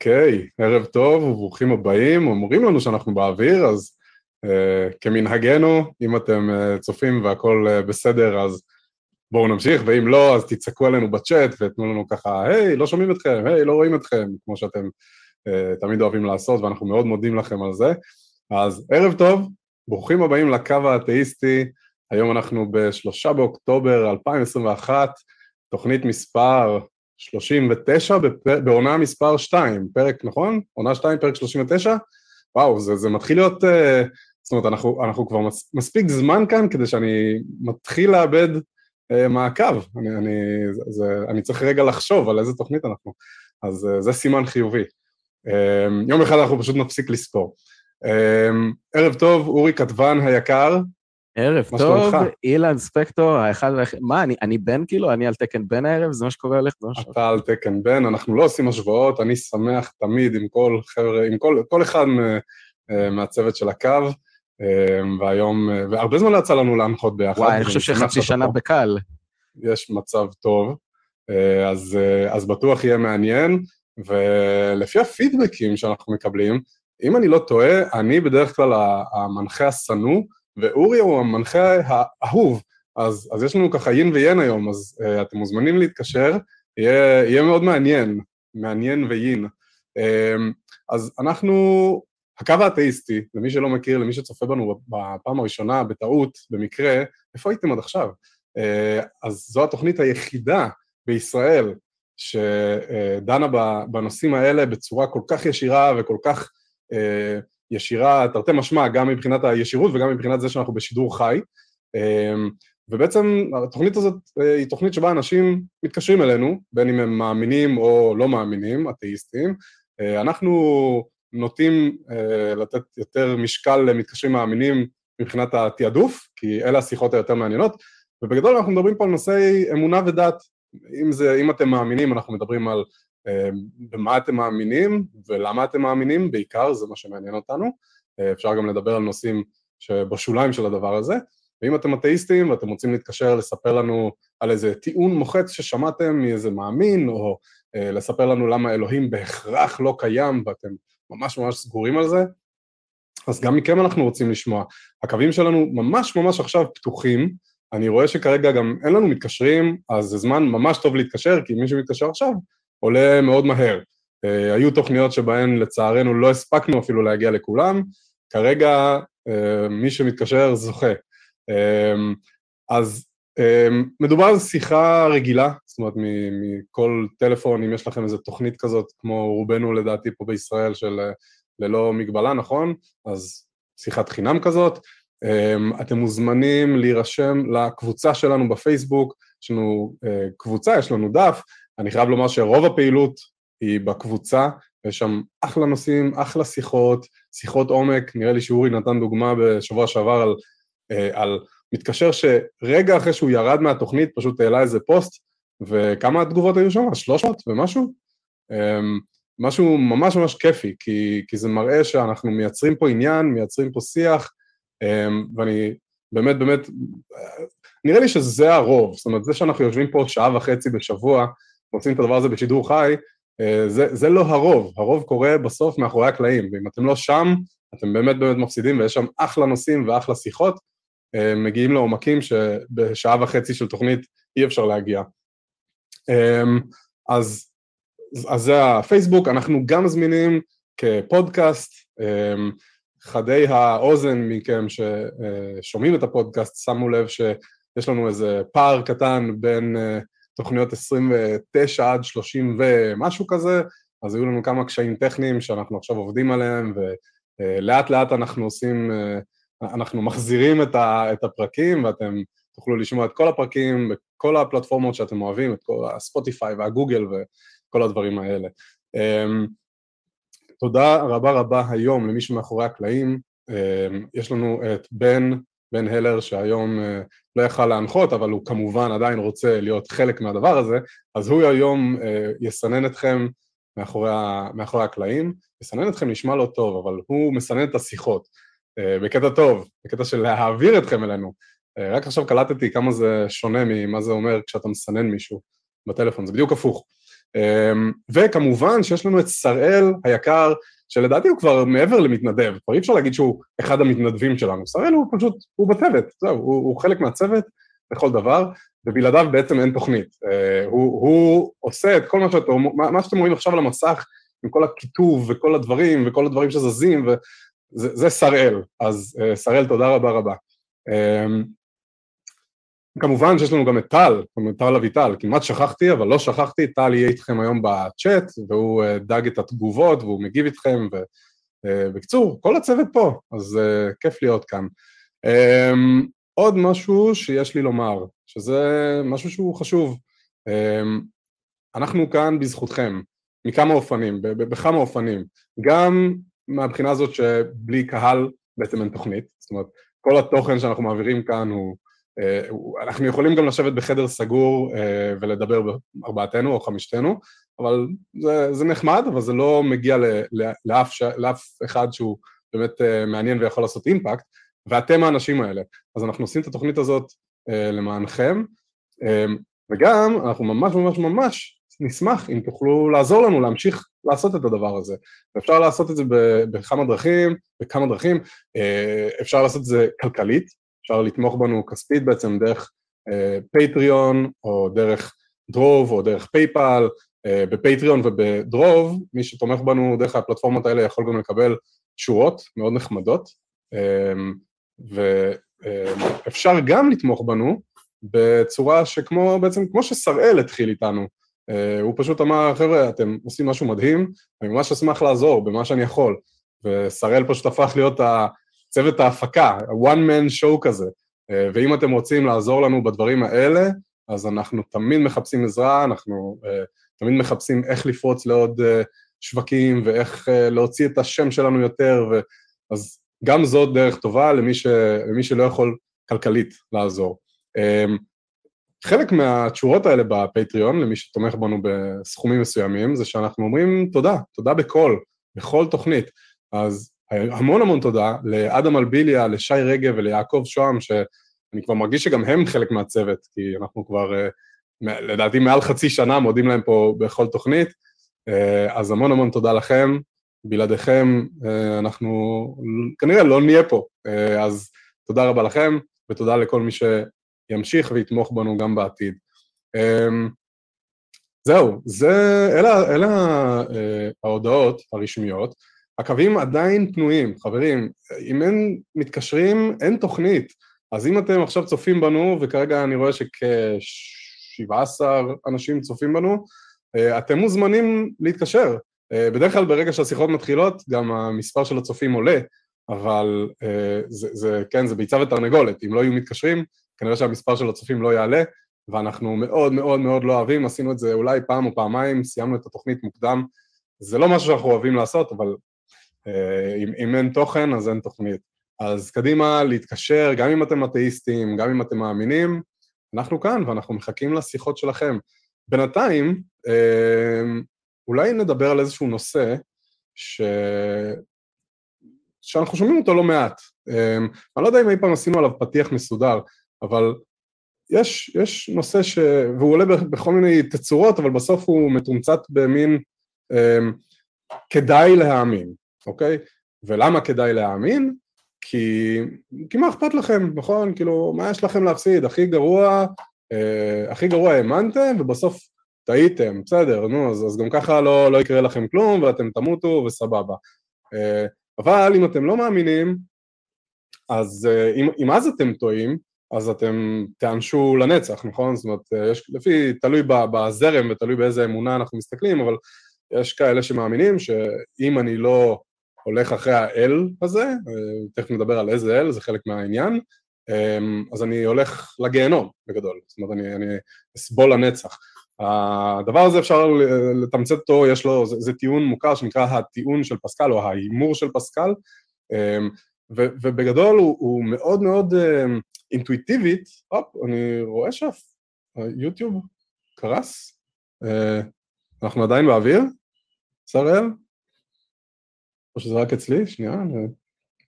אוקיי, ערב טוב וברוכים הבאים, אומרים לנו שאנחנו באוויר, אז uh, כמנהגנו, אם אתם uh, צופים והכול uh, בסדר, אז בואו נמשיך, ואם לא, אז תצעקו עלינו בצ'אט ותנו לנו ככה, היי, לא שומעים אתכם, היי, לא רואים אתכם, כמו שאתם uh, תמיד אוהבים לעשות, ואנחנו מאוד מודים לכם על זה. אז ערב טוב, ברוכים הבאים לקו האתאיסטי, היום אנחנו בשלושה באוקטובר 2021, תוכנית מספר 39 בעונה מספר 2, פרק, נכון? עונה 2, פרק 39? וואו, זה, זה מתחיל להיות, uh, זאת אומרת, אנחנו, אנחנו כבר מס, מספיק זמן כאן כדי שאני מתחיל לאבד uh, מעקב. אני, אני, זה, אני צריך רגע לחשוב על איזה תוכנית אנחנו, אז uh, זה סימן חיובי. Um, יום אחד אנחנו פשוט נפסיק לספור. Um, ערב טוב, אורי כתבן היקר, ערב טוב, אילן ספקטור, האחד והאחד, מה, אני, אני בן כאילו? אני על תקן בן הערב? זה מה שקורה לך? אתה על תקן בן, אנחנו לא עושים השוואות, אני שמח תמיד עם כל חבר'ה, עם כל, כל אחד אה, מהצוות של הקו, אה, והיום, אה, והרבה זמן לא יצא לנו להנחות ביחד. וואי, אני חושב שחצי שנה. בקל. יש מצב טוב, אז, אז בטוח יהיה מעניין, ולפי הפידבקים שאנחנו מקבלים, אם אני לא טועה, אני בדרך כלל המנחה השנוא, ואורי הוא המנחה האהוב, אז, אז יש לנו ככה יין ויין היום, אז uh, אתם מוזמנים להתקשר, יהיה, יהיה מאוד מעניין, מעניין ויין. Uh, אז אנחנו, הקו האתאיסטי, למי שלא מכיר, למי שצופה בנו בפעם הראשונה, בטעות, במקרה, איפה הייתם עד עכשיו? Uh, אז זו התוכנית היחידה בישראל שדנה בנושאים האלה בצורה כל כך ישירה וכל כך uh, ישירה, תרתי משמע, גם מבחינת הישירות וגם מבחינת זה שאנחנו בשידור חי. אמ, ובעצם התוכנית הזאת אה, היא תוכנית שבה אנשים מתקשרים אלינו, בין אם הם מאמינים או לא מאמינים, אתאיסטים. אה, אנחנו נוטים אה, לתת יותר משקל למתקשרים מאמינים מבחינת התעדוף, כי אלה השיחות היותר מעניינות, ובגדול אנחנו מדברים פה על נושאי אמונה ודת. אם זה, אם אתם מאמינים, אנחנו מדברים על במה אתם מאמינים ולמה אתם מאמינים, בעיקר זה מה שמעניין אותנו. אה, אפשר גם לדבר על נושאים שבשוליים של הדבר הזה. ואם אתם אתאיסטים ואתם רוצים להתקשר לספר לנו על איזה טיעון מוחץ ששמעתם מאיזה מאמין, או אה, לספר לנו למה אלוהים בהכרח לא קיים ואתם ממש ממש סגורים על זה, אז גם מכם אנחנו רוצים לשמוע. הקווים שלנו ממש ממש עכשיו פתוחים, אני רואה שכרגע גם אין לנו מתקשרים, אז זה זמן ממש טוב להתקשר, כי מי שמתקשר עכשיו עולה מאוד מהר. Uh, היו תוכניות שבהן לצערנו לא הספקנו אפילו להגיע לכולם, כרגע uh, מי שמתקשר זוכה. Uh, אז מדובר על שיחה רגילה, זאת אומרת מכל טלפון, אם יש לכם איזו תוכנית כזאת, כמו רובנו לדעתי פה בישראל של ללא מגבלה, נכון? אז שיחת חינם כזאת. אתם מוזמנים להירשם לקבוצה שלנו בפייסבוק, יש לנו קבוצה, יש לנו דף, אני חייב לומר שרוב הפעילות היא בקבוצה, יש שם אחלה נושאים, אחלה שיחות, שיחות עומק, נראה לי שאורי נתן דוגמה בשבוע שעבר על, אה, על מתקשר שרגע אחרי שהוא ירד מהתוכנית פשוט העלה איזה פוסט, וכמה תגובות היו שם? 300 ומשהו? אמ, משהו ממש ממש כיפי, כי, כי זה מראה שאנחנו מייצרים פה עניין, מייצרים פה שיח, אמ, ואני באמת באמת, נראה לי שזה הרוב, זאת אומרת זה שאנחנו יושבים פה שעה וחצי בשבוע, עושים את הדבר הזה בשידור חי, אה, זה, זה לא הרוב, הרוב קורה בסוף מאחורי הקלעים, ואם אתם לא שם, אתם באמת באמת מפסידים, ויש שם אחלה נושאים ואחלה שיחות, אה, מגיעים לעומקים שבשעה וחצי של תוכנית אי אפשר להגיע. אה, אז, אז זה הפייסבוק, אנחנו גם זמינים כפודקאסט, חדי האוזן מכם ששומעים את הפודקאסט, שמו לב שיש לנו איזה פער קטן בין תוכניות 29 עד 30 ומשהו כזה, אז היו לנו כמה קשיים טכניים שאנחנו עכשיו עובדים עליהם, ולאט לאט אנחנו עושים, אנחנו מחזירים את הפרקים, ואתם תוכלו לשמוע את כל הפרקים בכל הפלטפורמות שאתם אוהבים, את כל הספוטיפיי והגוגל וכל הדברים האלה. אמ, תודה רבה רבה היום למי שמאחורי הקלעים, אמ, יש לנו את בן בן הלר שהיום אה, לא יכל להנחות, אבל הוא כמובן עדיין רוצה להיות חלק מהדבר הזה, אז הוא היום אה, יסנן אתכם מאחורי, מאחורי הקלעים, יסנן אתכם נשמע לא טוב, אבל הוא מסנן את השיחות, אה, בקטע טוב, בקטע של להעביר אתכם אלינו. רק עכשיו קלטתי כמה זה שונה ממה זה אומר כשאתה מסנן מישהו בטלפון, זה בדיוק הפוך. וכמובן שיש לנו את שראל היקר, שלדעתי הוא כבר מעבר למתנדב, כבר אי אפשר להגיד שהוא אחד המתנדבים שלנו, שראל הוא פשוט, הוא בצוות, זהו, הוא, הוא חלק מהצוות לכל דבר, ובלעדיו בעצם אין תוכנית. הוא, הוא עושה את כל מה שאתם, מה שאתם רואים עכשיו על המסך, עם כל הכיתוב וכל הדברים וכל הדברים שזזים, וזה שראל, אז שראל תודה רבה רבה. כמובן שיש לנו גם את טל, טל אביטל, כמעט שכחתי, אבל לא שכחתי, טל יהיה איתכם היום בצ'אט, והוא אה, דאג את התגובות, והוא מגיב איתכם, ובקיצור, אה, כל הצוות פה, אז uh, כיף להיות כאן. Um, עוד משהו שיש לי לומר, שזה משהו שהוא חשוב. Um, אנחנו כאן בזכותכם, מכמה אופנים, בכמה אופנים. גם מהבחינה הזאת שבלי קהל בעצם אין תוכנית, זאת אומרת, כל התוכן שאנחנו מעבירים כאן הוא אה, אנחנו יכולים גם לשבת בחדר סגור אה, ולדבר ארבעתנו או חמישתנו, אבל זה, זה נחמד, אבל זה לא מגיע לאף, לאף אחד שהוא באמת אה, מעניין ויכול לעשות אימפקט, ואתם האנשים האלה. אז אנחנו עושים את התוכנית הזאת למענכם, וגם אנחנו ממש ממש ממש נשמח אם תוכלו לעזור לנו להמשיך לעשות את הדבר הזה. ואפשר לעשות את זה בכמה דרכים, בכמה דרכים, אפשר לעשות את זה כלכלית, אפשר לתמוך בנו כספית בעצם דרך פטריון, אה, או דרך דרוב, או דרך פייפל, אה, בפטריון ובדרוב, מי שתומך בנו דרך הפלטפורמות האלה יכול גם לקבל שורות מאוד נחמדות, אה, ואפשר גם לתמוך בנו בצורה שכמו, בעצם כמו ששראל התחיל איתנו, הוא פשוט אמר, חבר'ה, אתם עושים משהו מדהים, אני ממש אשמח לעזור במה שאני יכול, ושראל פשוט הפך להיות צוות ההפקה, one man show כזה, אה, ואם אתם רוצים לעזור לנו בדברים האלה, אז אנחנו תמיד מחפשים עזרה, אנחנו uh, תמיד מחפשים איך לפרוץ לעוד uh, שווקים ואיך להוציא את השם שלנו יותר, ו... אז גם זאת דרך טובה למי, ש... למי שלא יכול כלכלית לעזור. חלק מהתשורות האלה בפטריון, למי שתומך בנו בסכומים מסוימים, זה שאנחנו אומרים תודה, תודה בכל, בכל תוכנית. אז המון המון תודה לאדם אלביליה, לשי רגב וליעקב שוהם, שאני כבר מרגיש שגם הם חלק מהצוות, כי אנחנו כבר, אה, לדעתי, מעל חצי שנה מודים להם פה בכל תוכנית, אה, אז המון המון תודה לכם, בלעדיכם אה, אנחנו כנראה לא נהיה פה, אז תודה רבה לכם, ותודה לכל מי שימשיך ויתמוך בנו גם בעתיד. זהו, זה, אלה, אלה ההודעות הרשמיות. הקווים עדיין פנויים, חברים, אם אין מתקשרים, אין תוכנית. אז אם אתם עכשיו צופים בנו, וכרגע אני רואה שכ-17 אנשים צופים בנו, אה, אתם מוזמנים להתקשר. אה, בדרך כלל ברגע שהשיחות מתחילות, גם המספר של הצופים עולה, אבל אה, זה, זה, כן, זה ביצה ותרנגולת. אם לא יהיו מתקשרים, כנראה שהמספר של הצופים לא יעלה, ואנחנו מאוד מאוד מאוד לא אוהבים, עשינו את זה אולי פעם או פעמיים, סיימנו את התוכנית מוקדם. זה לא משהו שאנחנו אוהבים לעשות, אבל אם, אם אין תוכן, אז אין תוכנית. אז קדימה להתקשר, גם אם אתם אתאיסטים, גם אם אתם מאמינים, אנחנו כאן ואנחנו מחכים לשיחות שלכם. בינתיים, אה, אולי נדבר על איזשהו נושא ש... שאנחנו שומעים אותו לא מעט. אה, אני לא יודע אם אי פעם עשינו עליו פתיח מסודר, אבל יש, יש נושא ש... והוא עולה בכל מיני תצורות, אבל בסוף הוא מתומצת במין כדאי להאמין. אוקיי? ולמה כדאי להאמין? כי, כי מה אכפת לכם, נכון? כאילו, מה יש לכם להפסיד? הכי גרוע, אה, הכי גרוע האמנתם, ובסוף טעיתם, בסדר, נו, אז, אז גם ככה לא, לא יקרה לכם כלום, ואתם תמותו, וסבבה. אה, אבל אם אתם לא מאמינים, אז אה, אם, אם אז אתם טועים, אז אתם תיענשו לנצח, נכון? זאת אומרת, אה, יש, לפי, תלוי בזרם ותלוי באיזה אמונה אנחנו מסתכלים, אבל יש כאלה שמאמינים שאם אני לא הולך אחרי האל הזה, אה, תכף נדבר על איזה אל, זה חלק מהעניין, אמ, אז אני הולך לגיהנום בגדול, זאת אומרת אני, אני אסבול לנצח. הדבר הזה אפשר לתמצת אותו, יש לו, זה, זה טיעון מוכר שנקרא הטיעון של פסקל או ההימור של פסקל, אמ, ו, ובגדול הוא, הוא מאוד מאוד אינטואיטיבית, הופ, אני רואה שהיוטיוב קרס, אה, אנחנו עדיין באוויר, שראל? או שזה רק אצלי? שנייה, אני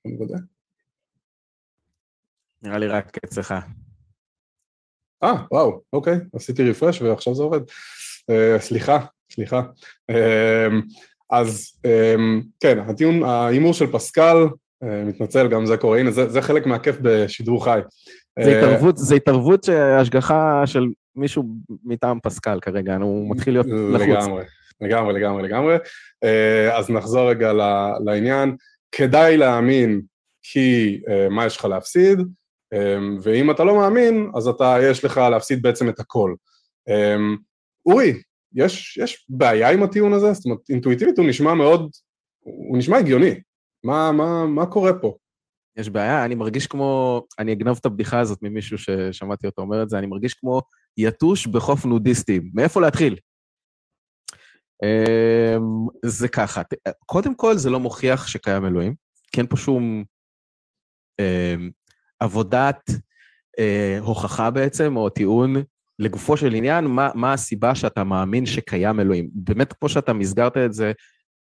מוודא. נראה לי רק אצלך. אה, וואו, אוקיי, עשיתי רפרש ועכשיו זה עובד. Uh, סליחה, סליחה. אז כן, הטיעון, ההימור של פסקל, מתנצל, גם זה קורה, הנה, זה, זה חלק מהכיף בשידור חי. זה התערבות, זה התערבות השגחה של מישהו מטעם פסקל כרגע, הוא מתחיל להיות לחוץ. לגמרי, לגמרי, לגמרי, לגמרי. אז נחזור רגע לעניין. כדאי להאמין כי מה יש לך להפסיד, ואם אתה לא מאמין, אז אתה, יש לך להפסיד בעצם את הכל. אורי, יש, יש בעיה עם הטיעון הזה? זאת אומרת, אינטואיטיבית הוא נשמע מאוד, הוא נשמע הגיוני. מה, מה, מה קורה פה? יש בעיה, אני מרגיש כמו, אני אגנוב את הבדיחה הזאת ממישהו ששמעתי אותו אומר את זה, אני מרגיש כמו יתוש בחוף נודיסטים. מאיפה להתחיל? אמ, זה ככה, קודם כל זה לא מוכיח שקיים אלוהים, כי אין פה שום אמ, עבודת אה, הוכחה בעצם, או טיעון לגופו של עניין, מה, מה הסיבה שאתה מאמין שקיים אלוהים. באמת, כמו שאתה מסגרת את זה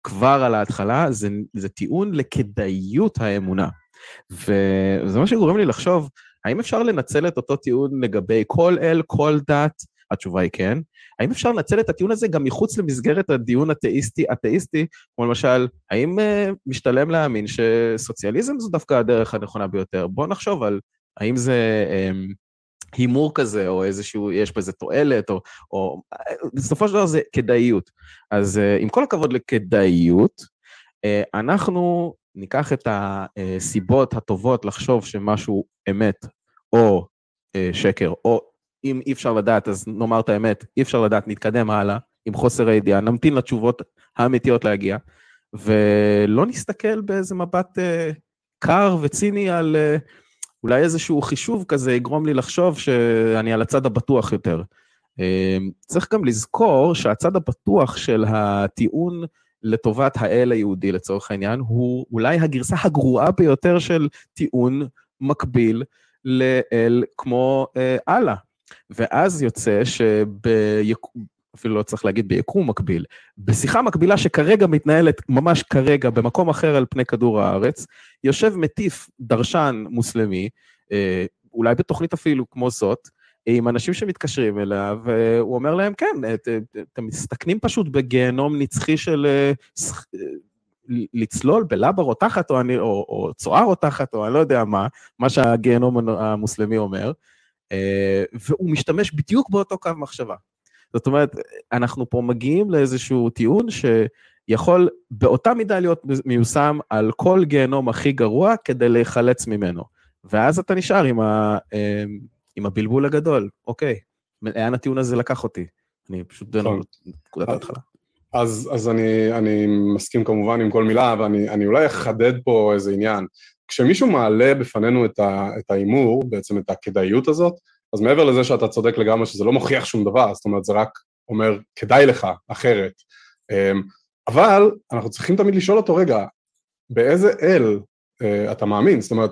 כבר על ההתחלה, זה, זה טיעון לכדאיות האמונה. וזה מה שגורם לי לחשוב, האם אפשר לנצל את אותו טיעון לגבי כל אל, כל דת? התשובה היא כן. האם אפשר לנצל את הטיעון הזה גם מחוץ למסגרת הדיון התאיסטי, כמו למשל, האם uh, משתלם להאמין שסוציאליזם זו דווקא הדרך הנכונה ביותר? בואו נחשוב על האם זה um, הימור כזה, או איזשהו, יש בזה תועלת, או, או בסופו של דבר זה כדאיות. אז uh, עם כל הכבוד לכדאיות, uh, אנחנו ניקח את הסיבות הטובות לחשוב שמשהו אמת, או שקר, או אם אי אפשר לדעת, אז נאמר את האמת, אי אפשר לדעת, נתקדם הלאה עם חוסר הידיעה, נמתין לתשובות האמיתיות להגיע, ולא נסתכל באיזה מבט uh, קר וציני על uh, אולי איזשהו חישוב כזה יגרום לי לחשוב שאני על הצד הבטוח יותר. Uh, צריך גם לזכור שהצד הבטוח של הטיעון לטובת האל היהודי לצורך העניין, הוא אולי הגרסה הגרועה ביותר של טיעון מקביל לאל כמו אללה. ואז יוצא שביקום, אפילו לא צריך להגיד ביקום מקביל, בשיחה מקבילה שכרגע מתנהלת ממש כרגע במקום אחר על פני כדור הארץ, יושב מטיף דרשן מוסלמי, אה, אולי בתוכנית אפילו כמו זאת, עם אנשים שמתקשרים אליו, הוא אומר להם, כן, אתם מסתכנים פשוט בגיהנום נצחי של אה, לצלול בלבה רותחת, או, או, או צואה רותחת, או אני לא יודע מה, מה שהגיהנום המוסלמי אומר, אה, והוא משתמש בדיוק באותו קו מחשבה. זאת אומרת, אנחנו פה מגיעים לאיזשהו טיעון שיכול באותה מידה להיות מיושם על כל גיהנום הכי גרוע כדי להיחלץ ממנו. ואז אתה נשאר עם, ה, אה, עם הבלבול הגדול. אוקיי, לאן הטיעון הזה לקח אותי? אני פשוט דן על נקודת ההתחלה. אז, אז אני, אני מסכים כמובן עם כל מילה, ואני אולי אחדד פה איזה עניין. כשמישהו מעלה בפנינו את ההימור, בעצם את הכדאיות הזאת, אז מעבר לזה שאתה צודק לגמרי שזה לא מוכיח שום דבר, זאת אומרת זה רק אומר כדאי לך אחרת. אמ, אבל אנחנו צריכים תמיד לשאול אותו, רגע, באיזה אל uh, אתה מאמין? זאת אומרת,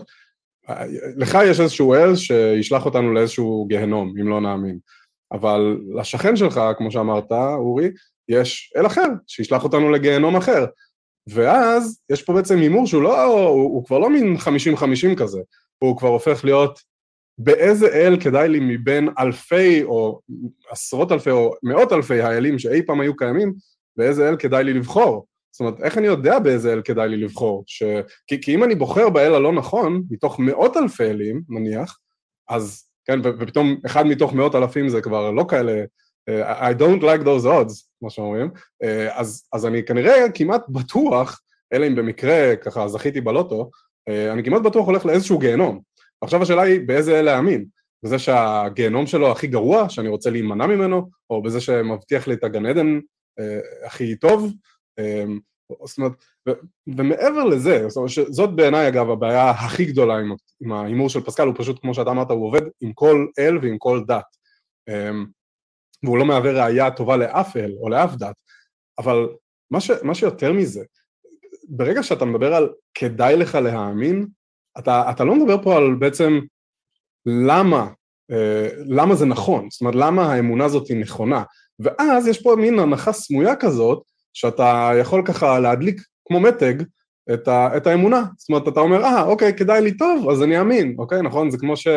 לך יש איזשהו אל שישלח אותנו לאיזשהו גיהנום, אם לא נאמין. אבל לשכן שלך, כמו שאמרת, אורי, יש אל אחר, שישלח אותנו לגיהנום אחר. ואז יש פה בעצם הימור שהוא לא, הוא, הוא כבר לא מין 50-50 כזה, הוא כבר הופך להיות באיזה אל כדאי לי מבין אלפי או עשרות אלפי או מאות אלפי האלים שאי פעם היו קיימים, באיזה אל כדאי לי לבחור. זאת אומרת, איך אני יודע באיזה אל כדאי לי לבחור? ש... כי, כי אם אני בוחר באל הלא נכון, מתוך מאות אלפי אלים, נניח, אז, כן, ופתאום אחד מתוך מאות אלפים זה כבר לא כאלה, I don't like those odds, כמו שאומרים, uh, אז, אז אני כנראה כמעט בטוח, אלא אם במקרה ככה זכיתי בלוטו, uh, אני כמעט בטוח הולך לאיזשהו גיהנום. עכשיו השאלה היא באיזה להאמין, בזה שהגיהנום שלו הכי גרוע, שאני רוצה להימנע ממנו, או בזה שמבטיח לי את הגן עדן אה, הכי טוב, אה, זאת אומרת, ו, ומעבר לזה, זאת, אומרת, זאת בעיניי אגב הבעיה הכי גדולה עם, עם ההימור של פסקל, הוא פשוט, כמו שאתה אמרת, הוא עובד עם כל אל ועם כל דת. אה, והוא לא מהווה ראייה טובה לאף אל או לאף דת, אבל מה, ש, מה שיותר מזה, ברגע שאתה מדבר על כדאי לך להאמין, אתה, אתה לא מדבר פה על בעצם למה, אה, למה זה נכון, זאת אומרת למה האמונה הזאת היא נכונה, ואז יש פה מין הנחה סמויה כזאת, שאתה יכול ככה להדליק כמו מתג את, ה, את האמונה, זאת אומרת אתה אומר אה אוקיי כדאי לי טוב אז אני אאמין, אוקיי נכון? זה כמו ש...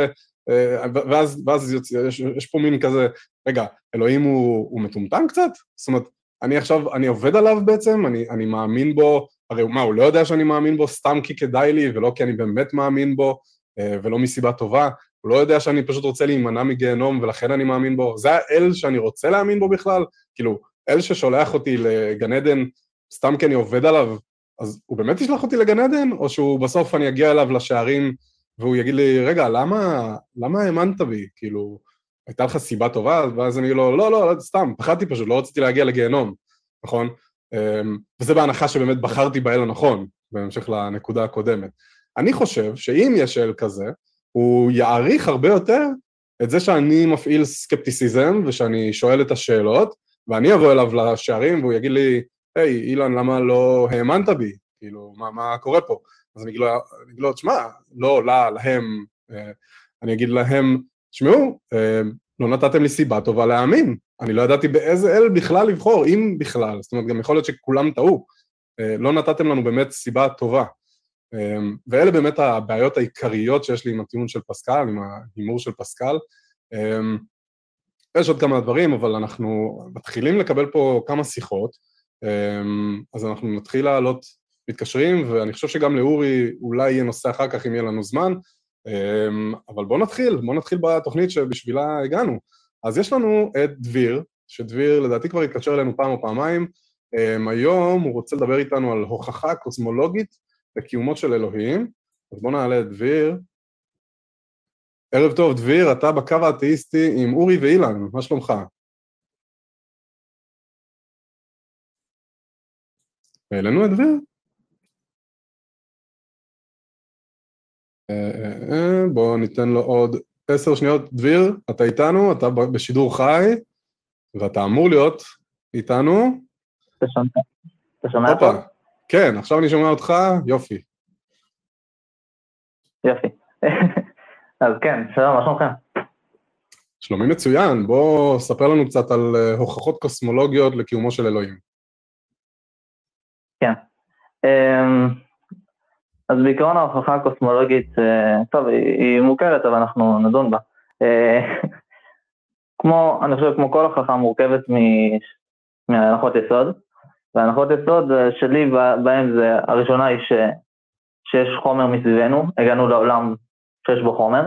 אה, ואז, ואז יוצא, יש, יש פה מין כזה, רגע, אלוהים הוא, הוא מטומטם קצת? זאת אומרת, אני עכשיו, אני עובד עליו בעצם, אני, אני מאמין בו, הרי מה, הוא לא יודע שאני מאמין בו סתם כי כדאי לי, ולא כי אני באמת מאמין בו, אה, ולא מסיבה טובה, הוא לא יודע שאני פשוט רוצה להימנע מגיהנום ולכן אני מאמין בו, זה האל שאני רוצה להאמין בו בכלל? כאילו, אל ששולח אותי לגן עדן סתם כי אני עובד עליו, אז הוא באמת ישלח אותי לגן עדן, או שהוא בסוף אני אגיע אליו לשערים והוא יגיד לי, רגע, למה, למה האמנת בי? כאילו, הייתה לך סיבה טובה? ואז אני לו, לא, לא, לא, סתם, פחדתי פשוט, לא רציתי להגיע לגיהנום, נכון? אמ, וזה בהנחה שבאמת בחרתי באל הנכון, בהמשך לנקודה הקודמת. אני חושב שאם יש אל כזה, הוא יעריך הרבה יותר את זה שאני מפעיל סקפטיסיזם ושאני שואל את השאלות, ואני אבוא אליו לשערים והוא יגיד לי, היי, אילן, למה לא האמנת בי? כאילו, מה, מה קורה פה? אז אני אגיד לו, תשמע, לא, לא, להם, אה, אני אגיד להם, תשמעו, אה, לא נתתם לי סיבה טובה להאמין, אני לא ידעתי באיזה אל בכלל לבחור, אם בכלל, זאת אומרת, גם יכול להיות שכולם טעו, אה, לא נתתם לנו באמת סיבה טובה. ואלה באמת הבעיות העיקריות שיש לי עם הטיעון של פסקל, עם ההימור של פסקל. יש עוד כמה דברים, אבל אנחנו מתחילים לקבל פה כמה שיחות, אז אנחנו נתחיל לעלות מתקשרים, ואני חושב שגם לאורי אולי יהיה נושא אחר כך אם יהיה לנו זמן, אמ, אבל בואו נתחיל, בואו נתחיל בתוכנית שבשבילה הגענו. אז יש לנו את דביר, שדביר לדעתי כבר התקשר אלינו פעם או פעמיים, אמ, היום הוא רוצה לדבר איתנו על הוכחה קוסמולוגית לקיומו של אלוהים, אז בואו נעלה את דביר. ערב טוב, דביר, אתה בקו האתאיסטי עם אורי ואילן, מה שלומך? העלינו את דביר? בואו ניתן לו עוד עשר שניות. דביר, אתה איתנו, אתה בשידור חי, ואתה אמור להיות איתנו. אתה שומע טוב? כן, עכשיו אני שומע אותך, יופי. יופי. אז כן, שלום, מה שלומכם? שלומי מצוין, בוא ספר לנו קצת על אה, הוכחות קוסמולוגיות לקיומו של אלוהים. כן. אמ, אז בעיקרון ההוכחה הקוסמולוגית, אה, טוב, היא, מוכרת, אבל אנחנו נדון בה. אה, כמו, אני חושב, כמו כל הוכחה מורכבת מהנחות יסוד, והנחות יסוד אה, שלי בהן זה, הראשונה היא ש, שיש חומר מסביבנו, הגענו לעולם שיש בו חומר.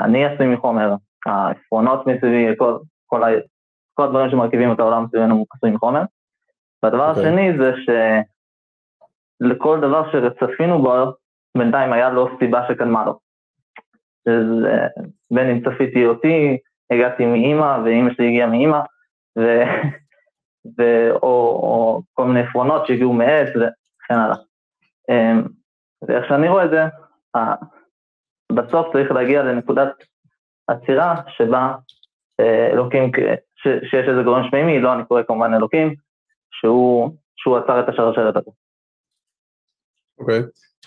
אני עשוי מחומר, העפרונות מסביבי, כל, כל, כל הדברים שמרכיבים את העולם מסביבנו עשויים מחומר. והדבר okay. אוקיי. השני זה ש... לכל דבר שצפינו בו, בינתיים היה לו סיבה שקדמה לו. אז בין אם צפיתי אותי, הגעתי מאימא, ואימא שלי הגיעה מאימא, ו... ו... או, או כל מיני עפרונות שהגיעו מעץ וכן הלאה. אמ, ואיך שאני רואה את זה, בסוף צריך להגיע לנקודת עצירה שבה אה, אלוקים, ש, שיש איזה גורם שמימי, לא אני קורא כמובן אלוקים, שהוא, שהוא עצר את השרשרת הזאת. אוקיי.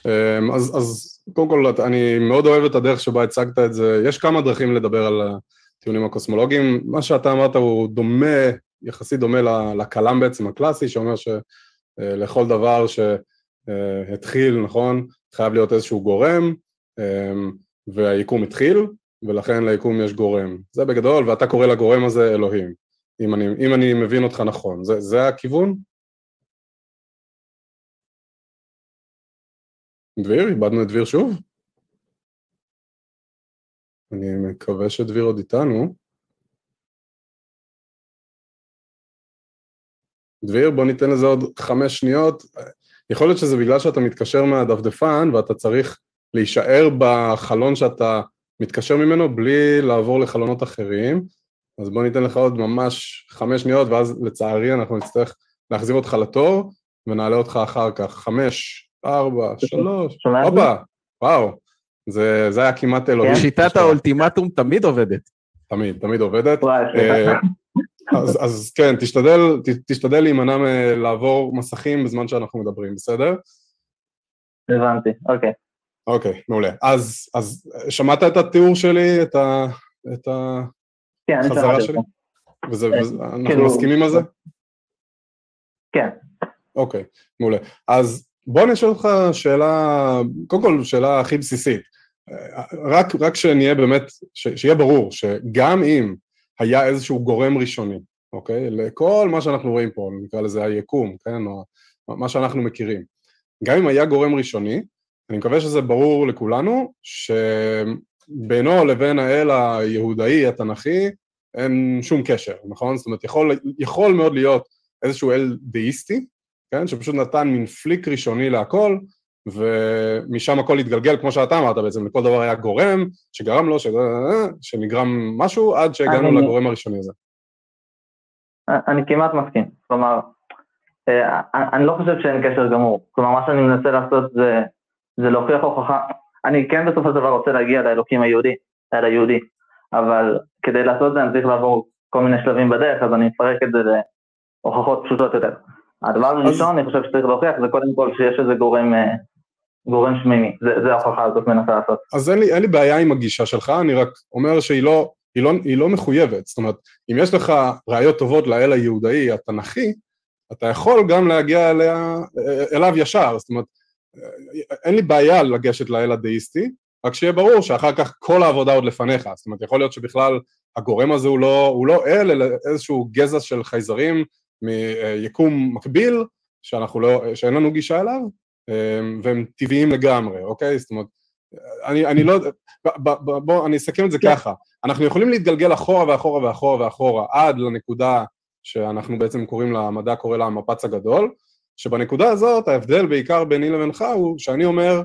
אמ, אז, אז קודם כל אני מאוד אוהב את הדרך שבה הצגת את זה, יש כמה דרכים לדבר על הטיעונים הקוסמולוגיים, מה שאתה אמרת הוא דומה, יחסית דומה לכלם בעצם הקלאסי, שאומר שלכל אה, דבר שהתחיל, נכון, חייב להיות איזשהו גורם, אמ, והיקום התחיל, ולכן ליקום יש גורם. זה בגדול, ואתה קורא לגורם הזה אלוהים, אם אני, אם אני מבין אותך נכון. זה, זה הכיוון? דביר, איבדנו את דביר שוב? אני מקווה שדביר עוד איתנו. דביר, בוא ניתן לזה עוד חמש שניות. יכול להיות שזה בגלל שאתה מתקשר מהדפדפן ואתה צריך להישאר בחלון שאתה מתקשר ממנו בלי לעבור לחלונות אחרים, אז בוא ניתן לך עוד ממש חמש שניות ואז לצערי אנחנו נצטרך להחזיר אותך לתור ונעלה אותך אחר כך. חמש, ארבע, שלוש, הופה, וואו, זה, זה היה כמעט אלוהים. כן. שיטת האולטימטום תמיד עובדת. תמיד, תמיד עובדת. אה, אז, אז כן, תשתדל, תשתדל להימנע מלעבור מסכים בזמן שאנחנו מדברים, בסדר? הבנתי, אוקיי. אוקיי, מעולה. אז, אז שמעת את התיאור שלי, את, ה, את החזרה כן, שלי? וזה, וזה, אנחנו כאילו... מסכימים על זה? כן. אוקיי, מעולה. אז בוא אני אשאל אותך שאלה, קודם כל שאלה הכי בסיסית, רק, רק שנהיה באמת, ש, שיהיה ברור שגם אם היה איזשהו גורם ראשוני, אוקיי? לכל מה שאנחנו רואים פה, נקרא לזה היקום, כן? או מה שאנחנו מכירים. גם אם היה גורם ראשוני, אני מקווה שזה ברור לכולנו, שבינו לבין האל היהודאי, התנ"כי, אין שום קשר, נכון? זאת אומרת, יכול, יכול מאוד להיות איזשהו אל דאיסטי, כן? שפשוט נתן מין פליק ראשוני להכל, ומשם הכל התגלגל, כמו שאתה אמרת בעצם, לכל דבר היה גורם שגרם לו, ש... שנגרם משהו, עד שהגענו אני... לגורם הראשוני הזה. אני כמעט מסכים, כלומר, אה, אני לא חושב שאין קשר גמור, כלומר מה שאני מנסה לעשות זה, זה להוכיח הוכחה, אני כן בסופו של דבר רוצה להגיע לאלוקים היהודי, אל היהודי, אבל כדי לעשות את זה אני צריך לעבור כל מיני שלבים בדרך, אז אני אפרק את זה להוכחות פשוטות יותר. הדבר הראשון, אני חושב שצריך להוכיח, זה קודם כל שיש איזה גורם, אה, גורם שמימי, זה, זה ההוכחה הזאת מנסה לעשות. אז אין לי, אין לי בעיה עם הגישה שלך, אני רק אומר שהיא לא, היא לא, היא לא מחויבת, זאת אומרת, אם יש לך ראיות טובות לאל היהודאי התנ"כי, אתה יכול גם להגיע אליה, אליו ישר, זאת אומרת, אין לי בעיה לגשת לאל הדאיסטי, רק שיהיה ברור שאחר כך כל העבודה עוד לפניך, זאת אומרת, יכול להיות שבכלל הגורם הזה הוא לא, הוא לא אל, אלא איזשהו גזע של חייזרים מיקום מקביל, שאנחנו לא, שאין לנו גישה אליו, והם טבעיים לגמרי, אוקיי? זאת אומרת, אני, אני לא, בוא, בוא, אני אסכם את זה כן. ככה, אנחנו יכולים להתגלגל אחורה ואחורה ואחורה ואחורה עד לנקודה שאנחנו בעצם קוראים לה, המדע קורא לה המפץ הגדול, שבנקודה הזאת ההבדל בעיקר ביני לבינך הוא שאני אומר,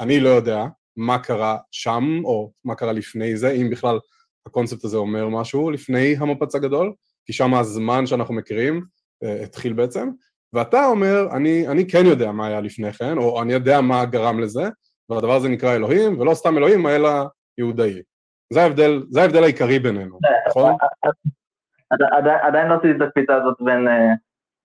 אני לא יודע מה קרה שם, או מה קרה לפני זה, אם בכלל הקונספט הזה אומר משהו לפני המפץ הגדול, כי שם הזמן שאנחנו מכירים התחיל בעצם, ואתה אומר, אני, אני כן יודע מה היה לפני כן, או אני יודע מה גרם לזה, והדבר הזה נקרא אלוהים, ולא סתם אלוהים, אלא יהודאי. זה ההבדל, זה ההבדל העיקרי בינינו, נכון? עדיין לא עשיתי את הקפיצה הזאת בין אה,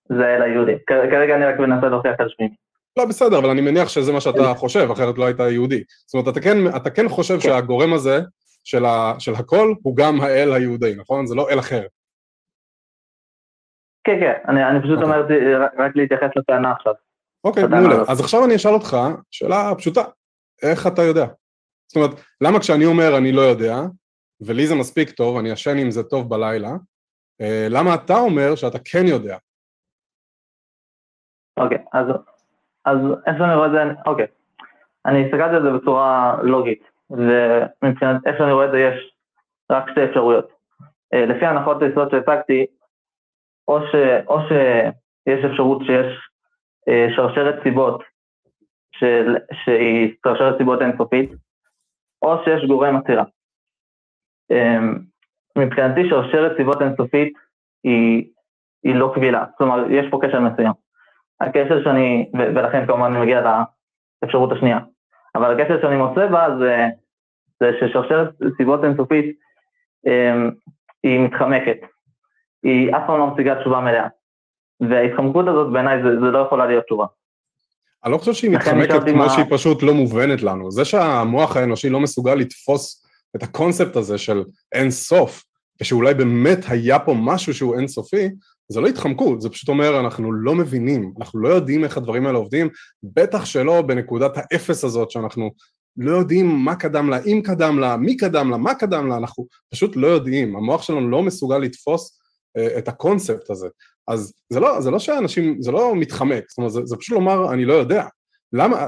זה ליהודי. כרגע אני רק מנסה להוכיח על שמי. לא, בסדר, אבל אני מניח שזה מה שאתה חושב, אחרת לא היית יהודי. זאת אומרת, אתה כן, אתה כן חושב כן. שהגורם הזה של, ה, של הכל הוא גם האל היהודי, נכון? זה לא אל אחר. כן, כן, אני, אני פשוט okay. אוקיי. אומר רק להתייחס לטענה עכשיו. אוקיי, okay, מעולה. אז עכשיו אני אשאל אותך שאלה פשוטה, איך אתה יודע? זאת אומרת, למה כשאני אומר אני לא יודע, ולי זה מספיק טוב, אני ישן עם זה טוב בלילה, אה, למה אתה אומר שאתה כן יודע? אוקיי, okay, אז, אז איך שאני רואה את זה, אוקיי. אני הסתכלתי על זה בצורה לוגית, ומבחינת איך שאני רואה את זה יש רק שתי אפשרויות. אה, לפי הנחות היסוד שהצגתי, או, ש, או שיש אפשרות שיש אה, שרשרת סיבות של, שהיא שרשרת סיבות אינסופית, או שיש גורם עצירה. מבחינתי שרשרת סיבות אינסופית היא, היא לא קבילה, כלומר יש פה קשר מסוים. הקשר שאני, ולכן כמובן אני מגיע לאפשרות השנייה, אבל הקשר שאני מוצא בה זה, זה ששרשרת סיבות אינסופית אמ, היא מתחמקת, היא אף פעם לא מציגה תשובה מלאה, וההתחמקות הזאת בעיניי זה, זה לא יכולה להיות תשובה. אני לא חושב שהיא מתחמקת כמו מה... שהיא פשוט לא מובנת לנו. זה שהמוח האנושי לא מסוגל לתפוס את הקונספט הזה של אין סוף, ושאולי באמת היה פה משהו שהוא אינסופי, זה לא התחמקות, זה פשוט אומר אנחנו לא מבינים, אנחנו לא יודעים איך הדברים האלה עובדים, בטח שלא בנקודת האפס הזאת שאנחנו לא יודעים מה קדם לה, אם קדם לה, מי קדם לה, מה קדם לה, אנחנו פשוט לא יודעים, המוח שלנו לא מסוגל לתפוס את הקונספט הזה. אז זה לא, זה לא שאנשים, זה לא מתחמק, זאת אומרת, זה, זה פשוט לומר אני לא יודע. למה,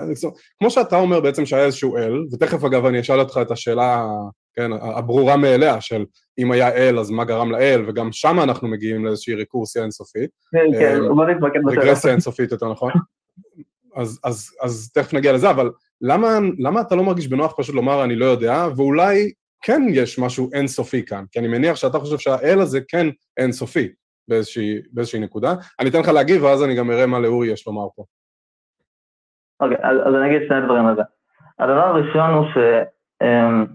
כמו שאתה אומר בעצם שהיה איזשהו אל, ותכף אגב אני אשאל אותך את השאלה, כן, הברורה מאליה של אם היה אל אז מה גרם לאל, וגם שם אנחנו מגיעים לאיזושהי ריקורסיה אינסופית. כן, כן, אה, בוא נתמקד בשאלה. רגרסיה אינסופית יותר נכון. אז, אז, אז תכף נגיע לזה, אבל למה, למה אתה לא מרגיש בנוח פשוט לומר אני לא יודע, ואולי כן יש משהו אינסופי כאן, כי אני מניח שאתה חושב שהאל הזה כן אינסופי באיזושהי, באיזושהי נקודה. אני אתן לך להגיב ואז אני גם אראה מה לאורי יש לומר פה. אוקיי, אז, אז אני אגיד שני דברים על זה. הדבר הראשון הוא ש... אמ,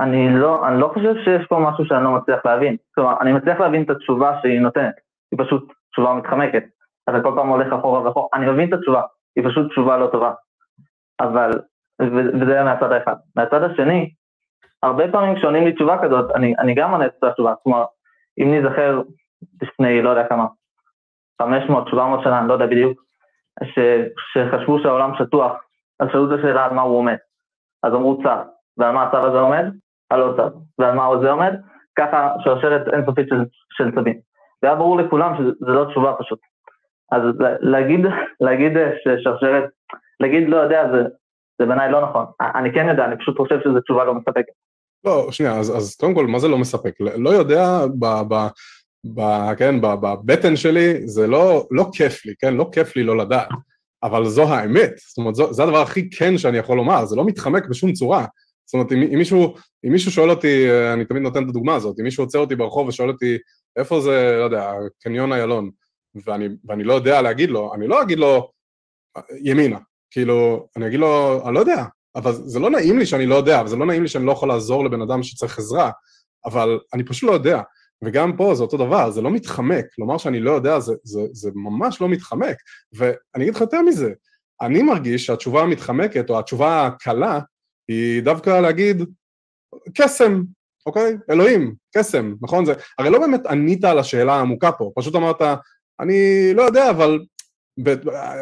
אני לא, אני לא חושב שיש פה משהו שאני לא מצליח להבין. כלומר, אני מצליח להבין את התשובה שהיא נותנת, היא פשוט תשובה מתחמקת. אתה כל פעם הולך אחורה ואחורה, אני מבין את התשובה, היא פשוט תשובה לא טובה. אבל, וזה מהצד האחד. מהצד השני, הרבה פעמים כשעונים לי תשובה כזאת, אני, אני גם עונה את התשובה. כלומר, אם נזכר לפני, לא יודע כמה, 500, 700 שנה, אני לא יודע בדיוק, ש, שחשבו שהעולם שטוח, אז שאלו את השאלה על מה הוא עומד. אז אמרו צו, ועל מה הצו הזה עומד? על עוד צו. ועל מה זה עומד? ככה שרשרת אינסופית של, של צווים. והיה ברור לכולם שזה לא תשובה פשוט. אז להגיד, להגיד ששרשרת, להגיד לא יודע, זה, זה בעיניי לא נכון. אני כן יודע, אני פשוט חושב שזו תשובה לא מספקת. לא, שנייה, אז, אז קודם כל, מה זה לא מספק? לא יודע, ב, ב, ב, כן, בבטן שלי, זה לא, לא כיף לי, כן? לא כיף לי לא לדעת, אבל זו האמת. זאת אומרת, זו, זה הדבר הכי כן שאני יכול לומר, זה לא מתחמק בשום צורה. זאת אומרת, אם, אם, מישהו, אם מישהו שואל אותי, אני תמיד נותן את הדוגמה הזאת, אם מישהו עוצר אותי ברחוב ושואל אותי, איפה זה, לא יודע, קניון איילון, ואני, ואני לא יודע להגיד לו, אני לא אגיד לו, ימינה. כאילו, אני אגיד לו, אני לא יודע, אבל זה לא נעים לי שאני לא יודע, וזה לא נעים לי שאני לא יכול לעזור לבן אדם שצריך עזרה, אבל אני פשוט לא יודע. וגם פה זה אותו דבר, זה לא מתחמק, לומר שאני לא יודע זה, זה, זה ממש לא מתחמק. ואני אגיד לך יותר מזה, אני מרגיש שהתשובה המתחמקת, או התשובה הקלה, היא דווקא להגיד, קסם, אוקיי? אלוהים, קסם, נכון? זה, הרי לא באמת ענית על השאלה העמוקה פה, פשוט אמרת, אני לא יודע, אבל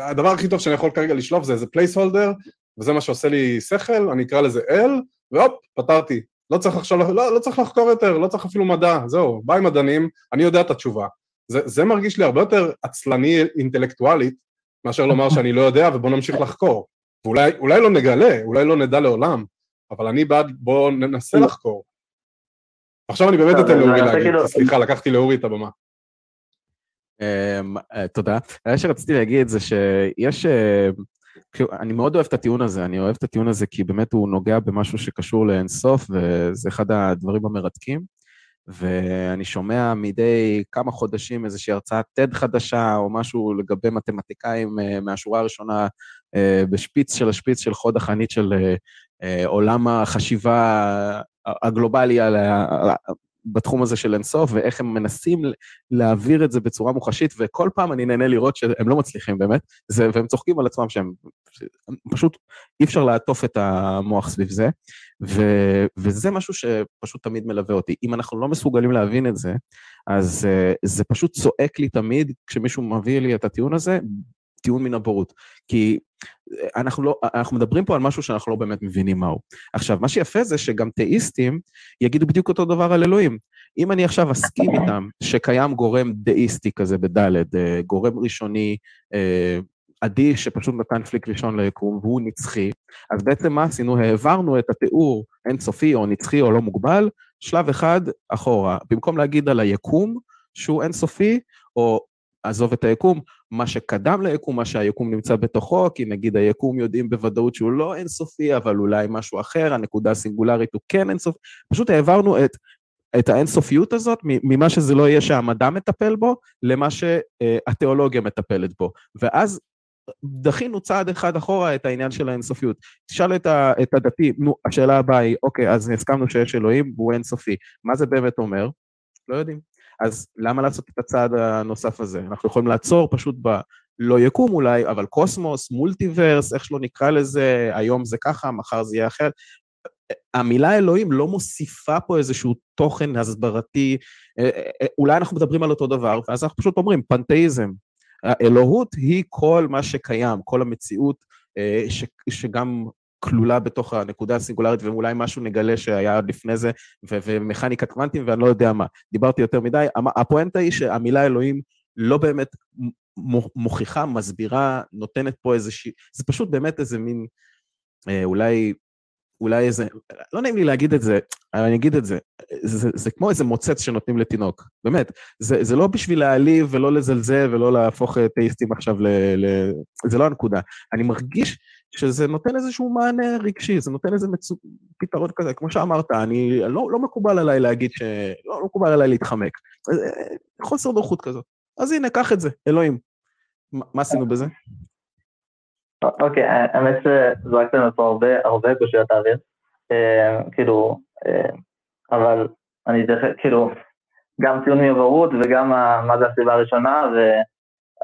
הדבר הכי טוב שאני יכול כרגע לשלוף זה איזה placeholder, וזה מה שעושה לי שכל, אני אקרא לזה אל, והופ, פתרתי. לא צריך עכשיו, לא, לא צריך לחקור יותר, לא צריך אפילו מדע, זהו, ביי מדענים, אני יודע את התשובה. זה, זה מרגיש לי הרבה יותר עצלני אינטלקטואלית, מאשר לומר שאני לא יודע ובוא נמשיך לחקור. ואולי לא נגלה, אולי לא נדע לעולם, אבל אני בעד בואו ננסה לחקור. עכשיו אני באמת אתן לאורי להגיד, כאילו- סליחה, לקחתי לאורי את הבמה. אמ, אה, תודה. מה שרציתי להגיד זה שיש... אה, אני מאוד אוהב את הטיעון הזה, אני אוהב את הטיעון הזה כי באמת הוא נוגע במשהו שקשור לאינסוף, וזה אחד הדברים המרתקים. ואני שומע מדי כמה חודשים איזושהי הרצאת TED חדשה, או משהו לגבי מתמטיקאים אה, מהשורה הראשונה בשפיץ של השפיץ של חוד החנית של עולם החשיבה הגלובלי על בתחום הזה של אינסוף, ואיך הם מנסים להעביר את זה בצורה מוחשית, וכל פעם אני נהנה לראות שהם לא מצליחים באמת, זה, והם צוחקים על עצמם שהם פשוט, אי אפשר לעטוף את המוח סביב זה, ו, וזה משהו שפשוט תמיד מלווה אותי. אם אנחנו לא מסוגלים להבין את זה, אז uh, זה פשוט צועק לי תמיד כשמישהו מביא לי את הטיעון הזה, טיעון מן הבורות. כי אנחנו, לא, אנחנו מדברים פה על משהו שאנחנו לא באמת מבינים מהו. עכשיו, מה שיפה זה שגם תאיסטים יגידו בדיוק אותו דבר על אלוהים. אם אני עכשיו אסכים איתם שקיים גורם דאיסטי כזה בדלת, אה, גורם ראשוני, אה, עדי שפשוט נתן פליק ראשון ליקום והוא נצחי, אז בעצם מה עשינו? העברנו את התיאור אינסופי או נצחי או לא מוגבל, שלב אחד אחורה. במקום להגיד על היקום שהוא אינסופי, או עזוב את היקום, מה שקדם ליקום, מה שהיקום נמצא בתוכו, כי נגיד היקום יודעים בוודאות שהוא לא אינסופי, אבל אולי משהו אחר, הנקודה הסינגולרית הוא כן אינסופי, פשוט העברנו את, את האינסופיות הזאת ממה שזה לא יהיה שהמדע מטפל בו, למה שהתיאולוגיה מטפלת בו. ואז דחינו צעד אחד אחורה את העניין של האינסופיות. תשאל את, ה, את הדתי, נו, השאלה הבאה היא, אוקיי, אז הסכמנו שיש אלוהים והוא אינסופי. מה זה באמת אומר? לא יודעים. אז למה לעשות את הצעד הנוסף הזה? אנחנו יכולים לעצור פשוט ב... לא יקום אולי, אבל קוסמוס, מולטיברס, איך שלא נקרא לזה, היום זה ככה, מחר זה יהיה אחרת. המילה אלוהים לא מוסיפה פה איזשהו תוכן הסברתי, אה, אה, אה, אולי אנחנו מדברים על אותו דבר, ואז אנחנו פשוט אומרים, פנתאיזם. האלוהות היא כל מה שקיים, כל המציאות ש, שגם כלולה בתוך הנקודה הסינגולרית, ואולי משהו נגלה שהיה עוד לפני זה, ו- ומכניקה קוונטים ואני לא יודע מה. דיברתי יותר מדי. הפואנטה היא שהמילה אלוהים לא באמת מוכיחה, מסבירה, נותנת פה איזושהי... זה פשוט באמת איזה מין, אה, אולי, אולי איזה... לא נעים לי להגיד את זה, אבל אני אגיד את זה. זה, זה, זה כמו איזה מוצץ שנותנים לתינוק, באמת. זה, זה לא בשביל להעליב ולא לזלזל ולא להפוך טייסטים עכשיו ל... ל... זה לא הנקודה. אני מרגיש שזה נותן איזשהו מענה רגשי, זה נותן איזה מצו... פתרון כזה, כמו שאמרת, אני, לא, לא מקובל עליי להגיד ש... לא, לא מקובל עליי להתחמק. חוסר נוחות כזאת. אז הנה, קח את זה, אלוהים. מה עשינו בזה? אוקיי, האמת שזרקת לנו פה הרבה, הרבה קושיות האוויר. אה, כאילו, אה, אבל אני כאילו, גם ציון מעברות וגם מה זה הסיבה הראשונה,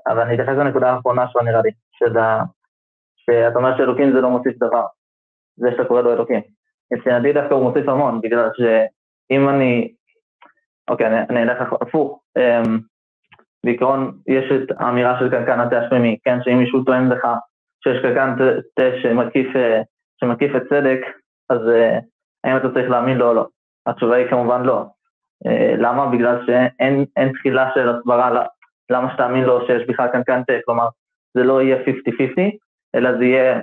אבל אני אתייחס לנקודה האחרונה שלו נראה לי, שזה שאתה אומר שאלוקים זה לא מוסיף דבר, זה שאתה קורא לו אלוקים. מבחינתי דווקא הוא מוסיף המון, בגלל שאם אני, אוקיי, אני, אני אלך הפוך, אמ, בעיקרון יש את האמירה של קנקן התה השמימי, כן, שאם מישהו טוען לך שיש קנקן תה שמקיף, אה, שמקיף את צדק, אז אה, האם אתה צריך להאמין לו או לא? התשובה היא כמובן לא. אה, למה? בגלל שאין תחילה של הסברה למה שתאמין לו שיש בכלל קנקן תה, כלומר זה לא יהיה 50-50, אלא זה יהיה,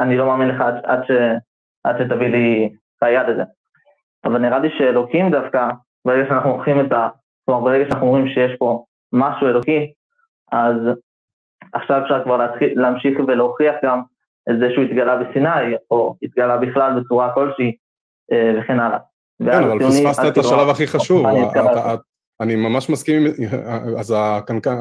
אני לא מאמין לך עד, עד, ש, עד שתביא לי ראייה לזה. אבל נראה לי שאלוקים דווקא, ברגע שאנחנו לוקחים את ה... כלומר ברגע שאנחנו אומרים שיש פה משהו אלוקי, אז עכשיו אפשר כבר להתחיל, להמשיך ולהוכיח גם את זה שהוא התגלה בסיני, או התגלה בכלל בצורה כלשהי, אה, וכן הלאה. כן, אבל פספסת את השלב הכי חשוב. אני ממש מסכים, אז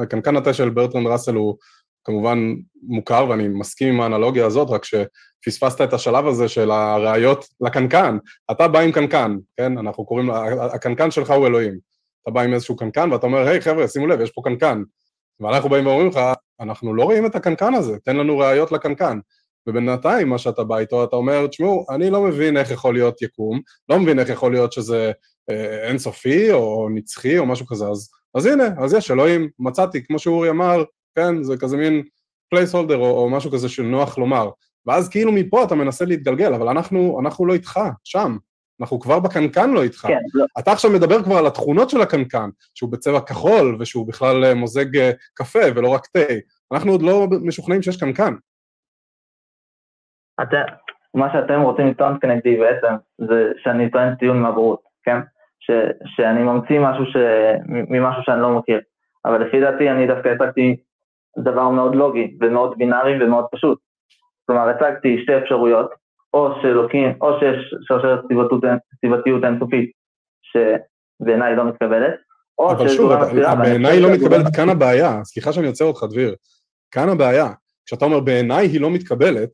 הקנקן התה של ברטרנד ראסל הוא כמובן מוכר, ואני מסכים עם האנלוגיה הזאת, רק שפספסת את השלב הזה של הראיות לקנקן. אתה בא עם קנקן, כן? אנחנו קוראים, הקנקן שלך הוא אלוהים. אתה בא עם איזשהו קנקן, ואתה אומר, היי חבר'ה, שימו לב, יש פה קנקן. ואנחנו באים ואומרים לך, אנחנו לא רואים את הקנקן הזה, תן לנו ראיות לקנקן. ובינתיים מה שאתה בא איתו, אתה אומר, תשמעו, אני לא מבין איך יכול להיות יקום, לא מבין איך יכול להיות שזה אה, אינסופי או נצחי או משהו כזה, אז, אז הנה, אז יש, אלוהים, מצאתי, כמו שאורי אמר, כן, זה כזה מין placeholder או, או משהו כזה שנוח לומר. ואז כאילו מפה אתה מנסה להתגלגל, אבל אנחנו, אנחנו לא איתך, שם. אנחנו כבר בקנקן לא איתך. כן, לא. אתה עכשיו מדבר כבר על התכונות של הקנקן, שהוא בצבע כחול ושהוא בכלל אה, מוזג אה, קפה ולא רק תה. אנחנו עוד לא משוכנעים שיש קנקן. את, מה שאתם רוצים לטעון כנגדי בעצם, זה שאני טוען טיעון מהבורות, כן? ש, שאני ממציא משהו ש, ממשהו שאני לא מכיר. אבל לפי דעתי אני דווקא הצגתי דבר מאוד לוגי ומאוד בינארי ומאוד פשוט. כלומר, הצגתי שתי אפשרויות, או שאלוקים, או שיש שרשרת סיבתיות אינסופית שבעיניי לא מתקבלת, או אבל שוב, בעיניי לא מתקבלת, כאן הבעיה, סליחה שאני עוצר אותך דביר, כאן הבעיה, כשאתה אומר בעיניי היא לא מתקבלת,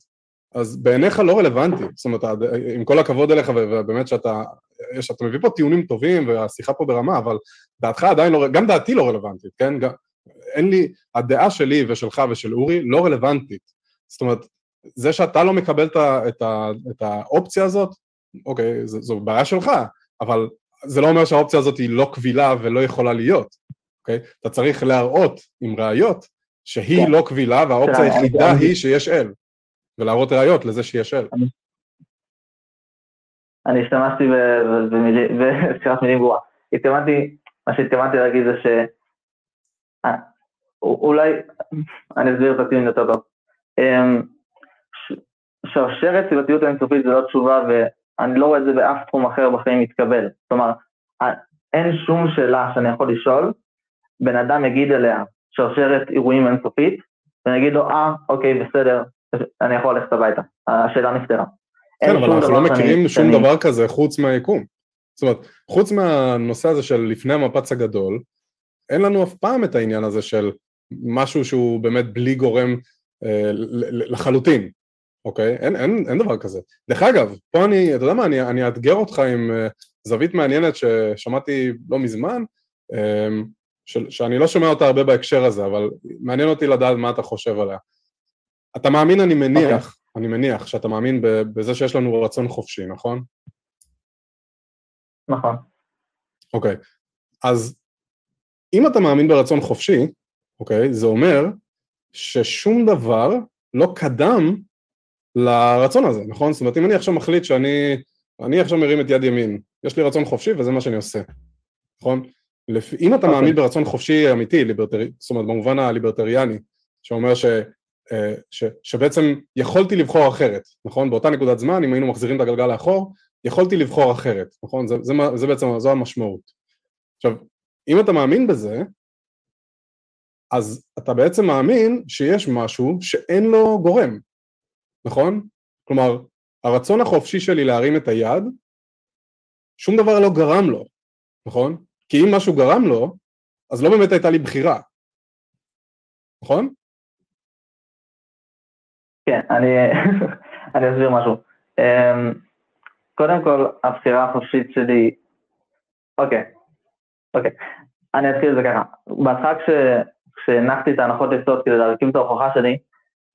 אז בעיניך לא רלוונטי, זאת אומרת, עם כל הכבוד אליך, ובאמת שאתה, יש, אתה מביא פה טיעונים טובים, והשיחה פה ברמה, אבל דעתך עדיין לא, גם דעתי לא רלוונטית, כן? אין לי, הדעה שלי ושלך ושל אורי לא רלוונטית. זאת אומרת, זה שאתה לא מקבל את, ה, את, ה, את האופציה הזאת, אוקיי, זו, זו בעיה שלך, אבל זה לא אומר שהאופציה הזאת היא לא קבילה ולא יכולה להיות, אוקיי? אתה צריך להראות עם ראיות שהיא כן. לא קבילה והאופציה היחידה היא שיש אל. ולהראות ראיות לזה שיש אל. אני השתמשתי בספירת מילים גרועה. התכוונתי, מה שהתכוונתי להגיד זה ש... אולי, אני אסביר את הטיעון יותר טוב. אמ, שרשרת סיבתיות אינסופית זה לא תשובה ואני לא רואה את זה באף תחום אחר בחיים מתקבל. כלומר, אין שום שאלה שאני יכול לשאול, בן אדם יגיד אליה שרשרת אירועים אינסופית, ואני אגיד לו, אה, אוקיי, בסדר, אני יכול ללכת הביתה, השאלה נפתרה. כן, אבל אנחנו לא מכירים שום שאני... דבר כזה חוץ מהיקום. זאת אומרת, חוץ מהנושא הזה של לפני המפץ הגדול, אין לנו אף פעם את העניין הזה של משהו שהוא באמת בלי גורם אה, לחלוטין, אוקיי? אין, אין, אין דבר כזה. דרך אגב, פה אני, אתה יודע מה, אני, אני אאתגר אותך עם אה, זווית מעניינת ששמעתי לא מזמן, אה, של, שאני לא שומע אותה הרבה בהקשר הזה, אבל מעניין אותי לדעת מה אתה חושב עליה. אתה מאמין, אני מניח, okay. אוקיי. אני מניח שאתה מאמין בזה שיש לנו רצון חופשי, נכון? נכון. אוקיי, okay. אז אם אתה מאמין ברצון חופשי, אוקיי, זה אומר ששום דבר לא קדם לרצון הזה, נכון? זאת אומרת, אם אני עכשיו מחליט שאני, אני עכשיו מרים את יד ימין, יש לי רצון חופשי וזה מה שאני עושה, נכון? לפ... אם אתה okay. אוקיי. מאמין ברצון חופשי אמיתי, ליברטרי, זאת אומרת במובן הליברטריאני, שאומר ש... אה, ש, שבעצם יכולתי לבחור אחרת, נכון? באותה נקודת זמן, אם היינו מחזירים את הגלגל לאחור, יכולתי לבחור אחרת, נכון? זה, זה, זה בעצם, זו המשמעות. עכשיו, אם אתה מאמין בזה, אז אתה בעצם מאמין שיש משהו שאין לו גורם, נכון? כלומר, הרצון החופשי שלי להרים את היד, שום דבר לא גרם לו, נכון? כי אם משהו גרם לו, אז לא באמת הייתה לי בחירה, נכון? כן, אני, אני אסביר משהו. אמ, קודם כל, הבחירה החופשית שלי, אוקיי, אוקיי, אני אתחיל את זה ככה. בהתחלה כשהנחתי את ההנחות יסוד כדי להרכיב את ההוכחה שלי,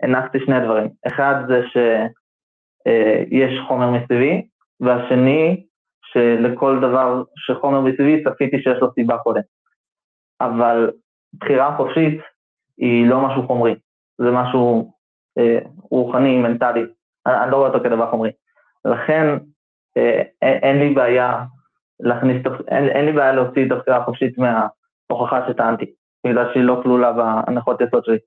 הנחתי שני דברים. אחד זה שיש אה, חומר מסביבי, והשני, שלכל דבר שחומר מסביבי צפיתי שיש לו סיבה קודם. אבל בחירה חופשית היא לא משהו חומרי, זה משהו אה, רוחני, מנטלי, אני, אני לא רואה אותו כדבר חומרי. לכן אה, אין לי בעיה להכניס, אין, אין לי בעיה להוציא את הבחירה החופשית מההוכחה שטענתי, בגלל שהיא לא כלולה בהנחות יסוד שלי.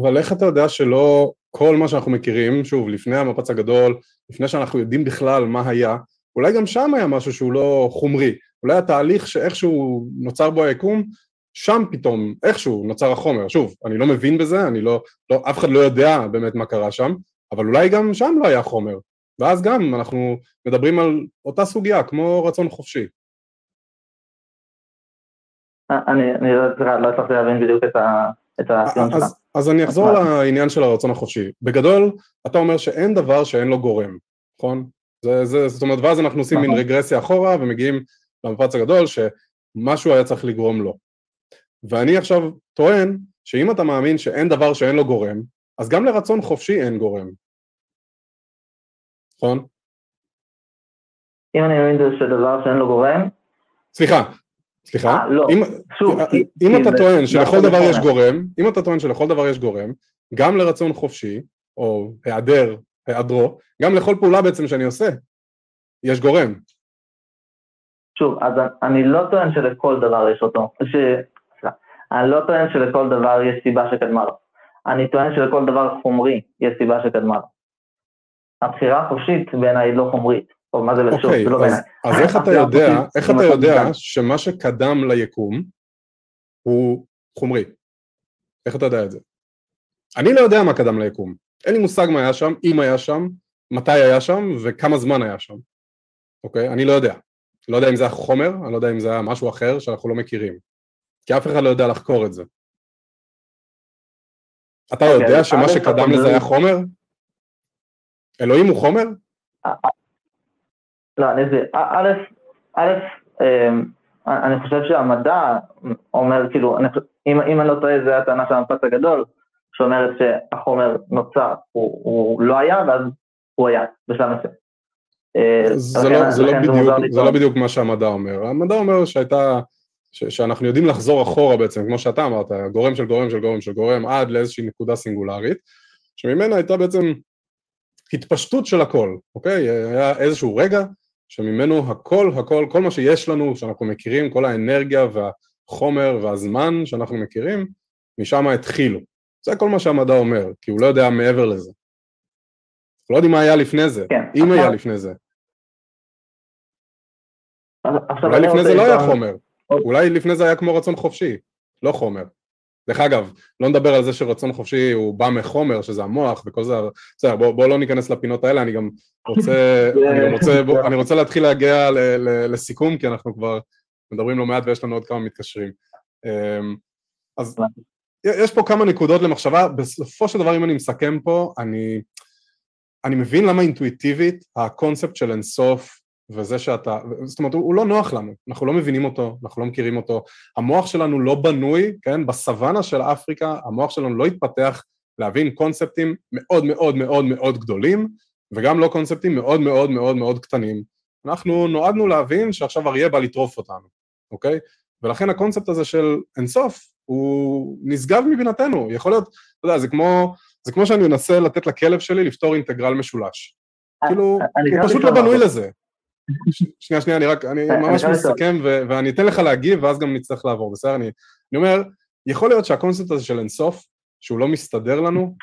אבל איך אתה יודע שלא כל מה שאנחנו מכירים, שוב, לפני המפץ הגדול, לפני שאנחנו יודעים בכלל מה היה, אולי גם שם היה משהו שהוא לא חומרי, אולי התהליך שאיכשהו נוצר בו היקום, שם פתאום, איכשהו נוצר החומר. שוב, אני לא מבין בזה, אני לא, לא, אף אחד לא יודע באמת מה קרה שם, אבל אולי גם שם לא היה חומר. ואז גם אנחנו מדברים על אותה סוגיה, כמו רצון חופשי. אני, אני לא, הצלחתי להבין בדיוק את ה... את הטיעון שלך. אז אני אחזור לעניין של הרצון החופשי. בגדול, אתה אומר שאין דבר שאין לו גורם, נכון? זה, זה, זאת אומרת, ואז אנחנו עושים מין נכון. רגרסיה אחורה ומגיעים למפץ הגדול שמשהו היה צריך לגרום לו. ואני עכשיו טוען שאם אתה מאמין שאין דבר שאין לו גורם, אז גם לרצון חופשי אין גורם. נכון? אם אני מאמין שדבר שאין לו גורם... סליחה, סליחה? אה, לא, אם, שוב, אם כי, אם אתה טוען שלכל דבר יש גורם, אם אתה טוען שלכל דבר יש גורם, גם לרצון חופשי, או היעדר, היעדרו, גם לכל פעולה בעצם שאני עושה, יש גורם. שוב, אז אני לא טוען שלכל דבר יש אותו, ש... אני לא טוען שלכל דבר יש סיבה שקדמה לו. אני טוען שלכל דבר חומרי יש סיבה שקדמה לו. הבחירה החופשית בעיניי לא חומרית. או מה זה לשוב, אוקיי, זה לא בעיניי. אז איך אתה יודע, איך אתה יודע שמה שקדם ליקום הוא חומרי? איך אתה יודע את זה? אני לא יודע מה קדם ליקום. אין לי מושג מה היה שם, אם היה שם, מתי היה שם וכמה זמן היה שם. אוקיי? אני לא יודע. לא יודע אם זה היה חומר, אני לא יודע אם זה היה משהו אחר שאנחנו לא מכירים. כי אף אחד לא יודע לחקור את זה. אתה אוקיי, יודע שמה שקדם לזה היה חומר? אלוהים הוא חומר? לא, אני אסביר. א', א', אמ, אני חושב שהמדע אומר, כאילו, אם, אם אני לא טועה, זו הטענה של המפץ הגדול, שאומרת שהחומר נוצר, הוא, הוא לא היה, ואז הוא היה, בשלב מסוים. אה, זה, לא, זה, לא בדיוק, זה לא בדיוק מה שהמדע אומר. המדע אומר שהייתה, ש, שאנחנו יודעים לחזור אחורה בעצם, כמו שאתה אמרת, גורם של גורם של גורם של גורם, עד לאיזושהי נקודה סינגולרית, שממנה הייתה בעצם התפשטות של הכל, אוקיי? היה איזשהו רגע שממנו הכל, הכל, כל מה שיש לנו, שאנחנו מכירים, כל האנרגיה והחומר והזמן שאנחנו מכירים, משם התחילו. זה כל מה שהמדע אומר, כי הוא לא יודע מעבר לזה. אנחנו לא יודעים מה היה לפני זה, כן, אם עכשיו... היה לפני זה. אולי לפני זה לא היה חומר, אולי לפני זה היה כמו רצון חופשי, לא חומר. דרך אגב, לא נדבר על זה שרצון חופשי הוא בא מחומר, שזה המוח וכל זה, בסדר, בואו בוא לא ניכנס לפינות האלה, אני גם רוצה, אני גם רוצה, בוא, אני רוצה להתחיל להגיע ל, ל, לסיכום, כי אנחנו כבר מדברים לא מעט ויש לנו עוד כמה מתקשרים. אמ, אז יש פה כמה נקודות למחשבה, בסופו של דבר אם אני מסכם פה, אני, אני מבין למה אינטואיטיבית הקונספט של אינסוף וזה שאתה, זאת אומרת, הוא, הוא לא נוח לנו, אנחנו לא מבינים אותו, אנחנו לא מכירים אותו, המוח שלנו לא בנוי, כן, בסוואנה של אפריקה, המוח שלנו לא התפתח להבין קונספטים מאוד מאוד מאוד מאוד גדולים, וגם לא קונספטים מאוד מאוד מאוד מאוד קטנים. אנחנו נועדנו להבין שעכשיו אריה בא לטרוף אותנו, אוקיי? ולכן הקונספט הזה של אינסוף הוא נשגב מבינתנו, יכול להיות, אתה יודע, זה כמו, זה כמו שאני מנסה לתת לכלב שלי לפתור אינטגרל משולש. כאילו, הוא פשוט לא בנוי לזה. שנייה, שנייה, אני רק, אני ממש מסכם ואני אתן לך להגיב ואז גם נצטרך לעבור, בסדר? אני, אני אומר, יכול להיות שהקונספט הזה של אינסוף, שהוא לא מסתדר לנו,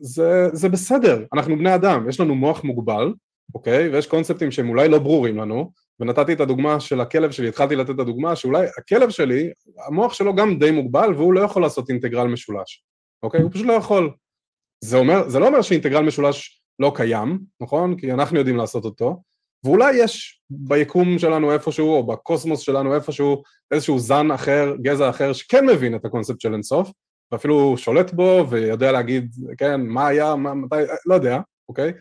זה, זה בסדר, אנחנו בני אדם, יש לנו מוח מוגבל, אוקיי? ויש קונספטים שהם אולי לא ברורים לנו, ונתתי את הדוגמה של הכלב שלי, התחלתי לתת את הדוגמה שאולי הכלב שלי, המוח שלו גם די מוגבל והוא לא יכול לעשות אינטגרל משולש, אוקיי? הוא פשוט לא יכול. זה, אומר, זה לא אומר שאינטגרל משולש לא קיים, נכון? כי אנחנו יודעים לעשות אותו, ואולי יש ביקום שלנו איפשהו, או בקוסמוס שלנו איפשהו, איזשהו זן אחר, גזע אחר, שכן מבין את הקונספט של אינסוף, ואפילו שולט בו ויודע להגיד, כן, מה היה, מה, מתי, לא יודע, אוקיי?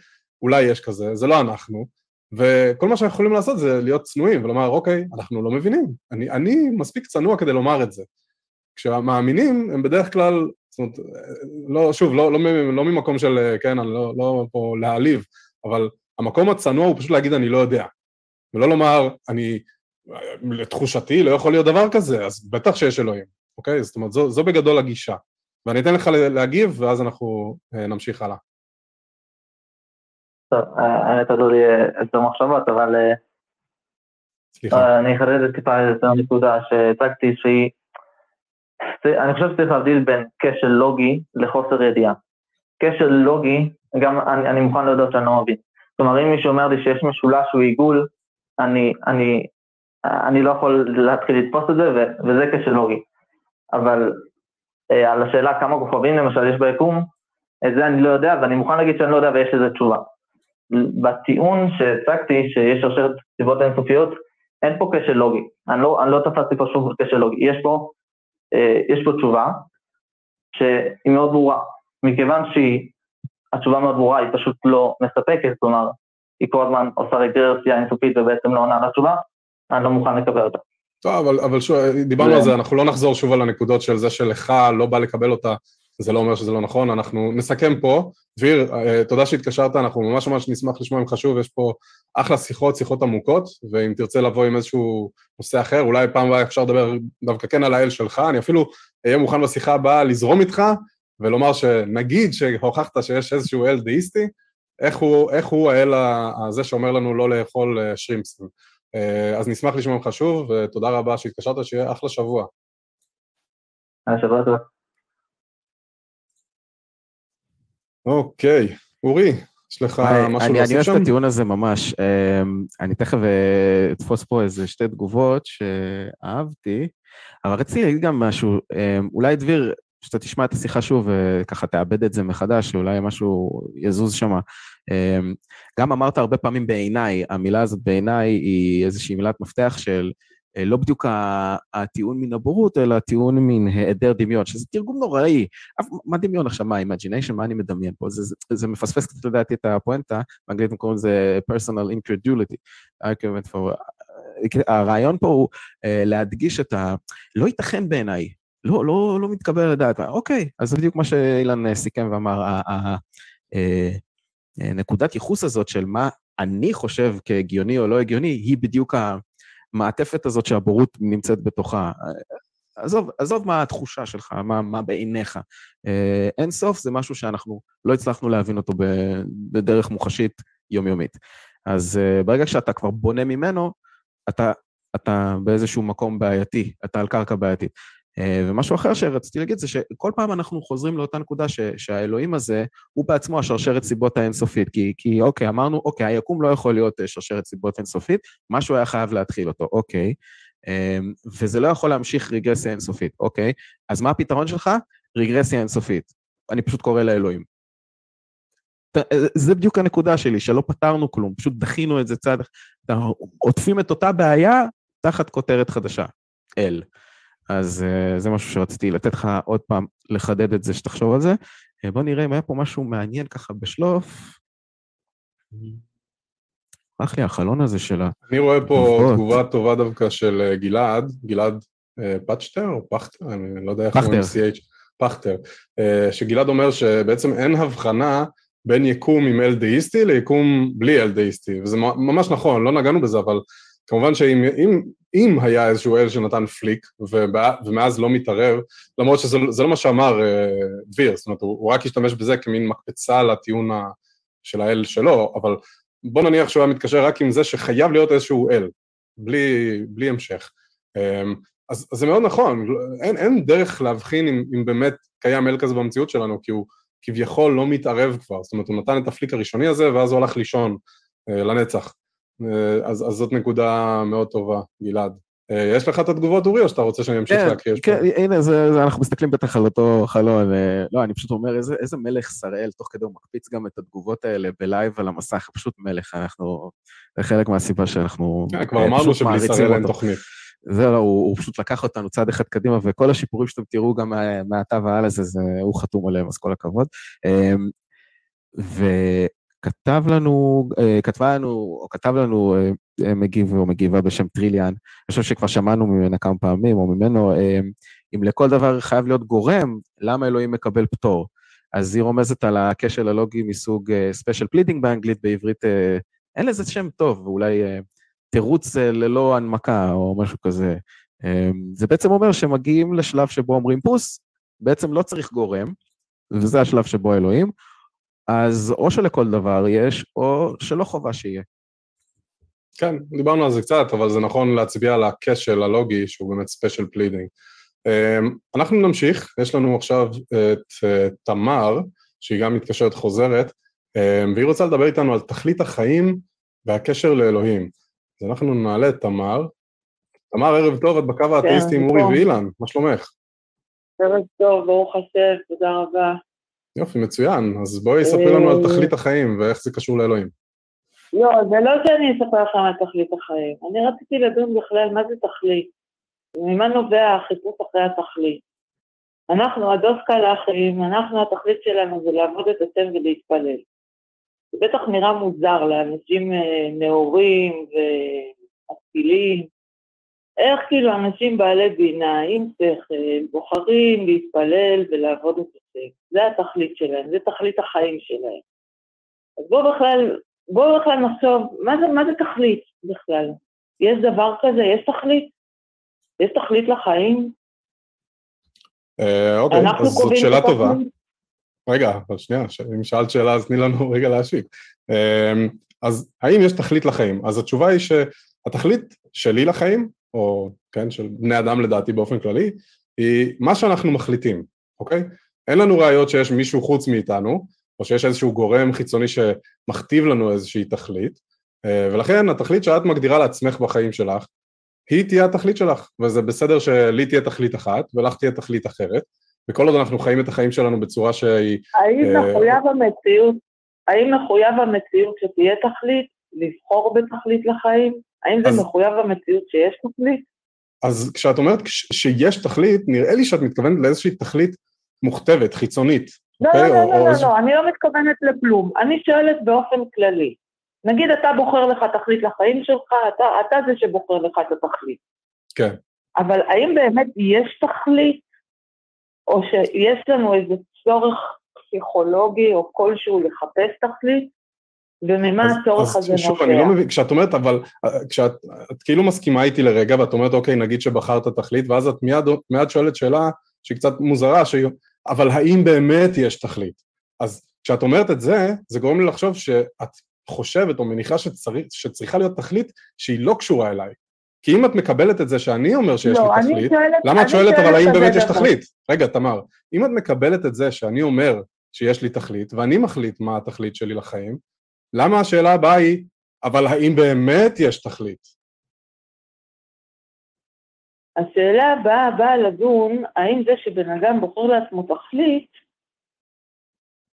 אולי יש כזה, זה לא אנחנו, וכל מה שאנחנו יכולים לעשות זה להיות צנועים ולומר, אוקיי, אנחנו לא מבינים, אני, אני מספיק צנוע כדי לומר את זה. כשהמאמינים הם בדרך כלל, זאת אומרת, לא, שוב, לא, לא, לא, לא ממקום של, כן, אני לא, לא פה להעליב, אבל המקום הצנוע הוא פשוט להגיד אני לא יודע, ולא לומר אני, לתחושתי לא יכול להיות דבר כזה, אז בטח שיש אלוהים, אוקיי? זאת אומרת זו, זו בגדול הגישה, ואני אתן לך להגיב ואז אנחנו אה, נמשיך הלאה. טוב, האמת עלו לי יותר מחשבות, אבל... אה, סליחה. אני אחדד את טיפה יותר נקודה שהצגתי שהיא, אני חושב שצריך להבדיל בין כשל לוגי לחוסר ידיעה. כשל לוגי, גם אני, אני מוכן להודות שאני לא מבין. כלומר, אם מישהו אומר לי שיש משולש הוא עיגול, אני, אני, אני לא יכול להתחיל לתפוס את זה, וזה כשל לוגי. אבל אה, על השאלה כמה כוכבים למשל יש ביקום, את זה אני לא יודע, ואני מוכן להגיד שאני לא יודע ויש לזה תשובה. בטיעון שהצגתי, שיש שרשרת סיבות אינסופיות, אין פה כשל לוגי. אני לא, אני לא תפסתי פה שום כשל לוגי. יש פה, אה, יש פה תשובה שהיא מאוד ברורה. מכיוון שהתשובה מאוד ברורה, היא פשוט לא מספקת, כלומר, היא כל הזמן עושה רגרסיה אינסופית ובעצם לא עונה לתשובה, אני לא מוכן לקבל אותה. טוב, אבל, אבל שוב, דיברנו על זה, אנחנו לא נחזור שוב על הנקודות של זה שלך לא בא לקבל אותה, זה לא אומר שזה לא נכון, אנחנו נסכם פה. דביר, אה, תודה שהתקשרת, אנחנו ממש ממש נשמח לשמוע ממך שוב, יש פה אחלה שיחות, שיחות עמוקות, ואם תרצה לבוא עם איזשהו נושא אחר, אולי פעם הבאה אפשר לדבר דווקא כן על האל שלך, אני אפילו אהיה מוכן בשיחה הבאה לזרום איתך, ולומר שנגיד שהוכחת שיש איזשהו אל דאיסטי, איך הוא, איך הוא האל הזה שאומר לנו לא לאכול אה, שרימפסים. אה, אז נשמח לשמוע ממך שוב, ותודה רבה שהתקשרת, שיהיה אחלה שבוע. שבוע טוב. אוקיי, אורי, יש לך משהו להוסיף שם? אני אוהב את הטיעון הזה ממש. אמ, אני תכף אה, אתפוס פה איזה שתי תגובות שאהבתי, אבל רציתי להגיד גם משהו. אמ, אולי דביר, שאתה תשמע את השיחה שוב וככה תאבד את זה מחדש, שאולי משהו יזוז שם. אמ, גם אמרת הרבה פעמים בעיניי, המילה הזאת בעיניי היא איזושהי מילת מפתח של אה, לא בדיוק הטיעון מן הבורות, אלא הטיעון מן היעדר דמיון, שזה תרגום נוראי. מה דמיון עכשיו? מה, imagination? מה אני מדמיין פה? זה, זה, זה מפספס קצת לדעתי את הפואנטה, באנגלית הם קוראים לזה personal incredulity. for... הרעיון פה הוא אה, להדגיש את ה... לא ייתכן בעיניי, לא, לא, לא מתקבל לדעת. אוקיי, אז זה בדיוק מה שאילן אה, סיכם ואמר, הנקודת ייחוס הזאת של מה אני חושב כהגיוני או לא הגיוני, היא בדיוק המעטפת הזאת שהבורות נמצאת בתוכה. עזוב, עזוב מה התחושה שלך, מה, מה בעיניך. אה, אין סוף זה משהו שאנחנו לא הצלחנו להבין אותו בדרך מוחשית יומיומית. אז אה, ברגע שאתה כבר בונה ממנו, אתה, אתה באיזשהו מקום בעייתי, אתה על קרקע בעייתית. אה, ומשהו אחר שרציתי להגיד זה שכל פעם אנחנו חוזרים לאותה נקודה ש, שהאלוהים הזה הוא בעצמו השרשרת סיבות האינסופית, כי, כי אוקיי, אמרנו, אוקיי, היקום לא יכול להיות אה, שרשרת סיבות אינסופית, משהו היה חייב להתחיל אותו, אוקיי, אה, וזה לא יכול להמשיך רגרסיה אינסופית, אוקיי, אז מה הפתרון שלך? רגרסיה אינסופית. אני פשוט קורא לאלוהים. זה בדיוק הנקודה שלי, שלא פתרנו כלום, פשוט דחינו את זה צעד, עוטפים את אותה בעיה תחת כותרת חדשה, אל. אז uh, זה משהו שרציתי לתת לך עוד פעם לחדד את זה, שתחשוב על זה. Uh, בוא נראה אם היה פה משהו מעניין ככה בשלוף. הלך לי החלון הזה של ה... אני רואה פה תגובה טובה דווקא של אה, גלעד, גלעד פצ'טר או פכטר, אני לא יודע איך אומרים CH, פכטר, שגלעד אומר שבעצם אין הבחנה בין יקום עם אל דאיסטי ליקום בלי אל דאיסטי, וזה ממש נכון, לא נגענו בזה, אבל כמובן שאם אם, אם היה איזשהו אל שנתן פליק ובא, ומאז לא מתערב, למרות שזה לא מה שאמר אה, דביר, זאת אומרת, הוא, הוא רק השתמש בזה כמין מקפצה לטיעון של האל שלו, אבל בוא נניח שהוא היה מתקשר רק עם זה שחייב להיות איזשהו אל, בלי, בלי המשך. אמ, אז, אז זה מאוד נכון, אין, אין דרך להבחין אם, אם באמת קיים אל כזה במציאות שלנו, כי הוא כביכול לא מתערב כבר, זאת אומרת, הוא נתן את הפליק הראשוני הזה, ואז הוא הלך לישון אה, לנצח. אה, אז, אז זאת נקודה מאוד טובה, גלעד. אה, יש לך את התגובות, אורי, או שאתה רוצה שאני אמשיך כן, להקריא? כן, הנה, זה, זה, אנחנו מסתכלים בטח על אותו חלון. אה, לא, אני פשוט אומר, איזה, איזה מלך שראל, תוך כדי הוא מקפיץ גם את התגובות האלה ב live על המסך, פשוט מלך, אנחנו... זה חלק מהסיבה שאנחנו... כן, כבר אמרנו שבלי שראל אין תוכנית. זהו, הוא, הוא פשוט לקח אותנו צעד אחד קדימה, וכל השיפורים שאתם תראו גם מעתה והלאה, זה, זה, הוא חתום עליהם, אז כל הכבוד. ו... כתב לנו, אה, כתבה לנו, או כתב לנו אה, מגיב או מגיבה בשם טריליאן, אני חושב שכבר שמענו ממנה כמה פעמים, או ממנו, אה, אם לכל דבר חייב להיות גורם, למה אלוהים מקבל פטור? אז היא רומזת על הכשל הלוגי מסוג special pleading באנגלית, בעברית אין לזה שם טוב, ואולי תירוץ ללא הנמקה או משהו כזה. זה בעצם אומר שמגיעים לשלב שבו אומרים פוס, בעצם לא צריך גורם, וזה השלב שבו אלוהים, אז או שלכל דבר יש, או שלא חובה שיהיה. כן, דיברנו על זה קצת, אבל זה נכון להצביע על הכשל הלוגי, שהוא באמת special pleading. אנחנו נמשיך, יש לנו עכשיו את אה, תמר, שהיא גם מתקשרת חוזרת, והיא רוצה לדבר איתנו על תכלית החיים והקשר לאלוהים. אז אנחנו נעלה את תמר. תמר, ערב טוב, את בקו כן, האתאיסטי עם אורי ואילן, מה שלומך? ערב טוב, ברוך השם, תודה רבה. יופי, מצוין. אז בואי ספרי לנו על תכלית החיים ואיך זה קשור לאלוהים. לא, זה לא שאני אספר לכם על תכלית החיים. אני רציתי לדון בכלל מה זה תכלית, וממה נובע החיפוש אחרי התכלית. אנחנו, הדוס קלאחים, אנחנו, התכלית שלנו זה לעבוד את השם ולהתפלל. זה בטח נראה מוזר לאנשים אה, נאורים ומשכילים. איך כאילו אנשים בעלי בינה, עם שכל, בוחרים להתפלל ולעבוד את השם. זה התכלית שלהם, זה תכלית החיים שלהם. אז בואו בכלל בואו בכלל נחשוב, מה זה, מה זה תכלית בכלל? יש דבר כזה? יש תכלית? יש תכלית לחיים? אה, אוקיי, אז זאת שאלה טובה. רגע, אבל שנייה, אם שאלת שאלה אז תני לנו רגע להשיב. אמ, אז האם יש תכלית לחיים? אז התשובה היא שהתכלית שלי לחיים, או כן, של בני אדם לדעתי באופן כללי, היא מה שאנחנו מחליטים, אוקיי? אין לנו ראיות שיש מישהו חוץ מאיתנו, או שיש איזשהו גורם חיצוני שמכתיב לנו איזושהי תכלית, אה, ולכן התכלית שאת מגדירה לעצמך בחיים שלך, היא תהיה התכלית שלך, וזה בסדר שלי תהיה תכלית אחת ולך תהיה תכלית אחרת, וכל עוד אנחנו חיים את החיים שלנו בצורה שהיא... האם אה, מחויב המציאות, האם מחויב המציאות שתהיה תכלית, לבחור בתכלית לחיים? האם זה אז... מחויב המציאות שיש תכלית? אז כשאת אומרת שיש תכלית, נראה לי שאת מתכוונת לאיזושהי תכלית מוכתבת, חיצונית, לא, okay, לא, לא, לא, לא, לא, אני לא מתכוונת לכלום. אני שואלת באופן כללי. נגיד אתה בוחר לך תכלית לחיים שלך, אתה, אתה זה שבוחר לך את התכלית. כן. אבל האם באמת יש תכלית, או שיש לנו איזה צורך פסיכולוגי או כלשהו לחפש תכלית, וממה אז, הצורך אז הזה נובע? שוב, אני לא מבין, כשאת אומרת, אבל כשאת את כאילו מסכימה איתי לרגע, ואת אומרת, אוקיי, נגיד שבחרת תכלית, ואז את מיד, מיד שואלת שאלה שהיא קצת מוזרה, שהיא... אבל האם באמת יש תכלית? אז כשאת אומרת את זה, זה גורם לי לחשוב שאת חושבת או מניחה שצריך, שצריכה להיות תכלית שהיא לא קשורה אליי. כי אם את מקבלת את זה שאני אומר שיש לא, לי תכלית, שואלת, למה את שואלת אבל האם באמת יש תכלית? רגע, תמר, אם את מקבלת את זה שאני אומר שיש לי תכלית, ואני מחליט מה התכלית שלי לחיים, למה השאלה הבאה היא, אבל האם באמת יש תכלית? השאלה הבאה באה לדון, האם זה שבן אדם בוחר לעצמו תכלית,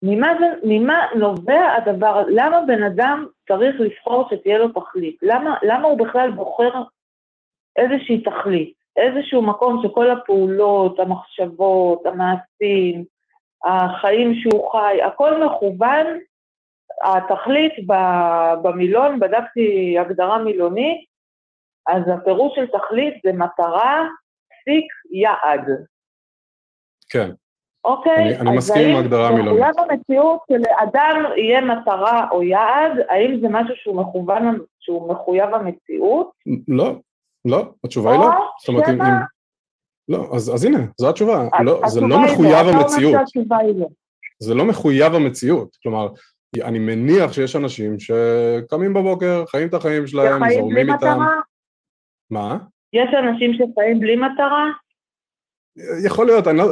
ממה, זה, ממה נובע הדבר, למה בן אדם צריך לבחור שתהיה לו תכלית? למה, למה הוא בכלל בוחר איזושהי תכלית? איזשהו מקום שכל הפעולות, המחשבות, המעשים, החיים שהוא חי, הכל מכוון, התכלית במילון, בדקתי הגדרה מילונית, אז הפירוש של תכלית זה מטרה, פסיק, יעד. כן. אוקיי? אני, אני מסכים עם ההגדרה המילונית. אז האם המציאות שלאדם יהיה מטרה או יעד, האם זה משהו שהוא מכוון, שהוא מחויב המציאות? לא, לא, התשובה היא לא. זאת אומרת, אם... לא, אז, אז הנה, זו התשובה. לא, זה לא מחויב לא. המציאות. לא. זה לא מחויב המציאות. כלומר, אני מניח שיש אנשים שקמים בבוקר, חיים את החיים שלהם, זורמים איתם. מה? יש אנשים שחיים בלי מטרה? יכול להיות, אני לא,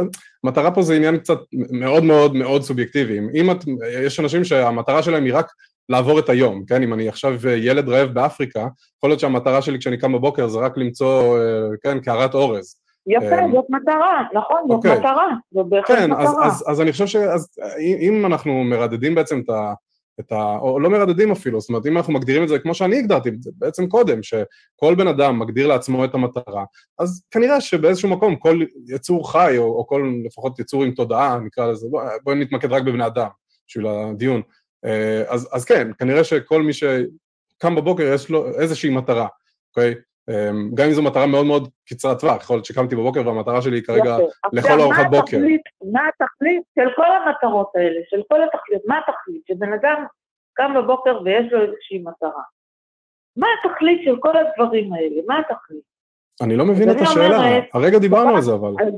מטרה פה זה עניין קצת מאוד מאוד מאוד סובייקטיבי. אם את, יש אנשים שהמטרה שלהם היא רק לעבור את היום, כן? אם אני עכשיו ילד רעב באפריקה, יכול להיות שהמטרה שלי כשאני קם בבוקר זה רק למצוא, כן, קערת אורז. יפה, אמ, זאת מטרה, נכון, זאת אוקיי. מטרה, זאת בהחלט כן, מטרה. אז, אז, אז אני חושב שאם אנחנו מרדדים בעצם את ה... את ה... או לא מרדדים אפילו, זאת אומרת, אם אנחנו מגדירים את זה כמו שאני הגדרתי את זה בעצם קודם, שכל בן אדם מגדיר לעצמו את המטרה, אז כנראה שבאיזשהו מקום כל יצור חי, או, או כל לפחות יצור עם תודעה, נקרא לזה, בואי בוא נתמקד רק בבני אדם, בשביל הדיון. אה, אז, אז כן, כנראה שכל מי שקם בבוקר יש לו איזושהי מטרה, אוקיי? אמ, גם אם זו מטרה מאוד מאוד קצרת טווח, יכול להיות שקמתי בבוקר והמטרה שלי היא כרגע לאכול ארוחת בוקר. מה התכלית של כל המטרות האלה, של כל התכלית, מה התכלית? שבן אדם קם בבוקר ויש לו איזושהי מטרה. מה התכלית של כל הדברים האלה? מה התכלית? אני לא מבין את השאלה, הרגע דיברנו על זה אבל. אז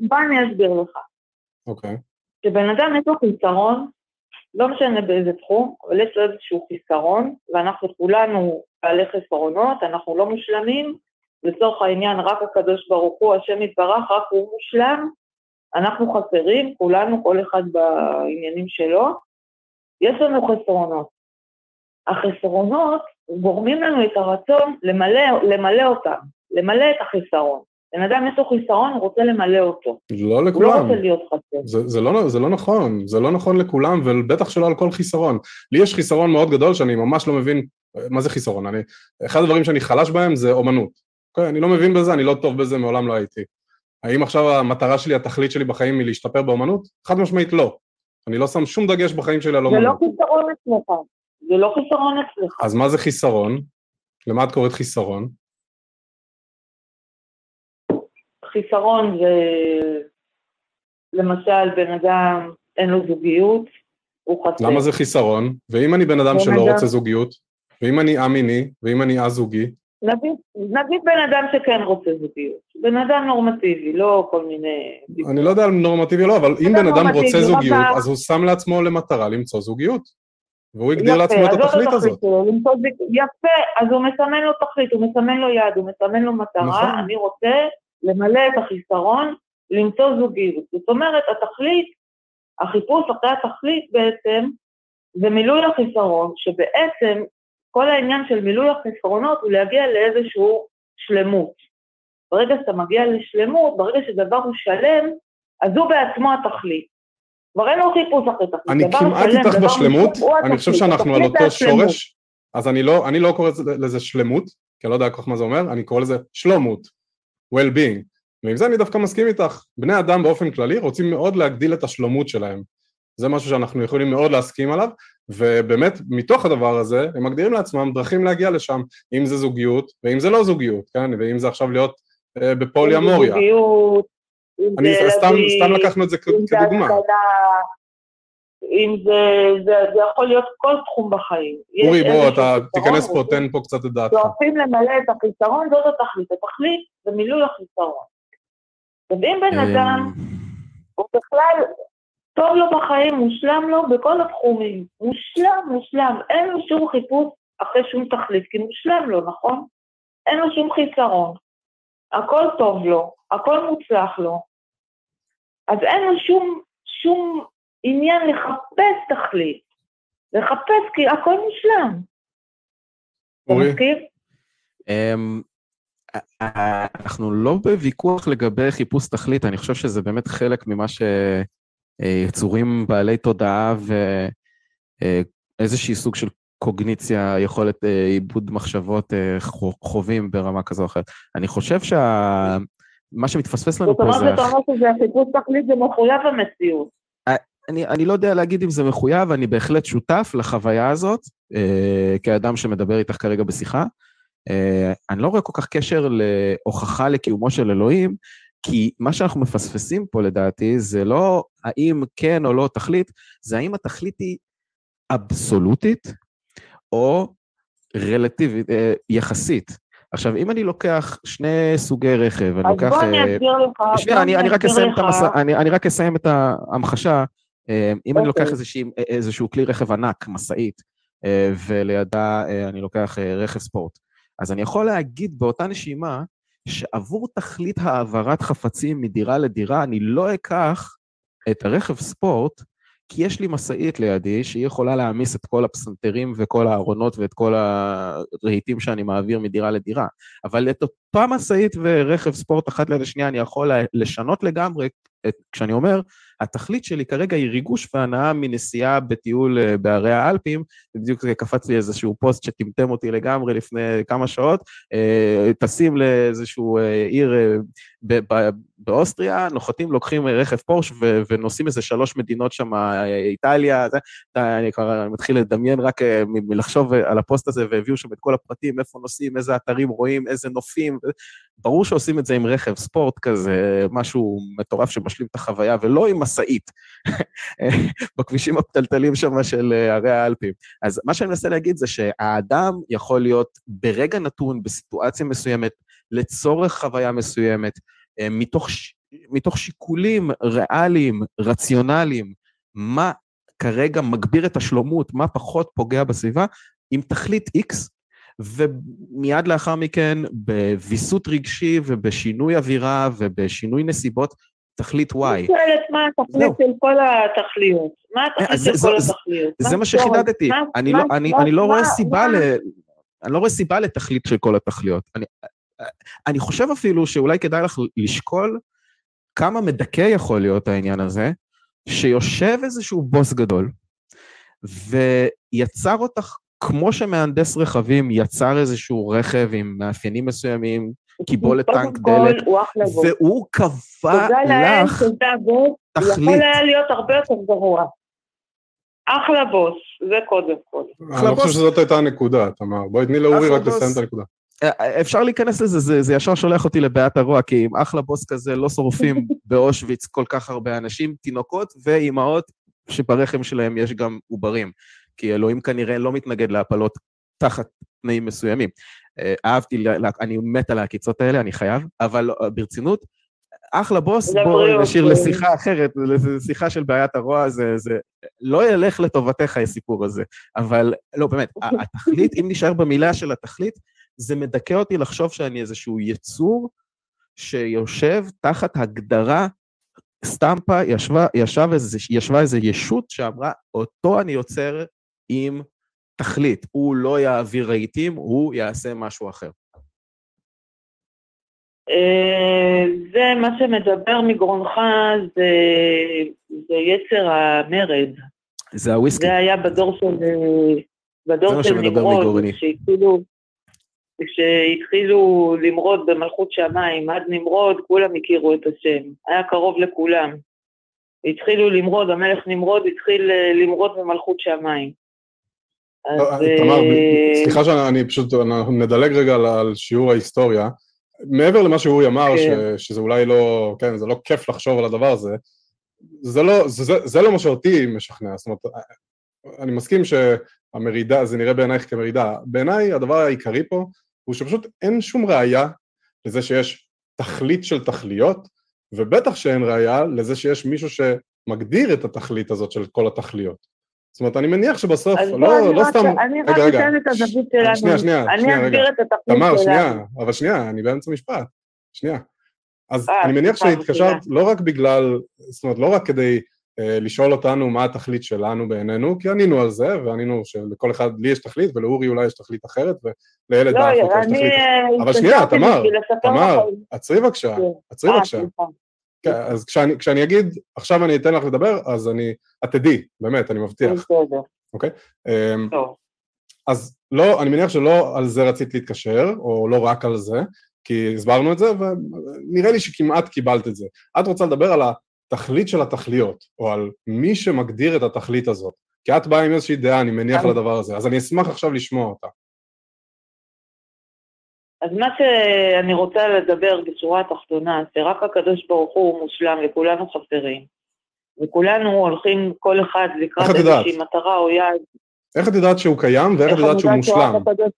בוא אני אסביר לך. אוקיי. כשבן אדם יש לו חיסרון, לא משנה באיזה תחום, אבל יש לו איזשהו חיסרון, ואנחנו כולנו בעלי חסרונות, אנחנו לא מושלמים, לצורך העניין רק הקדוש ברוך הוא, השם יתברך, רק הוא מושלם, אנחנו חסרים, כולנו, כל אחד בעניינים שלו, יש לנו חסרונות. החסרונות גורמים לנו את הרצון למלא, למלא אותם, למלא את החיסרון. בן אדם יש לו חיסרון, הוא רוצה למלא אותו. לא לכולם. הוא לא רוצה להיות חסר. זה, זה, לא, זה לא נכון, זה לא נכון לכולם, ובטח שלא על כל חיסרון. לי יש חיסרון מאוד גדול שאני ממש לא מבין, מה זה חיסרון? אני, אחד הדברים שאני חלש בהם זה אומנות. אוקיי? אני לא מבין בזה, אני לא טוב בזה, מעולם לא הייתי. האם עכשיו המטרה שלי, התכלית שלי בחיים היא להשתפר באומנות? חד משמעית לא. אני לא שם שום דגש בחיים שלי על אומנות. זה לא חיסרון אצלך. זה לא חיסרון אצלך. אז מה זה חיסרון? למה את קוראת חיסרון? חיסרון זה, למשל, בן אדם אין לו זוגיות, הוא חסר. למה זה חיסרון? ואם אני בן אדם שלא אדם... רוצה זוגיות? ואם אני א-מיני? ואם אני א-זוגי? נגיד, נגיד בן אדם שכן רוצה זוגיות, בן אדם נורמטיבי, לא כל מיני... אני לא יודע על נורמטיבי או לא, אבל אם בן אדם רוצה זוגיות, אז הוא שם לעצמו למטרה למצוא זוגיות. והוא הגדיר לעצמו את התכלית הזאת. יפה, אז הוא מסמן לו תכלית, הוא מסמן לו יעד, הוא מסמן לו מטרה, נכון. אני רוצה למלא את החיסרון, למצוא זוגיות. זאת אומרת, התכלית, החיפוש אחרי התכלית בעצם, זה מילוי החיסרון, שבעצם כל העניין של מילוי החסרונות הוא להגיע לאיזושהי שלמות. ברגע שאתה מגיע לשלמות, ברגע שדבר הוא שלם, אז הוא בעצמו התכלית. כבר אין לו חיפוש אחרי תכלית. אני כמעט איתך בשלמות, אני חושב שאנחנו על אותו שורש, אז אני לא, אני לא קורא לזה שלמות, כי אני לא יודע כל כך מה זה אומר, אני קורא לזה שלומות, well-being. ועם זה אני דווקא מסכים איתך. בני אדם באופן כללי רוצים מאוד להגדיל את השלומות שלהם. זה משהו שאנחנו יכולים מאוד להסכים עליו, ובאמת מתוך הדבר הזה הם מגדירים לעצמם דרכים להגיע לשם, אם זה זוגיות ואם זה לא זוגיות, כן? ואם זה עכשיו להיות אה, בפולי אמוריה. זוגיות, אני סתם, סתם לקחנו את זה כדוגמה. אם זה, זה, זה יכול להיות כל תחום בחיים. אורי, בוא, אתה תיכנס פה, תן פה קצת את דעתך. שואפים למלא את החיסרון, זאת התכלית. התכלית זה מילוי החיסרון. ואם בן אה, אדם, הוא בכלל טוב לו בחיים, מושלם לו בכל התחומים. מושלם, מושלם. אין לו שום חיפוש אחרי שום תכלית, כי מושלם לו, נכון? אין לו שום חיסרון. הכל טוב לו, הכל מוצלח לו. אז אין לו שום, שום עניין לחפש תכלית. לחפש כי הכל מושלם. אתה מסכים? אמ, אנחנו לא בוויכוח לגבי חיפוש תכלית, אני חושב שזה באמת חלק ממה שיצורים בעלי תודעה ואיזשהי סוג של קוגניציה, יכולת אה, עיבוד מחשבות אה, חווים ברמה כזו או אחרת. אני חושב שמה שמתפספס לנו פה זה... זאת אומרת, אתה אומר שזה חיפוש תכלית זה מחויב המציאות. אני, אני לא יודע להגיד אם זה מחויב, אני בהחלט שותף לחוויה הזאת, אה, כאדם שמדבר איתך כרגע בשיחה. אה, אני לא רואה כל כך קשר להוכחה לקיומו של אלוהים, כי מה שאנחנו מפספסים פה לדעתי זה לא האם כן או לא תכלית, זה האם התכלית היא אבסולוטית או רלטיבית, אה, יחסית. עכשיו, אם אני לוקח שני סוגי רכב, אני לוקח... אז בוא אני אסביר לך. שנייה, אני, אני, רק אסיים את המסע, אני, אני רק אסיים את ההמחשה. אה, אם אני לוקח אוקיי. איזושהי, איזשהו כלי רכב ענק, משאית, אה, ולידה אה, אני לוקח רכב ספורט, אז אני יכול להגיד באותה נשימה, שעבור תכלית העברת חפצים מדירה לדירה, אני לא אקח את הרכב ספורט, כי יש לי משאית לידי שהיא יכולה להעמיס את כל הפסנתרים וכל הארונות ואת כל הרהיטים שאני מעביר מדירה לדירה. אבל את אותה משאית ורכב ספורט אחת ליד השנייה אני יכול לשנות לגמרי, את, כשאני אומר התכלית שלי כרגע היא ריגוש והנאה מנסיעה בטיול אה, בערי האלפים, ובדיוק קפץ לי איזשהו פוסט שטמטם אותי לגמרי לפני כמה שעות, אה, טסים לאיזשהו אה, עיר באוסטריה, נוחתים, לוקחים רכב פורש ונוסעים איזה שלוש מדינות שם, איטליה, זה, אני כבר מתחיל לדמיין רק מלחשוב על הפוסט הזה, והביאו שם את כל הפרטים, איפה נוסעים, איזה אתרים רואים, איזה נופים, ברור שעושים את זה עם רכב ספורט כזה, משהו מטורף שמשלים את החוויה, ולא עם משאית. בכבישים הפתלתלים שם של אה, ערי האלפים. אז מה שאני מנסה להגיד זה שהאדם יכול להיות ברגע נתון, בסיטואציה מסוימת, לצורך חוויה מסוימת, אה, מתוך, מתוך שיקולים ריאליים, רציונליים, מה כרגע מגביר את השלומות, מה פחות פוגע בסביבה, עם תכלית X, ומיד לאחר מכן בוויסות רגשי ובשינוי אווירה ובשינוי נסיבות, תכלית Y. אני שואלת מה התכלית של כל התכליות. מה התכלית אז זה- של כל התכליות? זה מה שחידדתי. אני לא- רואה סיבה מה- ל... אני לא רואה סיבה לתכלית של כל התכליות. אני, אני חושב אפילו שאולי כדאי לך לשקול כמה מדכא יכול להיות העניין הזה, שיושב איזשהו בוס גדול, ויצר אותך כמו שמהנדס רכבים יצר איזשהו רכב עם מאפיינים מסוימים, קיבולת טנק דלק. והוא קבע לך הוא יכול תכלית. היה להיות הרבה יותר גרוע. אחלה בוס, זה קודם כל. אני לא חושב שזאת הייתה הנקודה, תמר. בואי תני לאורי רק לסיים. את הנקודה. אפשר להיכנס לזה, זה, זה ישר שולח אותי לבעיית הרוע, כי עם אחלה בוס כזה לא שורפים באושוויץ כל כך הרבה אנשים, תינוקות ואימהות שברחם שלהם יש גם עוברים, כי אלוהים כנראה לא מתנגד להפלות תחת תנאים מסוימים. אה, אהבתי, אני מת על העקיצות האלה, אני חייב, אבל אה, ברצינות, אחלה בוס, בואו נשאיר אה. לשיחה אחרת, לשיחה של בעיית הרוע, זה, זה לא ילך לטובתך הסיפור הזה, אבל לא, באמת, התכלית, אם נשאר במילה של התכלית, זה מדכא אותי לחשוב שאני איזשהו יצור שיושב תחת הגדרה, סטמפה, ישבה, ישב איזה, ישבה איזו ישות שאמרה, אותו אני יוצר עם תכלית. הוא לא יעביר רהיטים, הוא יעשה משהו אחר. אה, זה מה שמדבר מגרונך, זה, זה יצר המרד. זה הוויסקי. זה היה בדור של, זה בדור של מגורני. שהתחילו, כשהתחילו למרוד במלכות שמיים, עד נמרוד כולם הכירו את השם, היה קרוב לכולם. התחילו למרוד, המלך נמרוד התחיל אה, למרוד במלכות שמיים. אז, לא, תמר, אה, סליחה שאני פשוט, נדלג רגע על- שיעור ההיסטוריה. מעבר למה שאורי אמר, כן. ש- שזה אולי לא, כן, זה לא כיף לחשוב על הדבר הזה, זה לא, זה, זה לא מה שאותי משכנע. זאת אומרת, אני מסכים שהמרידה, זה נראה בעינייך כמרידה. בעיניי הדבר העיקרי פה הוא שפשוט אין שום ראייה לזה שיש תכלית של תכליות, ובטח שאין ראייה לזה שיש מישהו שמגדיר את התכלית הזאת של כל התכליות. זאת אומרת, אני מניח שבסוף, לא, לא סתם... אני רק. אתן את הזווית שלנו. שנייה, שנייה, אני שנייה, רגע. אסביר את התכלית תמר, שלנו. שנייה, אבל שנייה, אני באמצע משפט. שנייה. אז אה, אני מניח שהתקשרת. לא רק בגלל, זאת אומרת, לא רק כדי אה, לשאול אותנו מה התכלית שלנו בעינינו, כי ענינו על זה, וענינו שלכל אחד, לי יש תכלית, ולאורי אולי יש תכלית אחרת, ולילד לא, באפריקה יש תכלית אחרת. אה, אבל שנייה, תמר, תמר, לכם. עצרי בבקשה, כן. עצרי אה, בבקשה. כן, אז כשאני, כשאני אגיד, עכשיו אני אתן לך לדבר, אז אני, את תדעי, באמת, אני מבטיח. בסדר, אמ, טוב. אז לא, אני מניח שלא על זה רצית להתקשר, או לא רק על זה, כי הסברנו את זה, ונראה לי שכמעט קיבלת את זה. את רוצה לדבר על התכלית של התכליות, או על מי שמגדיר את התכלית הזאת. כי את באה עם איזושהי דעה, אני מניח, אני- לדבר הזה, אז אני אשמח עכשיו לשמוע אותה. אז מה שאני רוצה לדבר בשורה התחתונה, שרק הקדוש ברוך הוא מושלם וכולנו חסרים. וכולנו הולכים כל אחד לקראת? איזושהי מטרה או יעד. איך את יודעת שהוא קיים, ואיך את יודעת שהוא מושלם? הקדוש-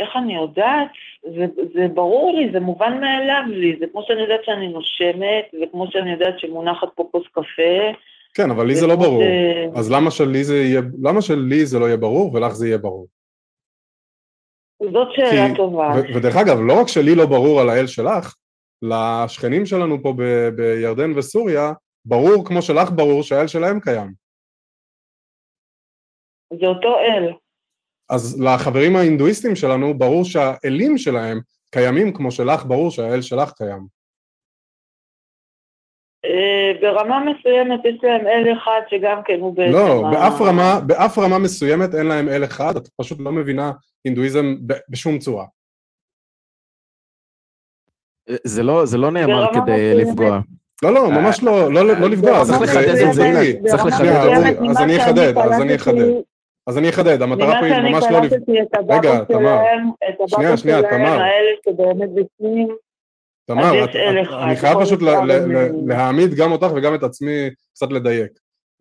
איך אני יודעת? זה, זה ברור לי, זה מובן מאליו לי, זה כמו שאני יודעת שאני נושמת, וכמו שאני יודעת שמונחת פה כוס קפה. כן, אבל לי זה לא ברור. ש- אז למה שלי זה יהיה, למה שלי זה לא יהיה ברור, ולך זה יהיה ברור? זאת שאלה כי- טובה. ו- ודרך אגב, לא רק שלי לא ברור על האל שלך, לשכנים שלנו פה ב- בירדן וסוריה, ברור כמו שלך ברור שהאל שלהם קיים. זה אותו אל. אז לחברים ההינדואיסטים שלנו, ברור שהאלים שלהם קיימים כמו שלך ברור שהאל שלך קיים. אה, ברמה מסוימת יש להם אל אחד שגם כן הוא בעצם... לא, באף רמה, באף רמה מסוימת אין להם אל אחד, את פשוט לא מבינה הינדואיזם בשום צורה. זה לא, זה לא נאמר כדי מסוימת. לפגוע. לא, לא, ממש לא, לא, לא לפגוע. זה- צריך זה- לחדד זה- את זה, אורי, אילן. צריך לחדד אז אני אחדד, אז אני אחדד. אז אני אחדד, המטרה ממה פה היא שאני ממש לא לפגוע. קלטתי את תמר. שלהם, את שנייה, שלהם. האלה שבאמת בפנים, תמר, את- את- אני חייב פשוט ל- שאר ל- הם- ל- להעמיד גם אותך וגם את עצמי קצת לדייק.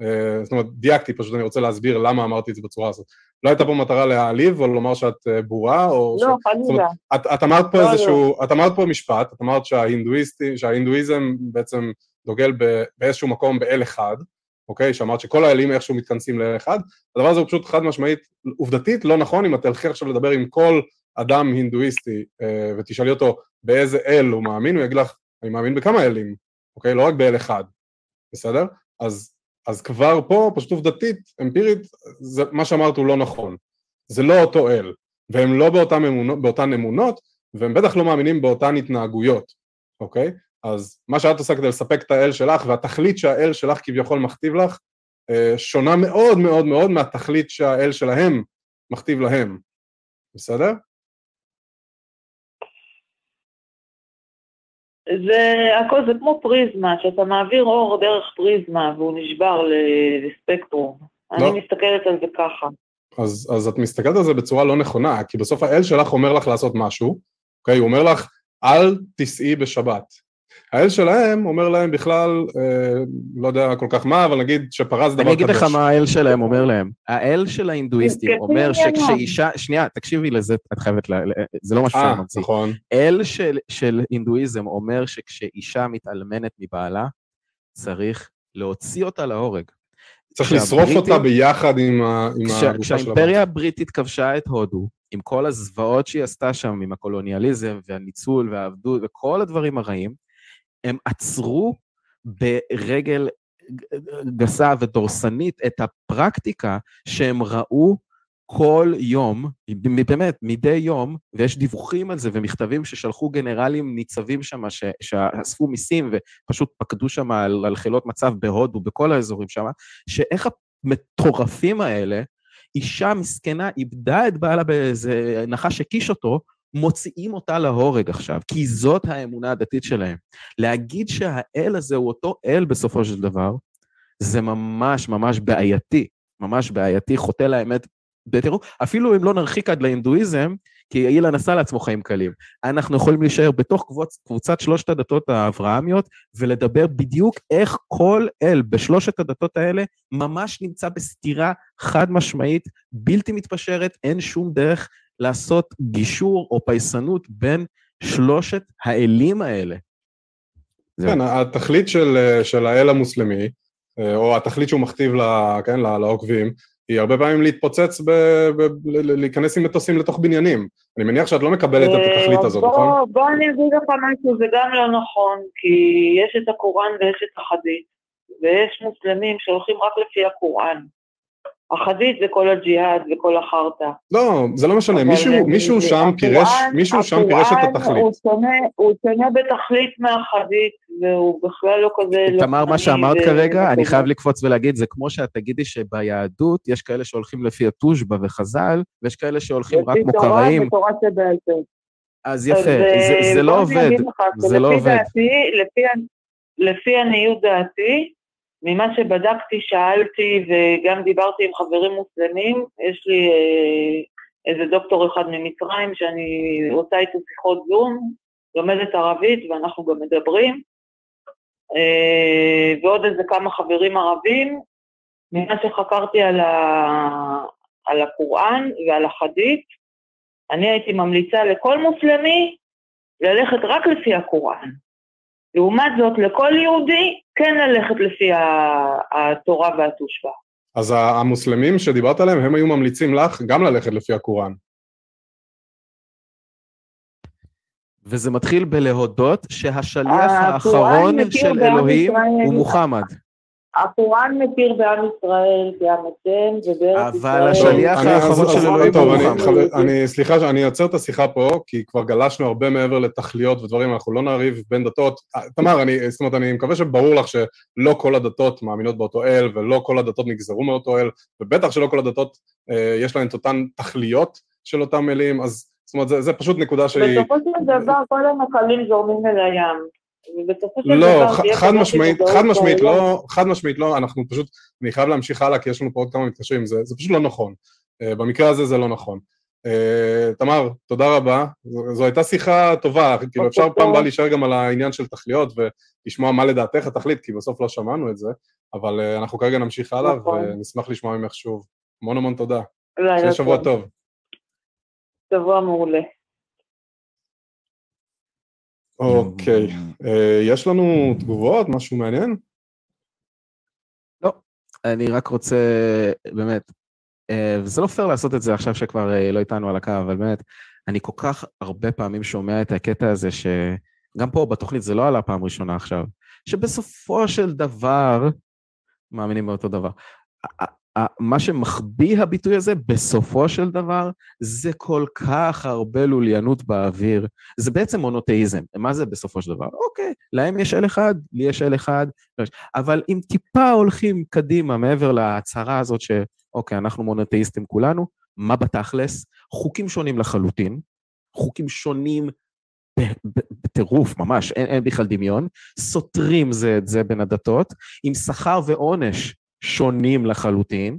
אה, זאת אומרת, דייקתי, פשוט אני רוצה להסביר למה אמרתי את זה בצורה הזאת. לא הייתה פה מטרה להעליב או לומר שאת אה, בורה, או... לא, חלילה. את, את אמרת פה לא, איזשהו, את אמרת פה משפט, את אמרת שההינדואיזם בעצם דוגל באיזשהו מקום באל אחד, אוקיי? שאמרת שכל האלים איכשהו מתכנסים לאל אחד, הדבר הזה הוא פשוט חד משמעית, עובדתית לא נכון, אם את תלכי עכשיו לדבר עם כל אדם הינדואיסטי אה, ותשאלי אותו באיזה אל הוא מאמין, הוא יגיד לך, אני מאמין בכמה אלים, אוקיי? לא רק באל אחד, בסדר? אז, אז כבר פה, פשוט עובדתית, אמפירית, זה, מה שאמרת הוא לא נכון. זה לא אותו אל, והם לא באותן אמונות, באותן אמונות, והם בטח לא מאמינים באותן התנהגויות, אוקיי? אז מה שאת עושה כדי לספק את האל שלך, והתכלית שהאל שלך כביכול מכתיב לך, אה, שונה מאוד מאוד מאוד מהתכלית שהאל שלהם מכתיב להם, בסדר? זה הכל, זה כמו פריזמה, שאתה מעביר אור דרך פריזמה והוא נשבר לספקטרום. לא. אני מסתכלת על זה ככה. אז, אז את מסתכלת על זה בצורה לא נכונה, כי בסוף האל שלך אומר לך לעשות משהו, אוקיי? הוא אומר לך, אל תיסעי בשבת. האל שלהם אומר להם בכלל, אה, לא יודע כל כך מה, אבל נגיד שפרה זה דבר אני קדוש. אגיד לך מה האל שלהם אומר להם. האל של ההינדואיסטים אומר עניינם. שכשאישה, שנייה, תקשיבי לזה, את חייבת, זה לא משהו אה, שאני ממציא. נכון. אל של, של הינדואיזם אומר שכשאישה מתאלמנת מבעלה, צריך להוציא אותה להורג. צריך לשרוף אותה ביחד עם, ה, עם כש- הגופה של הבת. כשהאימפריה הבריטית כבשה את הודו, עם כל הזוועות שהיא עשתה שם, עם הקולוניאליזם והניצול והעבדות וכל הדברים הרעים, הם עצרו ברגל גסה ודורסנית את הפרקטיקה שהם ראו כל יום, באמת, מדי יום, ויש דיווחים על זה ומכתבים ששלחו גנרלים ניצבים שם, שאספו מיסים ופשוט פקדו שם על, על חילות מצב בהודו, בכל האזורים שם, שאיך המטורפים האלה, אישה מסכנה איבדה את בעלה באיזה נחש הקיש אותו, מוציאים אותה להורג עכשיו, כי זאת האמונה הדתית שלהם. להגיד שהאל הזה הוא אותו אל בסופו של דבר, זה ממש ממש בעייתי, ממש בעייתי, חוטא לאמת בטירוף. אפילו אם לא נרחיק עד להינדואיזם, כי אילן עשה לעצמו חיים קלים. אנחנו יכולים להישאר בתוך קבוצ, קבוצת שלושת הדתות האברהמיות, ולדבר בדיוק איך כל אל בשלושת הדתות האלה ממש נמצא בסתירה חד משמעית, בלתי מתפשרת, אין שום דרך לעשות גישור או פייסנות בין שלושת האלים האלה. כן, התכלית של, של האל המוסלמי, אה, או התכלית שהוא מכתיב לה, כן, לה- לעוקבים, היא הרבה פעמים להתפוצץ, ב, ב, ל- להיכנס עם מטוסים לתוך בניינים. אני מניח שאת לא מקבלת את התכלית אה, הזאת, בוא- נכון? בוא אני אגיד לך משהו, זה גם לא נכון, כי יש את הקוראן ויש את החדית, ויש מוסלמים שהולכים רק לפי הקוראן. החדית זה כל הג'יהאד וכל החרטא. לא, זה לא משנה, מישהו, זה- מישהו זה- שם פירש, הקוראן- מישהו שם פירש את התכלית. הוא שונה- הוא שונה בתכלית מהחדית, והוא בכלל לא כזה... תמר, מה לוחמני שאמרת ו- כרגע, אני וטוב. חייב לקפוץ ולהגיד, זה כמו שאת תגידי שביהדות יש כאלה שהולכים לפי התושבע וחז"ל, ויש כאלה שהולכים רק לפי תורה ותורה שבעל פה. אז יפה, אז, זה- זה אה, לא בוא אני עובד, זה לא לפי עובד. דעתי, לפי, לפי עניות דעתי, ממה שבדקתי, שאלתי וגם דיברתי עם חברים מוסלמים, יש לי אה, איזה דוקטור אחד ממצרים שאני עושה איתו שיחות זום, לומדת ערבית ואנחנו גם מדברים, אה, ועוד איזה כמה חברים ערבים, ממה שחקרתי על, ה... על הקוראן ועל החדית, אני הייתי ממליצה לכל מוסלמי ללכת רק לפי הקוראן. לעומת זאת, לכל יהודי כן ללכת לפי התורה והתושבע. אז המוסלמים שדיברת עליהם, הם היו ממליצים לך גם ללכת לפי הקוראן. וזה מתחיל בלהודות שהשליח האחרון של אלוהים. הוא מוחמד. הקוראן מכיר בעם ישראל כעם השם ובארץ אבל ישראל. השליח אני- האחרון של אלוהים טוב, הוא אני- מוחמד. חבר- אני, סליחה שאני עוצר את השיחה פה, כי כבר גלשנו הרבה מעבר לתכליות ודברים, אנחנו לא נריב בין דתות. אה, תמר, אני, זאת אומרת, אני מקווה שברור לך שלא כל הדתות מאמינות באותו אל, ולא כל הדתות נגזרו מאותו אל, ובטח שלא כל הדתות, אה, יש להן את אותן תכליות של אותם אלים, אז זאת אומרת, זה, זה פשוט נקודה שהיא... בסופו של דבר כל הנחלים זורמים אל הים. ובסופו של לא, דבר חד משמעית, חד משמעית. לא, חד משמעית לא, אנחנו פשוט, אני חייב להמשיך הלאה, כי יש לנו פה עוד כמה מתקשרים, זה, זה פשוט לא נכון. Uh, במקרה הזה זה לא נכון. Uh, תמר, תודה רבה, זו, זו הייתה שיחה טובה, כאילו בוקר אפשר פעם. הבאה להישאר גם על העניין של תכליות ולשמוע מה לדעתך התכלית, כי בסוף לא שמענו את זה, אבל uh, אנחנו כרגע נמשיך הלאה נכון. ונשמח לשמוע ממך שוב. המון המון תודה. לילה שיהיה שבוע טוב. שבוע מעולה. אוקיי, אה, יש לנו תגובות, משהו מעניין? לא, אני רק רוצה, באמת, אה, וזה לא פייר לעשות את זה עכשיו שכבר אה, לא איתנו על הקו, אבל באמת, אני כל כך הרבה פעמים שומע את הקטע הזה, שגם פה בתוכנית זה לא עלה פעם ראשונה עכשיו, שבסופו של דבר, מאמינים באותו דבר. מה שמחביא הביטוי הזה, בסופו של דבר, זה כל כך הרבה לוליינות באוויר. זה בעצם מונותאיזם. מה זה בסופו של דבר? אוקיי, להם יש אל אחד, לי יש אל אחד, אבל אם טיפה הולכים קדימה מעבר להצהרה הזאת שאוקיי, אנחנו מונותאיסטים כולנו, מה בתכלס? חוקים שונים לחלוטין, חוקים שונים בטירוף, ממש, אין, אין בכלל דמיון, סותרים זה את זה בין הדתות, עם שכר ועונש שונים לחלוטין.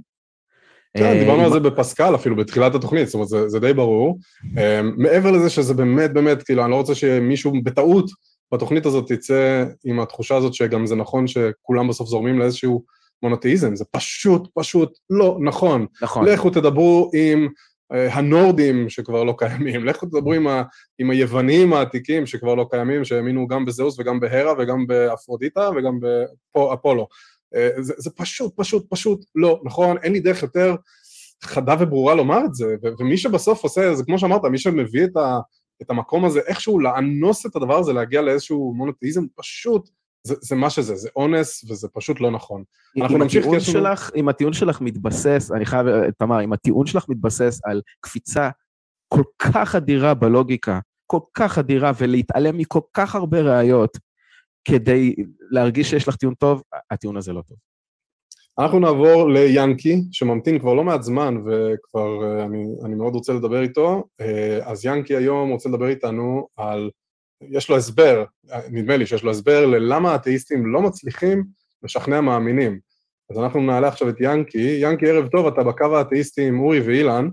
כן, אה, דיברנו על זה בפסקל אפילו, בתחילת התוכנית, זאת אומרת, זה, זה די ברור. אה, מעבר לזה שזה באמת, באמת, כאילו, אני לא רוצה שמישהו בטעות בתוכנית הזאת יצא עם התחושה הזאת שגם זה נכון שכולם בסוף זורמים לאיזשהו מונותאיזם, זה פשוט, פשוט לא נכון. נכון. לכו תדברו עם אה, הנורדים שכבר לא קיימים, לכו תדברו עם, ה, עם היוונים העתיקים שכבר לא קיימים, שהאמינו גם בזאוס וגם בהרה וגם באפרודיטה וגם באפולו. אה, זה, זה פשוט, פשוט, פשוט לא נכון, אין לי דרך יותר חדה וברורה לומר את זה, ו- ומי שבסוף עושה, זה כמו שאמרת, מי שמביא את, ה- את המקום הזה, איכשהו לאנוס את הדבר הזה, להגיע לאיזשהו מונותאיזם, פשוט, זה, זה מה שזה, זה אונס, וזה פשוט לא נכון. אנחנו נמשיך כי יש לנו... אם הטיעון שלך מתבסס, אני חייב, תמר, אם הטיעון שלך מתבסס על קפיצה כל כך אדירה בלוגיקה, כל כך אדירה, ולהתעלם מכל כך הרבה ראיות, כדי להרגיש שיש לך טיעון טוב, הטיעון הזה לא טוב. אנחנו נעבור ליאנקי, שממתין כבר לא מעט זמן וכבר אה, אני, אני מאוד רוצה לדבר איתו. אה, אז יאנקי היום רוצה לדבר איתנו על, יש לו הסבר, נדמה לי שיש לו הסבר ללמה האתאיסטים לא מצליחים לשכנע מאמינים. אז אנחנו נעלה עכשיו את יאנקי. יאנקי, ערב טוב, אתה בקו האתאיסטי עם אורי ואילן,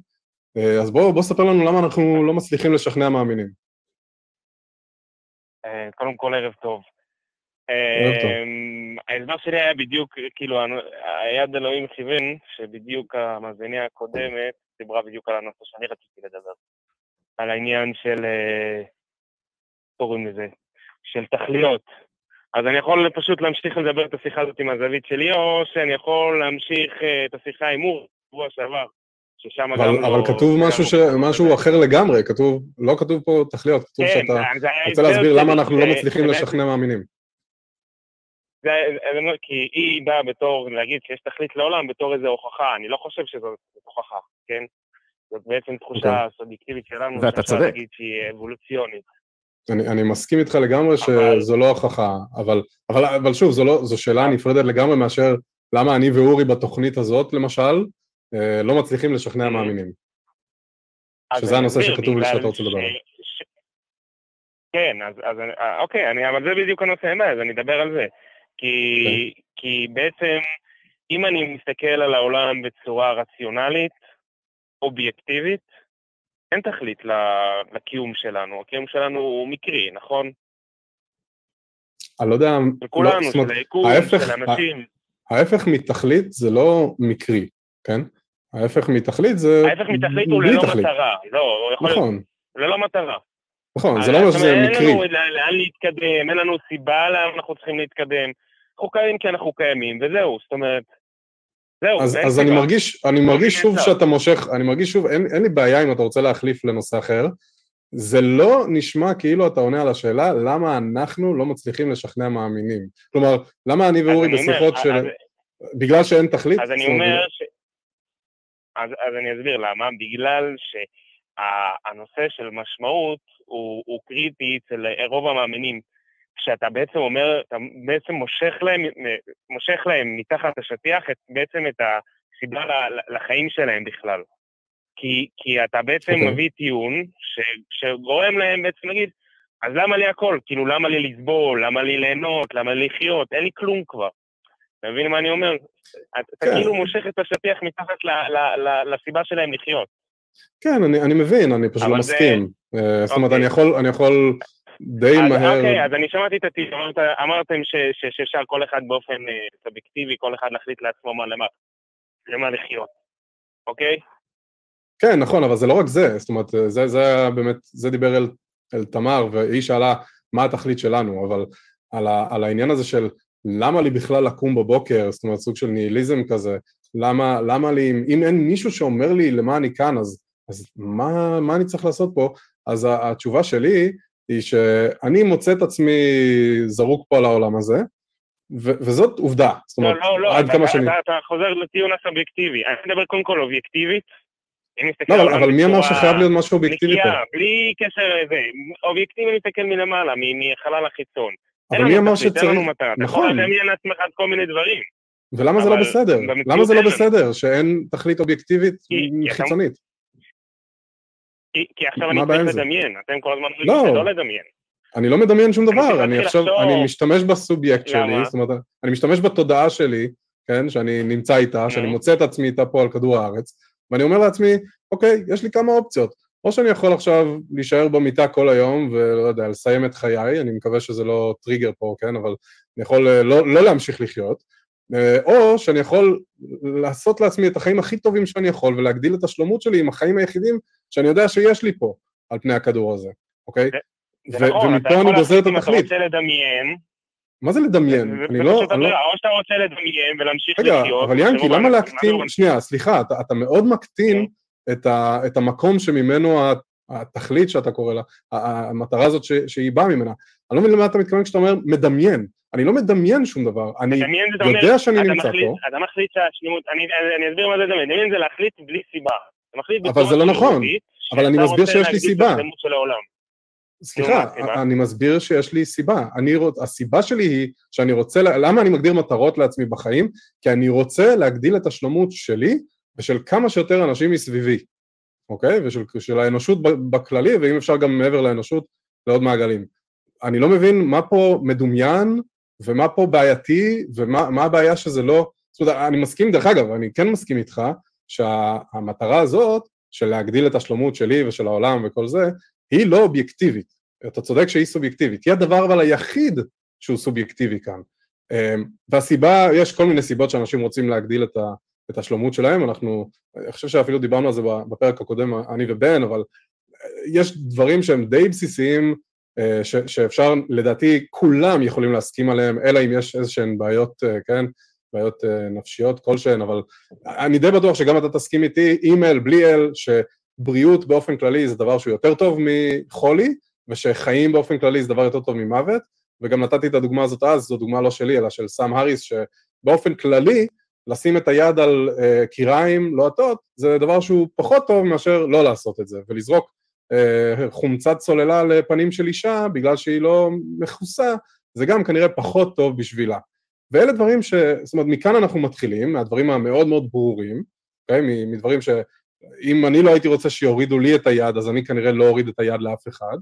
אה, אז בוא, בוא ספר לנו למה אנחנו לא מצליחים לשכנע מאמינים. קודם כל, ערב טוב. אמ, ההסבר שלי היה בדיוק, כאילו, היד אלוהים כיוון, שבדיוק המאזיניה הקודמת דיברה בדיוק על הנושא שאני רציתי לדבר. על העניין של, אה, קוראים לזה, של תכליות. אז אני יכול פשוט להמשיך לדבר את השיחה הזאת עם הזווית שלי, או שאני יכול להמשיך אה, את השיחה עם אור, שבוע שעבר, ששם אבל, גם אבל לא... כתוב משהו, ש... משהו אחר לגמרי, כתוב, לא כתוב פה תכליות, כתוב כן, שאתה רוצה להסביר למה אנחנו לא מצליחים לשכנע מאמינים. זה, כי היא באה בתור, להגיד שיש תכלית לעולם בתור איזו הוכחה, אני לא חושב שזאת הוכחה, כן? זאת בעצם תחושה okay. אוקיי. סובייקטיבית שלנו, ואתה צודק. להגיד שהיא אבולוציונית. אני, אני מסכים איתך לגמרי שזו. לא הוכחה, אבל, אבל, אבל שוב, זו, לא, זו שאלה נפרדת לגמרי מאשר למה אני ואורי בתוכנית הזאת, למשל, אה, לא מצליחים לשכנע מאמינים. שזה הנושא שכתוב לי שאתה רוצה לדבר עליו. כן, אז, אז אה, אוקיי, אני, אבל זה בדיוק הנושא, אז אני אדבר על זה. כי, okay. כי בעצם, אם אני מסתכל על העולם בצורה רציונלית, אובייקטיבית, אין תכלית לקיום שלנו. הקיום שלנו הוא מקרי, נכון? אני לא יודע... של כולנו, לא, של היקום, של אנשים. ההפך מתכלית זה לא מקרי, כן? ההפך מתכלית זה... ההפך מתכלית הוא ללא תכלית. מטרה. לא, יכול נכון. להיות... ללא מטרה. נכון, זה לא אומר שזה מקרי. אין לנו לאן להתקדם, אין לנו סיבה לאן אנחנו צריכים להתקדם. אנחנו קיימים כי אנחנו קיימים, וזהו, זאת אומרת, זהו. אז, אז אני מרגיש, אני מרגיש שוב שאתה מושך, אני מרגיש שוב, אין, אין לי בעיה אם אתה רוצה להחליף לנושא אחר, זה לא נשמע כאילו אתה עונה על השאלה למה אנחנו לא מצליחים לשכנע מאמינים. כלומר, למה אני ואורי בשיחות של... אז, בגלל שאין תכלית? אז אני אומר ש... אז, אז אני אסביר למה, בגלל שהנושא של משמעות הוא, הוא קריטי אצל רוב המאמינים. כשאתה בעצם אומר, אתה בעצם מושך להם, מושך להם מתחת השטיח את, בעצם את הסיבה לחיים שלהם בכלל. כי, כי אתה בעצם okay. אוקיי. מביא טיעון ש, שגורם להם בעצם להגיד, אז למה לי הכל? כאילו, למה לי לסבול? למה לי ליהנות? למה לי לחיות? אין לי כלום כבר. אתה מבין מה אני אומר? אתה כן. כאילו מושך את השטיח מתחת ל, ל, ל, לסיבה שלהם לחיות. כן, אני, אני מבין, אני פשוט לא מסכים. זה... אה, זאת אומרת, אני אוקיי. יכול, אני יכול די אז, מהר. אוקיי, אז אני שמעתי את הטיעון, אמרת, אמרתם שאפשר כל אחד באופן אה, סובייקטיבי, כל אחד להחליט לעצמו מה למה, למה לחיות, אוקיי? כן, נכון, אבל זה לא רק זה, זאת אומרת, זה, זה באמת, זה דיבר אל, אל תמר, והיא שאלה, מה התכלית שלנו, אבל על, ה, על העניין הזה של למה לי בכלל לקום בבוקר, זאת אומרת סוג של ניהיליזם כזה, למה, למה לי, אם, אם אין מישהו שאומר לי למה אני כאן, אז, אז מה, מה אני צריך לעשות פה? אז התשובה שלי היא שאני מוצא את עצמי זרוק פה על העולם הזה, ו- וזאת עובדה. זאת אומרת, לא, לא, לא, עד אתה, כמה שאני... אתה, אתה חוזר לטיעון הסובייקטיבי. אני מדבר קודם כל אובייקטיבית. אם נסתכל לא, אבל, אבל מי אמר שחייב להיות משהו אובייקטיבי פה? נקייה, בלי קשר לזה. אובייקטיבי מסתכל מלמעלה, מחלל החיצון. אבל מי אמר תכלית, אין שצריך... לנו מטרה. אתה יכול נכון, לדמיין לעצמך כל מיני דברים. ולמה זה לא בסדר? למה זה לא. בסדר שאין תכלית אובייקטיבית חיצונית? כי, כי עכשיו אני צריך זה? לדמיין. אתם כל הזמן אומרים לא. שלא לדמיין. אני לא מדמיין שום אני דבר, אני להתחיל עכשיו, לחשוב. אני משתמש בסובייקט שלי, למה? זאת אומרת, אני משתמש בתודעה שלי, כן, שאני נמצא איתה, שאני. מוצא את עצמי איתה פה על כדור הארץ, ואני אומר לעצמי, אוקיי, יש לי כמה אופציות. או שאני יכול עכשיו להישאר במיטה כל היום ולא יודע, לסיים את חיי, אני מקווה שזה לא טריגר פה, כן, אבל אני יכול אה, לא, לא להמשיך לחיות, אה, או שאני יכול לעשות לעצמי את החיים הכי טובים שאני יכול ולהגדיל את השלומות שלי עם החיים היחידים שאני יודע שיש לי פה על פני הכדור הזה, אוקיי? זה נכון, ומפה אני גוזר את אם אתה התכלית. רוצה לדמיין. מה זה לדמיין? אני לא... לא- או שאתה רוצה לדמיין ולהמשיך רגע, לחיות. אבל ינקי, ושרוב למה להקטין... שנייה, סליחה, אתה, מאוד מקטין את, ה, את המקום שממנו התכלית שאתה קורא לה, המטרה הזאת שהיא באה ממנה. אני לא מבין למה אתה מתכוון כשאתה אומר מדמיין. אני לא מדמיין שום דבר, אני יודע שאני נמצא פה, אתה מחליט שהשלמות, אני אסביר מה זה לדמיין, לדמיין זה להחליט בלי סיבה. אתה מחליט אבל בצורה זה לא נכון. אבל אני מסביר שיש לי סיבה. סליחה? אני מסביר שיש לי סיבה. אני רוצ... הסיבה שלי היא שאני רוצה, למה אני מגדיר מטרות לעצמי בחיים? כי אני רוצה להגדיל את השלמות שלי ושל כמה שיותר אנשים מסביבי, אוקיי? ושל של האנושות בכללי, ואם אפשר גם מעבר לאנושות, לעוד מעגלים. אני לא מבין מה פה מדומיין ומה פה בעייתי ומה מה הבעיה שזה לא... זאת אומרת, אני מסכים, דרך אגב, אני כן מסכים איתך שהמטרה הזאת של להגדיל את השלמות שלי ושל העולם וכל זה, היא לא אובייקטיבית. אתה צודק שהיא סובייקטיבית. היא הדבר אבל היחיד שהוא סובייקטיבי כאן. אמ, והסיבה, יש כל מיני סיבות שאנשים רוצים להגדיל את, ה, את השלמות שלהם, אנחנו, אני חושב שאפילו דיברנו על זה בפרק הקודם, אני ובן, אבל יש דברים שהם די בסיסיים, אה, ש, שאפשר, לדעתי, כולם יכולים להסכים עליהם, אלא אם יש איזשהן בעיות, אה, כן, בעיות אה, נפשיות כלשהן, אבל אני די בטוח שגם אתה תסכים איתי, אימייל, בלי אל, שבריאות באופן כללי זה דבר שהוא יותר טוב מחולי, ושחיים באופן כללי זה דבר יותר טוב ממוות, וגם נתתי את הדוגמה הזאת אז, זו דוגמה לא שלי, אלא של סאם האריס, שבאופן כללי, לשים את היד על uh, קיריים לוהטות, זה דבר שהוא פחות טוב מאשר לא לעשות את זה, ולזרוק uh, חומצת סוללה לפנים של אישה בגלל שהיא לא מכוסה, זה גם כנראה פחות טוב בשבילה. ואלה דברים ש... זאת אומרת, מכאן אנחנו מתחילים, מהדברים המאוד מאוד ברורים, okay? אוקיי? מדברים שאם אני לא הייתי רוצה שיורידו לי את היד, אז אני כנראה לא אוריד את היד לאף אחד,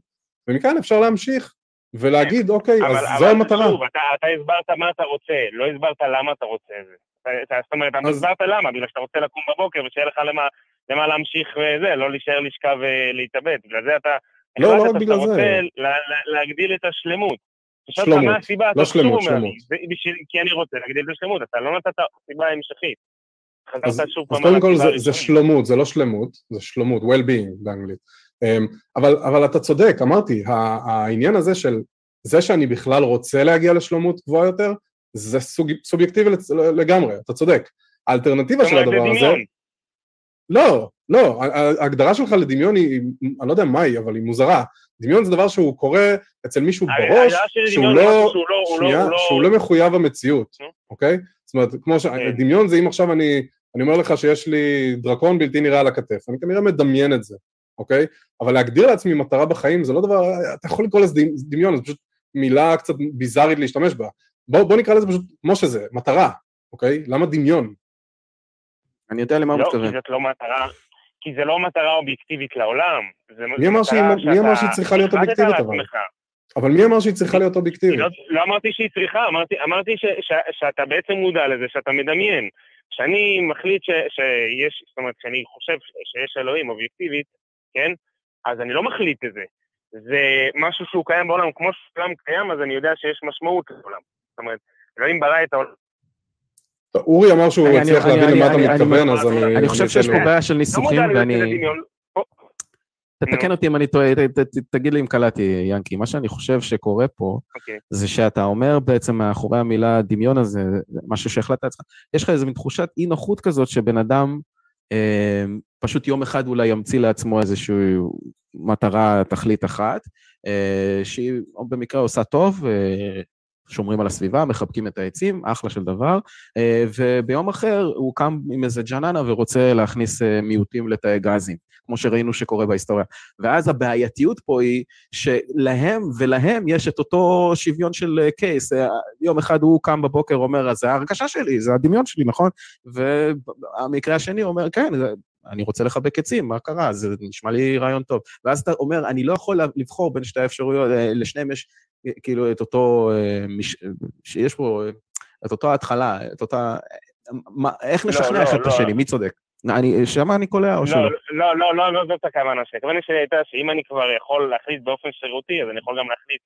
ומכאן אפשר להמשיך ולהגיד, אוקיי, אבל, אז אבל זו המטרה. שוב, אתה, אתה הסברת מה אתה רוצה, לא הסברת למה אתה רוצה את זה. אתה- זאת אומרת, אתה הסברת למה, בגלל שאתה רוצה לקום בבוקר ושיהיה לך למה, למה להמשיך וזה, לא להישאר לשכב ולהתאבד. בגלל זה אתה... לא, לא רק בגלל זה. רוצה לה- לה- להגדיל את השלמות. אני שואל אותך שלמות, מה הסיבה, לא שלמות, שלמות. כי אני רוצה להגדיל את השלמות, אתה לא נתת סיבה המשכית. אז, אז קודם כל זה, זה. שלומות, זה לא שלמות, זה שלומות, well-being באנגלית. Um, אבל, אבל אתה צודק, אמרתי, העניין הזה של זה שאני בכלל רוצה להגיע לשלומות גבוהה יותר, זה סוג, סובייקטיבי לגמרי, אתה צודק. האלטרנטיבה של הדבר הזה... לא, לא, ההגדרה שלך לדמיון היא, אני לא יודע מה היא, אבל היא מוזרה. דמיון זה דבר שהוא קורה אצל מישהו בראש, שהוא לא, שהוא לא- לא- שנייה, לא- שהוא לא מחויב המציאות. אוקיי? זאת אומרת, כמו ש... אוקיי. דמיון זה אם עכשיו אני, אני אומר לך שיש לי דרקון בלתי נראה על הכתף, אני כנראה מדמיין את זה, אוקיי? אבל להגדיר לעצמי מטרה בחיים זה לא דבר, אתה יכול לקרוא לזה דמ- דמיון, זה פשוט מילה קצת ביזארית להשתמש בה. בוא, בוא נקרא לזה פשוט כמו שזה, מטרה, אוקיי? למה דמיון? אני יודע למה הוא לא, כי מתכוון. זאת לא מטרה, כי זה לא מטרה אובייקטיבית לעולם. מי אמר שהיא- צריכה להיות אובייקטיבית, אבל? אבל מי אמר שהיא צריכה להיות אובייקטיבית? לא, לא אמרתי שהיא צריכה, אמרתי, אמרתי ש, ש, שאתה בעצם מודע לזה, שאתה מדמיין. כשאני מחליט ש, שיש, זאת אומרת, כשאני חושב שיש אלוהים אובייקטיבית, כן? אז אני לא מחליט את זה. זה משהו שהוא קיים בעולם, כמו שהעולם קיים, אז אני יודע שיש משמעות לעולם. זאת אומרת, אלוהים ברא את העולם. אורי אמר שהוא אני- הצליח להבין למה אתה מתכוון, אז אני... אני חושב שיש פה. בעיה של לא ניסוחים, ואני... תתקן אותי אם אני טועה, ת- ת- ת- תגיד לי אם קלטתי, ינקי. מה שאני חושב שקורה פה, אוקיי. זה שאתה אומר בעצם מאחורי המילה דמיון הזה, משהו שהחלטת לעצמך, יש לך איזו מין תחושת אי נוחות כזאת שבן אדם אה, פשוט יום אחד אולי ימציא לעצמו איזושהי מטרה, תכלית אחת, אה, שהיא במקרה עושה טוב, אה, שומרים על הסביבה, מחבקים את העצים, אחלה של דבר, אה, וביום אחר הוא קם עם איזה ג'ננה ורוצה להכניס אה, מיעוטים לתאי גזים, כמו שראינו שקורה בהיסטוריה. ואז הבעייתיות פה היא שלהם ולהם יש את אותו שוויון של קייס. אה, יום אחד הוא קם בבוקר, אומר, "אז זה ההרגשה שלי, זה הדמיון שלי, נכון? והמקרה השני אומר, כן, אני רוצה לחבק עצים, מה קרה? זה נשמע לי רעיון טוב. ואז אתה אומר, אני לא יכול לבחור בין שתי האפשרויות, לשניהם יש כאילו את אותו, אה, שיש פה את אותו התחלה, את אותה... מה, איך לא, נשכנע לא, אחד את לא. השני? מי צודק? אני, שמה אני קולע או שלא? לא, לא, לא, לא, לא זאת הכוונה שלי. הכוונה שלי הייתה שאם אני כבר יכול להחליט באופן שרירותי, אז אני יכול גם להחליט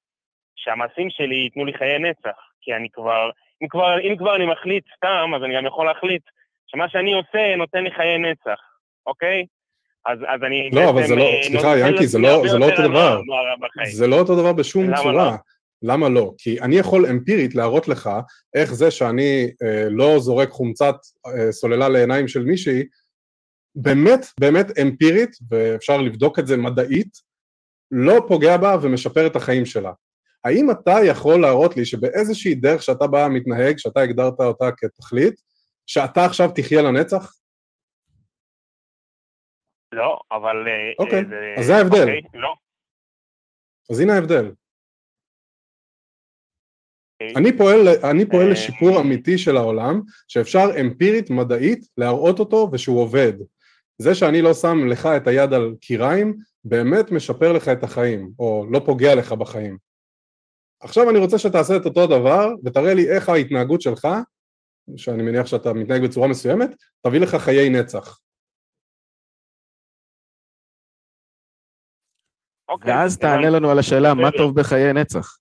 שהמעשים שלי ייתנו לי חיי נצח. כי אני כבר, אם כבר, אם כבר אני מחליט סתם, אז אני גם יכול להחליט שמה שאני עושה נותן לי חיי נצח, אוקיי? אז, אז אני לא, אבל זה לא, אה, סליחה, נותן ינקי, זה לא- זה לא אותו דבר. זה לא אותו דבר בשום למה צורה. לא? למה לא? כי אני יכול אמפירית להראות לך איך זה שאני אה, לא זורק חומצת אה, סוללה לעיניים של מישהי, באמת, באמת אמפירית, ואפשר לבדוק את זה מדעית, לא פוגע בה ומשפר את החיים שלה. האם אתה יכול להראות לי שבאיזושהי דרך שאתה בא מתנהג, שאתה הגדרת אותה כתכלית, שאתה עכשיו תחיה לנצח? לא, אבל... אה, אוקיי, אה, אז זה ההבדל. אוקיי, לא. אז הנה ההבדל. אוקיי. אני פועל, אני פועל אה, לשיפור אמיתי של העולם, שאפשר אמפירית, מדעית, להראות אותו ושהוא עובד. זה שאני לא שם לך את היד על קיריים, באמת משפר לך את החיים, או לא פוגע לך בחיים. עכשיו אני רוצה שתעשה את אותו דבר, ותראה לי איך ההתנהגות שלך, שאני מניח שאתה מתנהג בצורה מסוימת, תביא לך חיי נצח. אוקיי, ואז. תענה לנו על השאלה, מה. טוב בחיי נצח?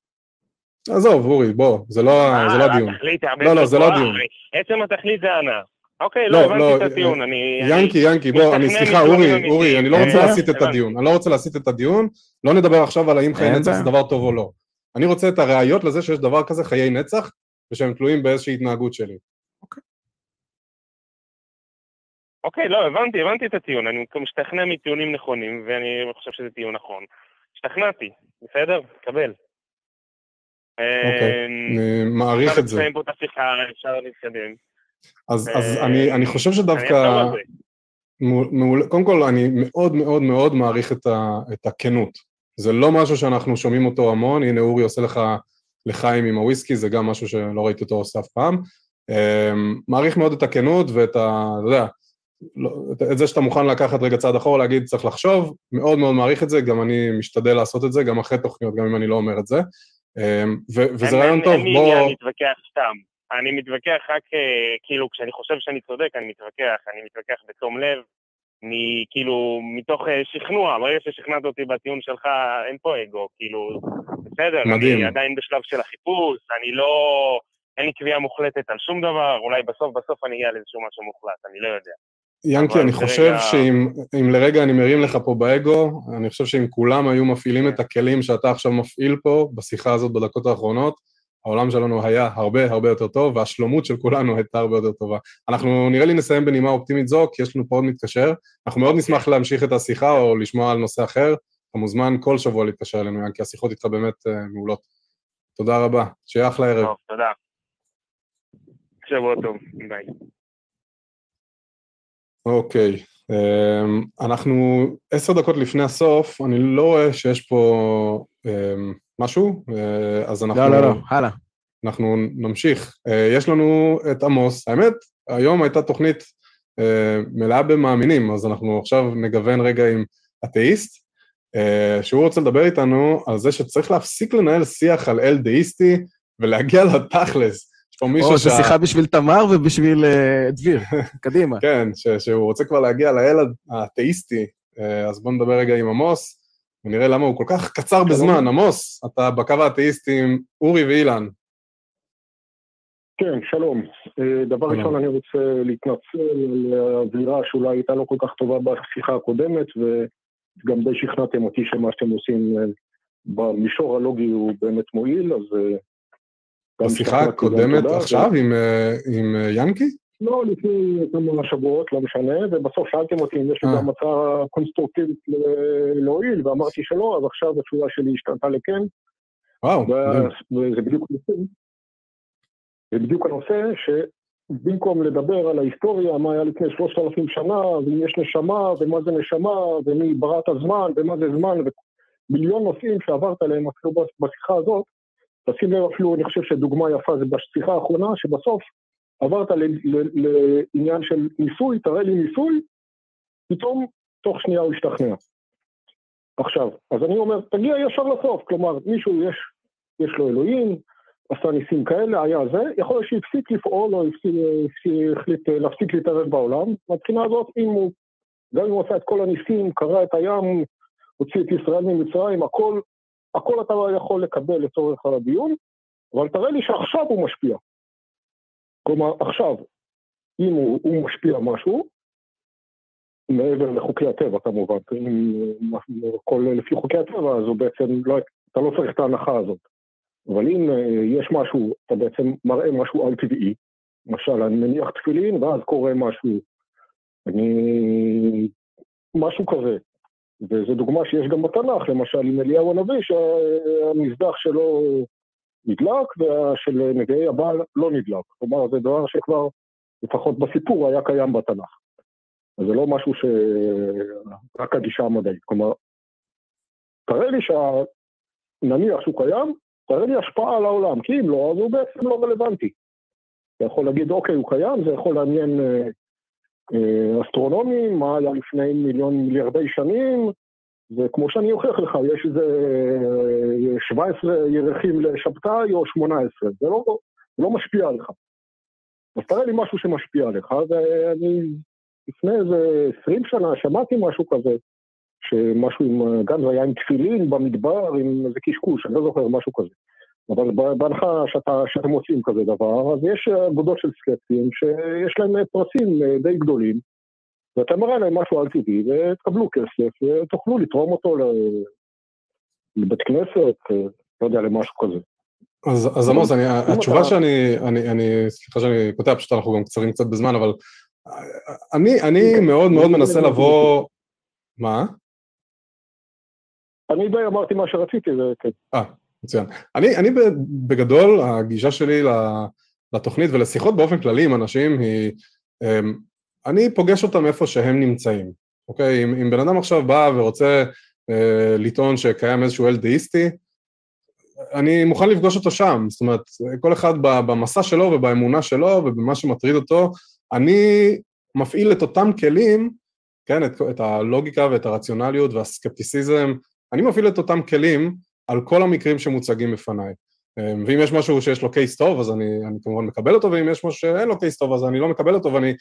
עזוב, אורי, בוא, זה לא, זה לא אה, הדיון. לא, לא, זה לא הדיון. הרי עצם התכלית זה הנאה. אוקיי, לא, לא, הבנתי לא, את הטיעון, אה, אני... ינקי, ינקי, בוא, אני, סליחה, אורי. אורי, אני לא רוצה להסיט את. הדיון, אני לא רוצה להסיט את הדיון, לא נדבר עכשיו על האם חיי נצח. זה דבר טוב או לא. אני רוצה את הראיות לזה שיש דבר כזה חיי נצח, ושהם תלויים באיזושהי התנהגות שלי. אוקיי, לא, הבנתי, הבנתי את הטיעון, אני משתכנע מטיעונים נכונים, ואני חושב שזה טיעון נכון. השתכנעתי, בסדר? קבל. אוקיי, אני מעריך את זה. נסיים פה את השיחה, אפשר להתקדם. אז, אה, אני, חושב שדווקא, קודם כל אני מאוד מאוד מאוד מעריך את, ה, את הכנות. זה לא משהו שאנחנו שומעים אותו המון, הנה אורי עושה לך לחיים עם הוויסקי, זה גם משהו שלא ראיתי אותו עושה אף פעם. אמ, מעריך מאוד את הכנות ואת ה... אתה יודע, את- את זה שאתה מוכן לקחת רגע צעד אחורה, להגיד צריך לחשוב, מאוד מאוד מעריך את זה, גם אני משתדל לעשות את זה, גם אחרי תוכניות, גם אם אני לא אומר את זה. אמ, וזה רעיון טוב, אין לי בוא... עניין להתווכח סתם. אני מתווכח רק, אה, כאילו, כשאני חושב שאני צודק, אני מתווכח. אני מתווכח בתום לב, מ- כאילו, מתוך אה, שכנוע. ברגע ששכנעת אותי בטיעון שלך, אין פה אגו, כאילו, בסדר. מדהים. אני עדיין בשלב של החיפוש, אני לא... אין לי קביעה מוחלטת על שום דבר, אולי בסוף בסוף אני אגיע לאיזשהו משהו מוחלט, אני לא יודע. ינקי, אני חושב שאם אם לרגע אני מרים לך פה באגו, אני חושב שאם כולם היו מפעילים את הכלים שאתה עכשיו מפעיל פה, בשיחה הזאת בדקות האחרונות, העולם שלנו היה הרבה הרבה יותר טוב, והשלומות של כולנו הייתה הרבה יותר טובה. אנחנו נראה לי נסיים בנימה אופטימית זו, כי יש לנו פה עוד מתקשר. אנחנו מאוד נשמח להמשיך את השיחה או לשמוע על נושא אחר. אתה מוזמן כל שבוע להתקשר אלינו, ינקי, השיחות איתך באמת אה, מעולות. תודה רבה, שיהיה אחלה ערב. טוב, תודה. שבוע טוב, ביי. אוקיי, אמ, אנחנו עשר דקות לפני הסוף, אני לא רואה שיש פה אמ, משהו, אה, אז אנחנו, לא, לא, לא, הלאה. אנחנו נמשיך. אה, יש לנו את עמוס, האמת, היום הייתה תוכנית אה, מלאה במאמינים, אז אנחנו עכשיו נגוון רגע עם אתאיסט, שהוא רוצה לדבר איתנו על זה שצריך להפסיק לנהל שיח על אל דאיסטי ולהגיע לתכלס. פה מישהו או, זו שה- שיחה בשביל תמר ובשביל אה, דביר. קדימה. כן, ש- שהוא רוצה כבר להגיע לאל האתאיסטי, אה, אז בואו נדבר רגע עם עמוס, ונראה למה הוא כל כך קצר בזמן. עמוס, אתה בקו האתאיסטי עם אורי ואילן. כן, שלום. אה, דבר. ראשון, אני רוצה להתנצל על האווירה שאולי הייתה לא כל כך טובה בשיחה הקודמת, גם די שכנעתם אותי שמה שאתם עושים במישור הלוגי הוא באמת מועיל, אז... בשיחה הקודמת עכשיו עם, אה, עם אה, ינקי? לא, לפני כמה שבועות, לא משנה, ובסוף שאלתם אותי אם יש לי אה. גם הצעה קונסטרוקטיבית להועיל, ואמרתי שלא, אז עכשיו התשובה שלי השתנתה לכן, וואו, וזה בדיוק. זה בדיוק הנושא שבמקום לדבר על ההיסטוריה, מה היה לפני שלושת אלפים שנה, ואם יש נשמה, ומה זה נשמה, ומי ברא את הזמן, ומה זה זמן, ומיליון נושאים שעברת עליהם אפילו בשיחה הזאת, תשים לב אפילו, אני חושב שדוגמה יפה זה בשיחה האחרונה, שבסוף עברת לעניין של ניסוי, תראה לי ניסוי, פתאום תוך שנייה הוא השתכנע. עכשיו, אז אני אומר, תגיע ישר לסוף, כלומר, מישהו יש, יש לו אלוהים, עשה ניסים כאלה, היה זה, יכול להיות שהפסיק לפעול או החליט אה, להפסיק להתערב בעולם. מהבחינה הזאת, אם הוא, גם אם הוא עשה את כל הניסים, קרע את הים, הוציא את ישראל ממצרים, הכל, הכל אתה יכול לקבל לצורך הדיון, אבל תראה לי שעכשיו הוא משפיע. כלומר, עכשיו, אם הוא, הוא משפיע משהו, מעבר לחוקי הטבע כמובן, אם הכל לפי חוקי הטבע, אז הוא בעצם, לא, אתה לא צריך את ההנחה הזאת. אבל אם אה, יש משהו, אתה בעצם מראה משהו על-טבעי, למשל, אני מניח תפילין, ואז קורה משהו, אני... משהו כזה. וזו דוגמה שיש גם בתנ"ך, למשל עם אליהו הנביא, שהמזבח שלו נדלק, ושל נביאי הבעל לא נדלק. כלומר, זה דבר שכבר, לפחות בסיפור, היה קיים בתנ"ך. אז זה לא משהו ש... רק הגישה המדעית. כלומר, תראה לי שה... נניח שהוא קיים, תראה לי השפעה על העולם, כי אם לא, אז הוא בעצם לא רלוונטי. אתה יכול להגיד, אוקיי, הוא קיים, זה יכול לעניין אה, אה, אסטרונומים, מה היה לפני מיליון מיליארדי שנים, וכמו שאני אוכיח לך, יש איזה אה, 17 ירחים לשבתאי או 18, זה לא, לא משפיע עליך. אז תראה לי משהו שמשפיע עליך, ואני לפני איזה 20 שנה שמעתי משהו כזה, שמשהו עם, גם זה היה עם תפילין במדבר, עם איזה קשקוש, אני לא זוכר, משהו כזה. אבל בהנחה שאתה, שאתם מוצאים כזה דבר, אז יש אגודות של סקפטים שיש להם פרסים אה, די גדולים, ואתה מראה להם משהו על טבעי, ותקבלו כסף, ותוכלו לתרום אותו לבית כנסת, אה, לא יודע, למשהו כזה. אז, אז עמוס, אני, התשובה אתה- שאני, אני, אני, סליחה שאני קוטע, פשוט אנחנו גם קצרים קצת בזמן, אבל אני, אני. מאוד מאוד מנסה לבוא... מה? אני די אמרתי מה שרציתי, וכן. מצוין. אני, אני בגדול, הגישה שלי לתוכנית ולשיחות באופן כללי עם אנשים היא, אמ, אני פוגש אותם איפה שהם נמצאים, אוקיי? אם, אם בן אדם עכשיו בא ורוצה אה, לטעון שקיים איזשהו אל דאיסטי, אני מוכן לפגוש אותו שם, זאת אומרת, כל אחד במסע שלו ובאמונה שלו ובמה שמטריד אותו, אני מפעיל את אותם כלים, כן, את, את הלוגיקה ואת הרציונליות והסקפטיסיזם, אני מפעיל את אותם כלים על כל המקרים שמוצגים בפניי. אמ, ואם יש משהו שיש לו קייס טוב, אז אני, אני כמובן מקבל אותו, ואם יש משהו שאין לו קייס טוב, אז אני לא מקבל אותו, ואני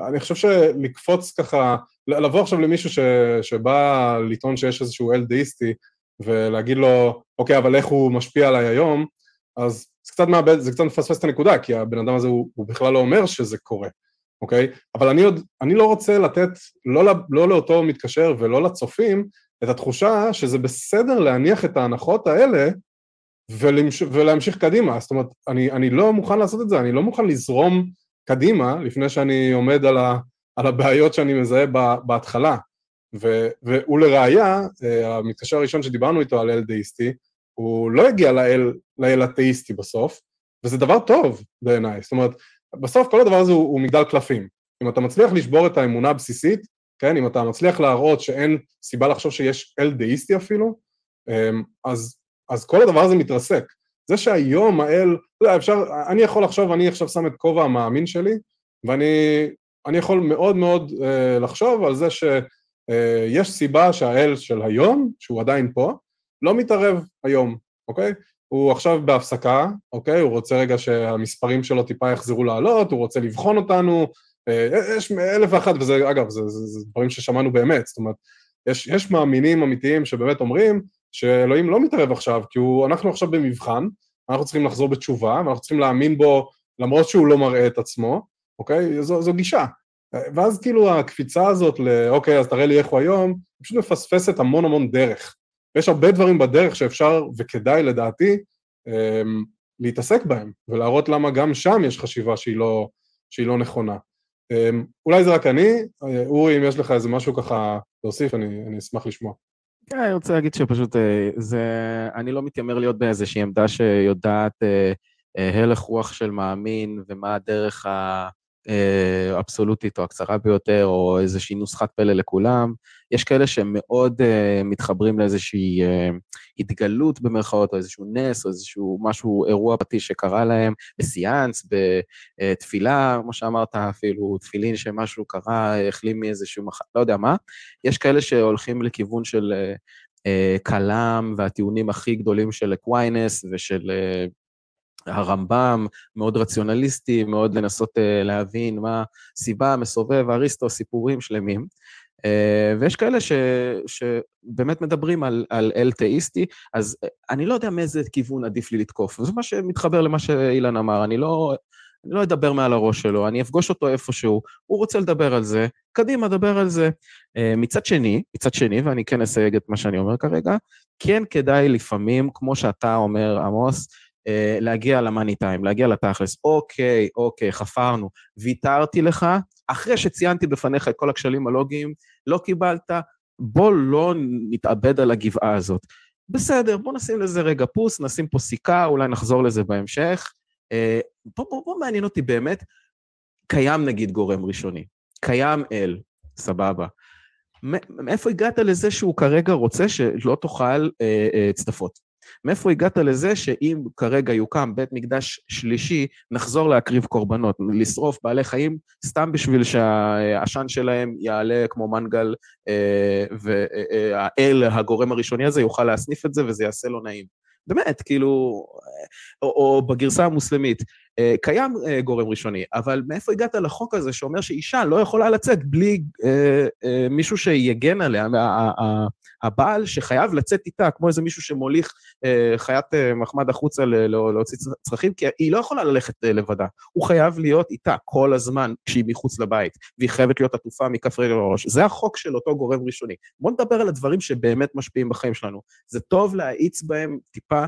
אני חושב שלקפוץ ככה, לבוא עכשיו למישהו ש, שבא לטעון שיש איזשהו אל ולהגיד לו, אוקיי, אבל איך הוא משפיע עליי היום, אז זה קצת מאבד, זה קצת מפספס את הנקודה, כי הבן אדם הזה הוא, הוא בכלל לא אומר שזה קורה, אוקיי? אבל אני עוד, אני לא רוצה לתת, לא, לא לאותו מתקשר ולא לצופים, את התחושה שזה בסדר להניח את ההנחות האלה ולמש, ולהמשיך קדימה. זאת אומרת, אני, אני לא מוכן לעשות את זה, אני לא מוכן לזרום קדימה לפני שאני עומד על, ה, על הבעיות שאני מזהה בהתחלה. ו, ולראיה, אה, המתקשר הראשון שדיברנו איתו על אל דאיסטי, הוא לא הגיע לאל, לאל התאיסטי בסוף, וזה דבר טוב בעיניי. זאת אומרת, בסוף כל הדבר הזה הוא, הוא מגדל קלפים. אם אתה מצליח לשבור את האמונה הבסיסית, כן, אם אתה מצליח להראות שאין סיבה לחשוב שיש אל דאיסטי אפילו, אמ, אז, אז כל הדבר הזה מתרסק. זה שהיום האל, אתה יודע, אפשר, אני יכול לחשוב, אני עכשיו שם את כובע המאמין שלי, ואני אני יכול מאוד מאוד uh, לחשוב על זה שיש uh, סיבה שהאל של היום, שהוא עדיין פה, לא מתערב היום, אוקיי? הוא עכשיו בהפסקה, אוקיי? הוא רוצה רגע שהמספרים שלו טיפה יחזרו לעלות, הוא רוצה לבחון אותנו, יש אלף ואחת, וזה, אגב, זה, זה, זה דברים ששמענו באמת, זאת אומרת, יש, יש מאמינים אמיתיים שבאמת אומרים שאלוהים לא מתערב עכשיו, כי הוא, אנחנו עכשיו במבחן, אנחנו צריכים לחזור בתשובה, ואנחנו צריכים להאמין בו למרות שהוא לא מראה את עצמו, אוקיי? זו, זו גישה. ואז כאילו הקפיצה הזאת ל, אוקיי, אז תראה לי איך הוא היום, פשוט מפספסת המון המון דרך. ויש הרבה דברים בדרך שאפשר וכדאי לדעתי אמ, להתעסק בהם, ולהראות למה גם שם יש חשיבה שהיא לא, שהיא לא נכונה. אמ, אולי זה רק אני, אורי, אם יש לך איזה משהו ככה להוסיף, אני, אני אשמח לשמוע. כן, אני רוצה להגיד שפשוט אה, זה, אני לא מתיימר להיות באיזושהי עמדה שיודעת אה, אה, הלך רוח של מאמין ומה הדרך האבסולוטית או הקצרה ביותר, או איזושהי נוסחת פלא לכולם. יש כאלה שמאוד uh, מתחברים לאיזושהי uh, התגלות במרכאות, או איזשהו נס, או איזשהו משהו, אירוע פרטי שקרה להם, בסיאנס, בתפילה, כמו שאמרת, אפילו תפילין שמשהו קרה, החלים מאיזשהו מחלה, לא יודע מה. יש כאלה שהולכים לכיוון של כלאם והטיעונים הכי גדולים של אקווינס ושל... הרמב"ם, מאוד רציונליסטי, מאוד לנסות uh, להבין מה סיבה, מסובב, אריסטו, סיפורים שלמים. Uh, ויש כאלה ש, שבאמת מדברים על, על אל תאיסטי, אז אני לא יודע מאיזה כיוון עדיף לי לתקוף. וזה מה שמתחבר למה שאילן אמר, אני לא, אני לא אדבר מעל הראש שלו, אני אפגוש אותו איפשהו, הוא רוצה לדבר על זה, קדימה, דבר על זה. מצד שני, מצד שני, ואני כן אסייג את מה שאני אומר כרגע, כן כדאי לפעמים, כמו שאתה אומר, עמוס, אה, להגיע למאני טיים, להגיע לתכלס. אוקיי, אוקיי, חפרנו, ויתרתי לך, אחרי שציינתי בפניך את כל הכשלים הלוגיים, לא קיבלת, בוא לא נתאבד על הגבעה הזאת. בסדר, בוא נשים לזה רגע פוס, נשים פה סיכה, אולי נחזור לזה בהמשך. אה, בוא, בוא, בוא מעניין אותי באמת, קיים נגיד גורם ראשוני, קיים אל, סבבה. מאיפה הגעת לזה שהוא כרגע רוצה שלא תאכל אה, אה, צדפות? מאיפה הגעת לזה שאם כרגע יוקם בית מקדש שלישי, נחזור להקריב קורבנות, לשרוף בעלי חיים סתם בשביל שהעשן שלהם יעלה כמו מנגל, אה, והאל, הגורם הראשוני הזה, יוכל להסניף את זה וזה יעשה לו נעים. באמת, כאילו, או, או בגרסה המוסלמית, אה, קיים אה, גורם ראשוני, אבל מאיפה הגעת לחוק הזה שאומר שאישה לא יכולה לצאת בלי אה, אה, מישהו שיגן עליה, הבעל שחייב לצאת איתה, כמו איזה מישהו שמוליך אה, חיית אה, מחמד החוצה להוציא צרכים, כי היא לא יכולה ללכת אה, לבדה, הוא חייב להיות איתה כל הזמן כשהיא מחוץ לבית, והיא חייבת להיות עטופה מכף רגל לראש. זה החוק של אותו גורם ראשוני. בואו נדבר על הדברים שבאמת משפיעים בחיים שלנו. זה טוב להאיץ בהם טיפה,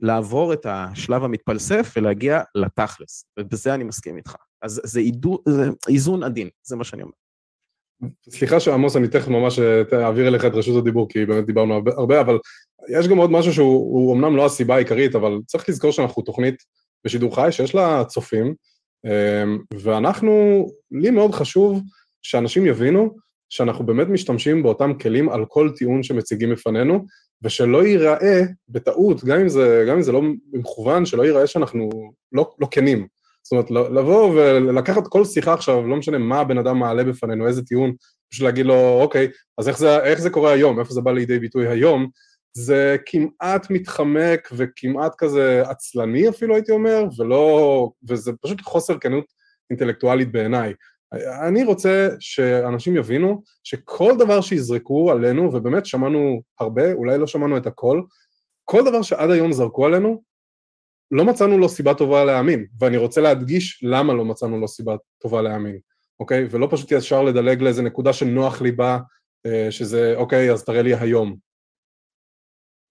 לעבור את השלב המתפלסף ולהגיע לתכלס, ובזה אני מסכים איתך. אז זה, אידו, זה איזון עדין, זה מה שאני אומר. סליחה שעמוס, אני תכף ממש אה, אעביר אליך את רשות הדיבור, כי באמת דיברנו הרבה, אבל יש גם עוד משהו שהוא אמנם לא הסיבה העיקרית, אבל צריך לזכור שאנחנו תוכנית בשידור חי שיש לה צופים, אמ, ואנחנו, לי מאוד חשוב שאנשים יבינו שאנחנו באמת משתמשים באותם כלים על כל טיעון שמציגים בפנינו, ושלא ייראה בטעות, גם אם זה, גם אם זה לא במכוון, שלא ייראה שאנחנו לא, לא כנים. זאת אומרת, לבוא ולקחת כל שיחה עכשיו, לא משנה מה הבן אדם מעלה בפנינו, איזה טיעון, פשוט להגיד לו, אוקיי, אז איך זה, איך זה קורה היום, איפה זה בא לידי ביטוי היום, זה כמעט מתחמק וכמעט כזה עצלני אפילו הייתי אומר, ולא, וזה פשוט חוסר כנות אינטלקטואלית בעיניי. אני רוצה שאנשים יבינו שכל דבר שיזרקו עלינו, ובאמת שמענו הרבה, אולי לא שמענו את הכל, כל דבר שעד היום זרקו עלינו, לא מצאנו לו סיבה טובה להאמין, ואני רוצה להדגיש למה לא מצאנו לו סיבה טובה להאמין, אוקיי? ולא פשוט ישר לדלג לאיזה נקודה שנוח לי בה, אה, שזה אוקיי, אז תראה לי היום.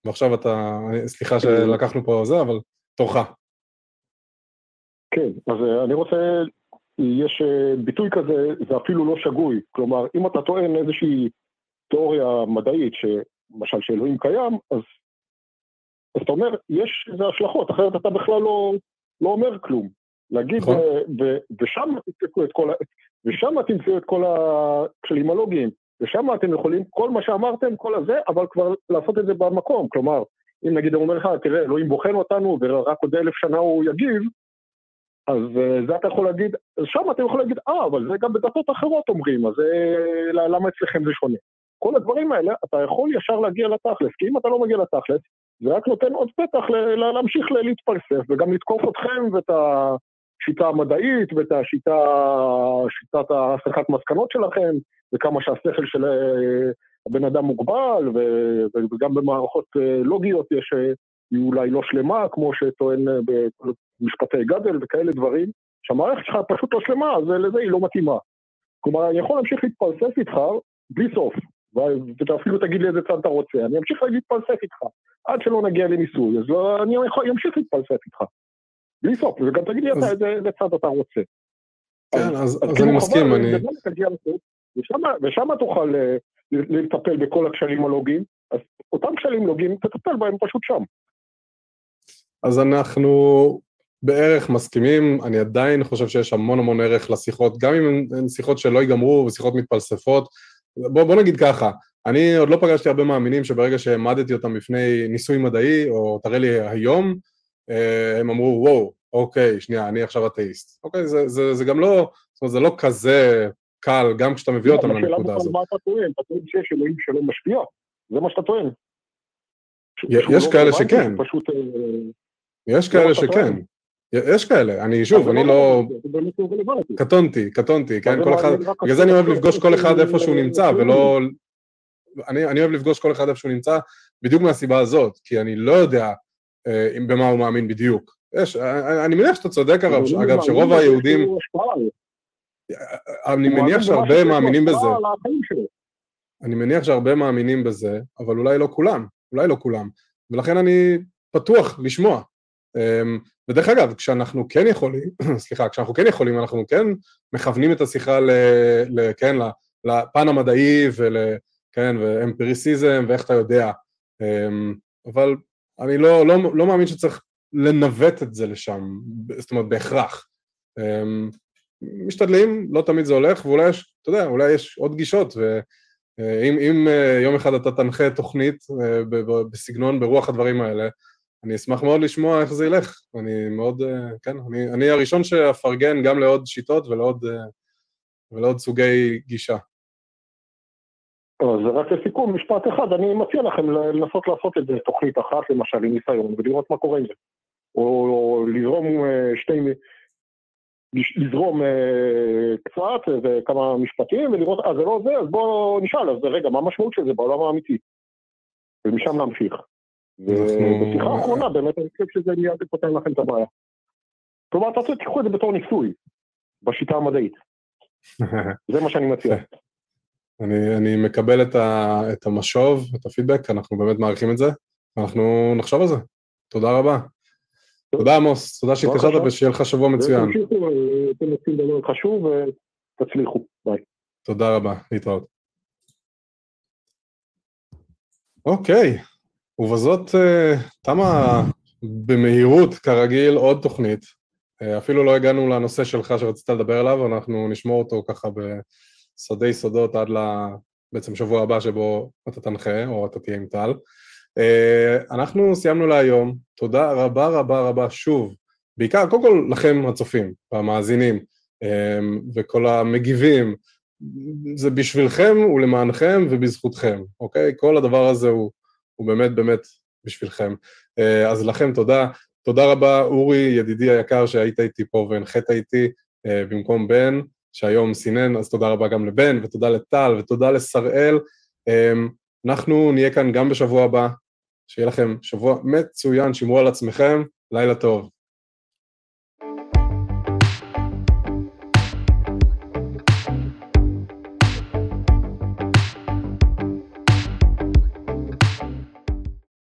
ועכשיו אתה, סליחה שלקחנו פה זה, אבל תורך. כן, אז אה, אני רוצה, יש אה, ביטוי כזה, זה אפילו לא שגוי. כלומר, אם אתה טוען איזושהי תיאוריה מדעית, למשל שאלוהים קיים, אז אז אתה אומר, יש איזה השלכות, אחרת אתה בכלל לא, לא אומר כלום. להגיד, נכון. ושם תמצאו את כל, ושם תמצאו את כל הכשלים הלוגיים, ושם אתם יכולים, כל מה שאמרתם, כל הזה, אבל כבר לעשות את זה במקום. כלומר, אם נגיד הוא אומר לך, תראה, אלוהים בוחן אותנו, ורק עוד אלף שנה הוא יגיב, אז uh, זה אתה יכול להגיד, אז שם אתה יכול להגיד, אה, אבל זה גם בדתות אחרות אומרים, אז uh, למה אצלכם זה שונה? כל הדברים האלה, אתה יכול ישר להגיע לתכלס, כי אם אתה לא מגיע לתכלס, זה רק נותן עוד פתח להמשיך להתפלסף וגם לתקוף אתכם ואת השיטה המדעית ואת השיטה, שיטת ההסחת מסקנות שלכם וכמה שהשכל של אה, הבן אדם מוגבל וגם במערכות אה, לוגיות יש, אה, היא אולי לא שלמה כמו שטוען במשפטי גדל וכאלה דברים שהמערכת שלך פשוט לא שלמה אז לזה היא לא מתאימה. כלומר אני יכול להמשיך להתפלסף איתך בלי סוף ואפילו תגיד לי איזה צד אתה רוצה, אני אמשיך להתפלסף איתך. עד שלא נגיע לניסוי, אז לא, אני אמשיך להתפלסף איתך. בלי סוף, וגם תגיד לי אתה איזה צד אתה רוצה. כן, אז אני מסכים, אני... ושם תוכל אה, לטפל בכל הכשלים הלוגיים, אז אותם כשלים לוגיים, תטפל בהם פשוט שם. אז אנחנו בערך מסכימים, אני עדיין חושב שיש המון המון ערך לשיחות, גם אם הן שיחות שלא ייגמרו ושיחות מתפלספות. בוא, בוא נגיד ככה, אני עוד לא פגשתי הרבה מאמינים שברגע שהעמדתי אותם בפני ניסוי מדעי, או תראה לי היום, אה, הם אמרו, וואו, אוקיי, שנייה, אני עכשיו אתאיסט. אוקיי, זה, זה, זה גם לא, זאת אומרת, זה לא כזה קל, גם כשאתה מביא אותם לנקודה הזאת. מה אתה טוען? אתה טוען שיש אלוהים שלא משפיע? זה מה שאתה טוען. יש כאלה שכן. אה, יש כאלה שכן. יש כאלה, אני שוב, אני לא... קטונתי, קטונתי, כן, כל אחד... בגלל זה אני אוהב לפגוש כל אחד איפה שהוא נמצא, ולא... אני, אוהב לפגוש כל אחד איפה שהוא נמצא, בדיוק מהסיבה הזאת, כי אני לא יודע אה, במה הוא מאמין בדיוק. יש, אני, אני מניח שאתה צודק, אגב שרוב היהודים... אני מניח שהרבה מאמינים בזה. אני מניח שהרבה מאמינים בזה, אבל אולי לא כולם, אולי לא כולם. ולכן אני פתוח לשמוע. אמ, ודרך אגב, כשאנחנו כן יכולים, סליחה, כשאנחנו כן יכולים, אנחנו כן מכוונים את השיחה ל... ל כן, לפן המדעי ול... כן, ואמפיריסיזם ואיך אתה יודע. אמ, אבל אני לא, לא, לא מאמין שצריך לנווט את זה לשם, זאת אומרת, בהכרח. אמ, משתדלים, לא תמיד זה הולך, ואולי יש, אתה יודע, אולי יש עוד גישות, ואם אם אה, יום אחד אתה תנחה תוכנית אה, בסגנון, ברוח הדברים האלה, אני אשמח מאוד לשמוע איך זה ילך. אני מאוד, אה, כן, אני, אני הראשון שאפרגן גם לעוד שיטות ולעוד, ולעוד סוגי גישה. אז רק לסיכום, משפט אחד, אני מציע לכם לנסות לעשות את זה תוכנית אחת, למשל, עם ניסיון, ולראות מה קורה עם זה. או לזרום שתי, לזרום אה, קצת וכמה משפטים ולראות, אה זה לא זה, אז בואו נשאל, אז רגע, מה המשמעות של זה בעולם האמיתי? ומשם להמשיך. ובשיחה האחרונה באמת אני חושב שזה מיד פותר לכם את הבעיה. כלומר, אתה תיקחו את זה בתור ניסוי, בשיטה המדעית. זה מה שאני מציע. אני, אני מקבל את, ה, את המשוב, את הפידבק, אנחנו באמת מעריכים את זה, אנחנו נחשוב על זה. תודה רבה. תודה עמוס, תודה שהתקשרת ושיהיה לך שבוע מצוין. אתם עושים דבר חשוב ותצליחו, ביי. תודה רבה, להתראות. אוקיי, ובזאת אה, תמה במהירות, כרגיל, עוד תוכנית. אה, אפילו לא הגענו לנושא שלך שרצית לדבר עליו, אנחנו נשמור אותו ככה בסודי סודות עד ל... בעצם שבוע הבא שבו אתה תנחה, או אתה תהיה עם טל. אה, אנחנו סיימנו להיום, תודה רבה רבה רבה שוב, בעיקר קודם כל לכם הצופים והמאזינים וכל המגיבים, זה בשבילכם ולמענכם ובזכותכם, אוקיי? כל הדבר הזה הוא, הוא באמת באמת בשבילכם. אה, אז לכם תודה. תודה רבה אורי, ידידי היקר שהיית איתי פה והנחית איתי במקום בן, שהיום סינן, אז תודה רבה גם לבן, ותודה לטל, ותודה לשראל. אנחנו נהיה כאן גם בשבוע הבא, שיהיה לכם שבוע מצוין, שמרו על עצמכם, לילה טוב.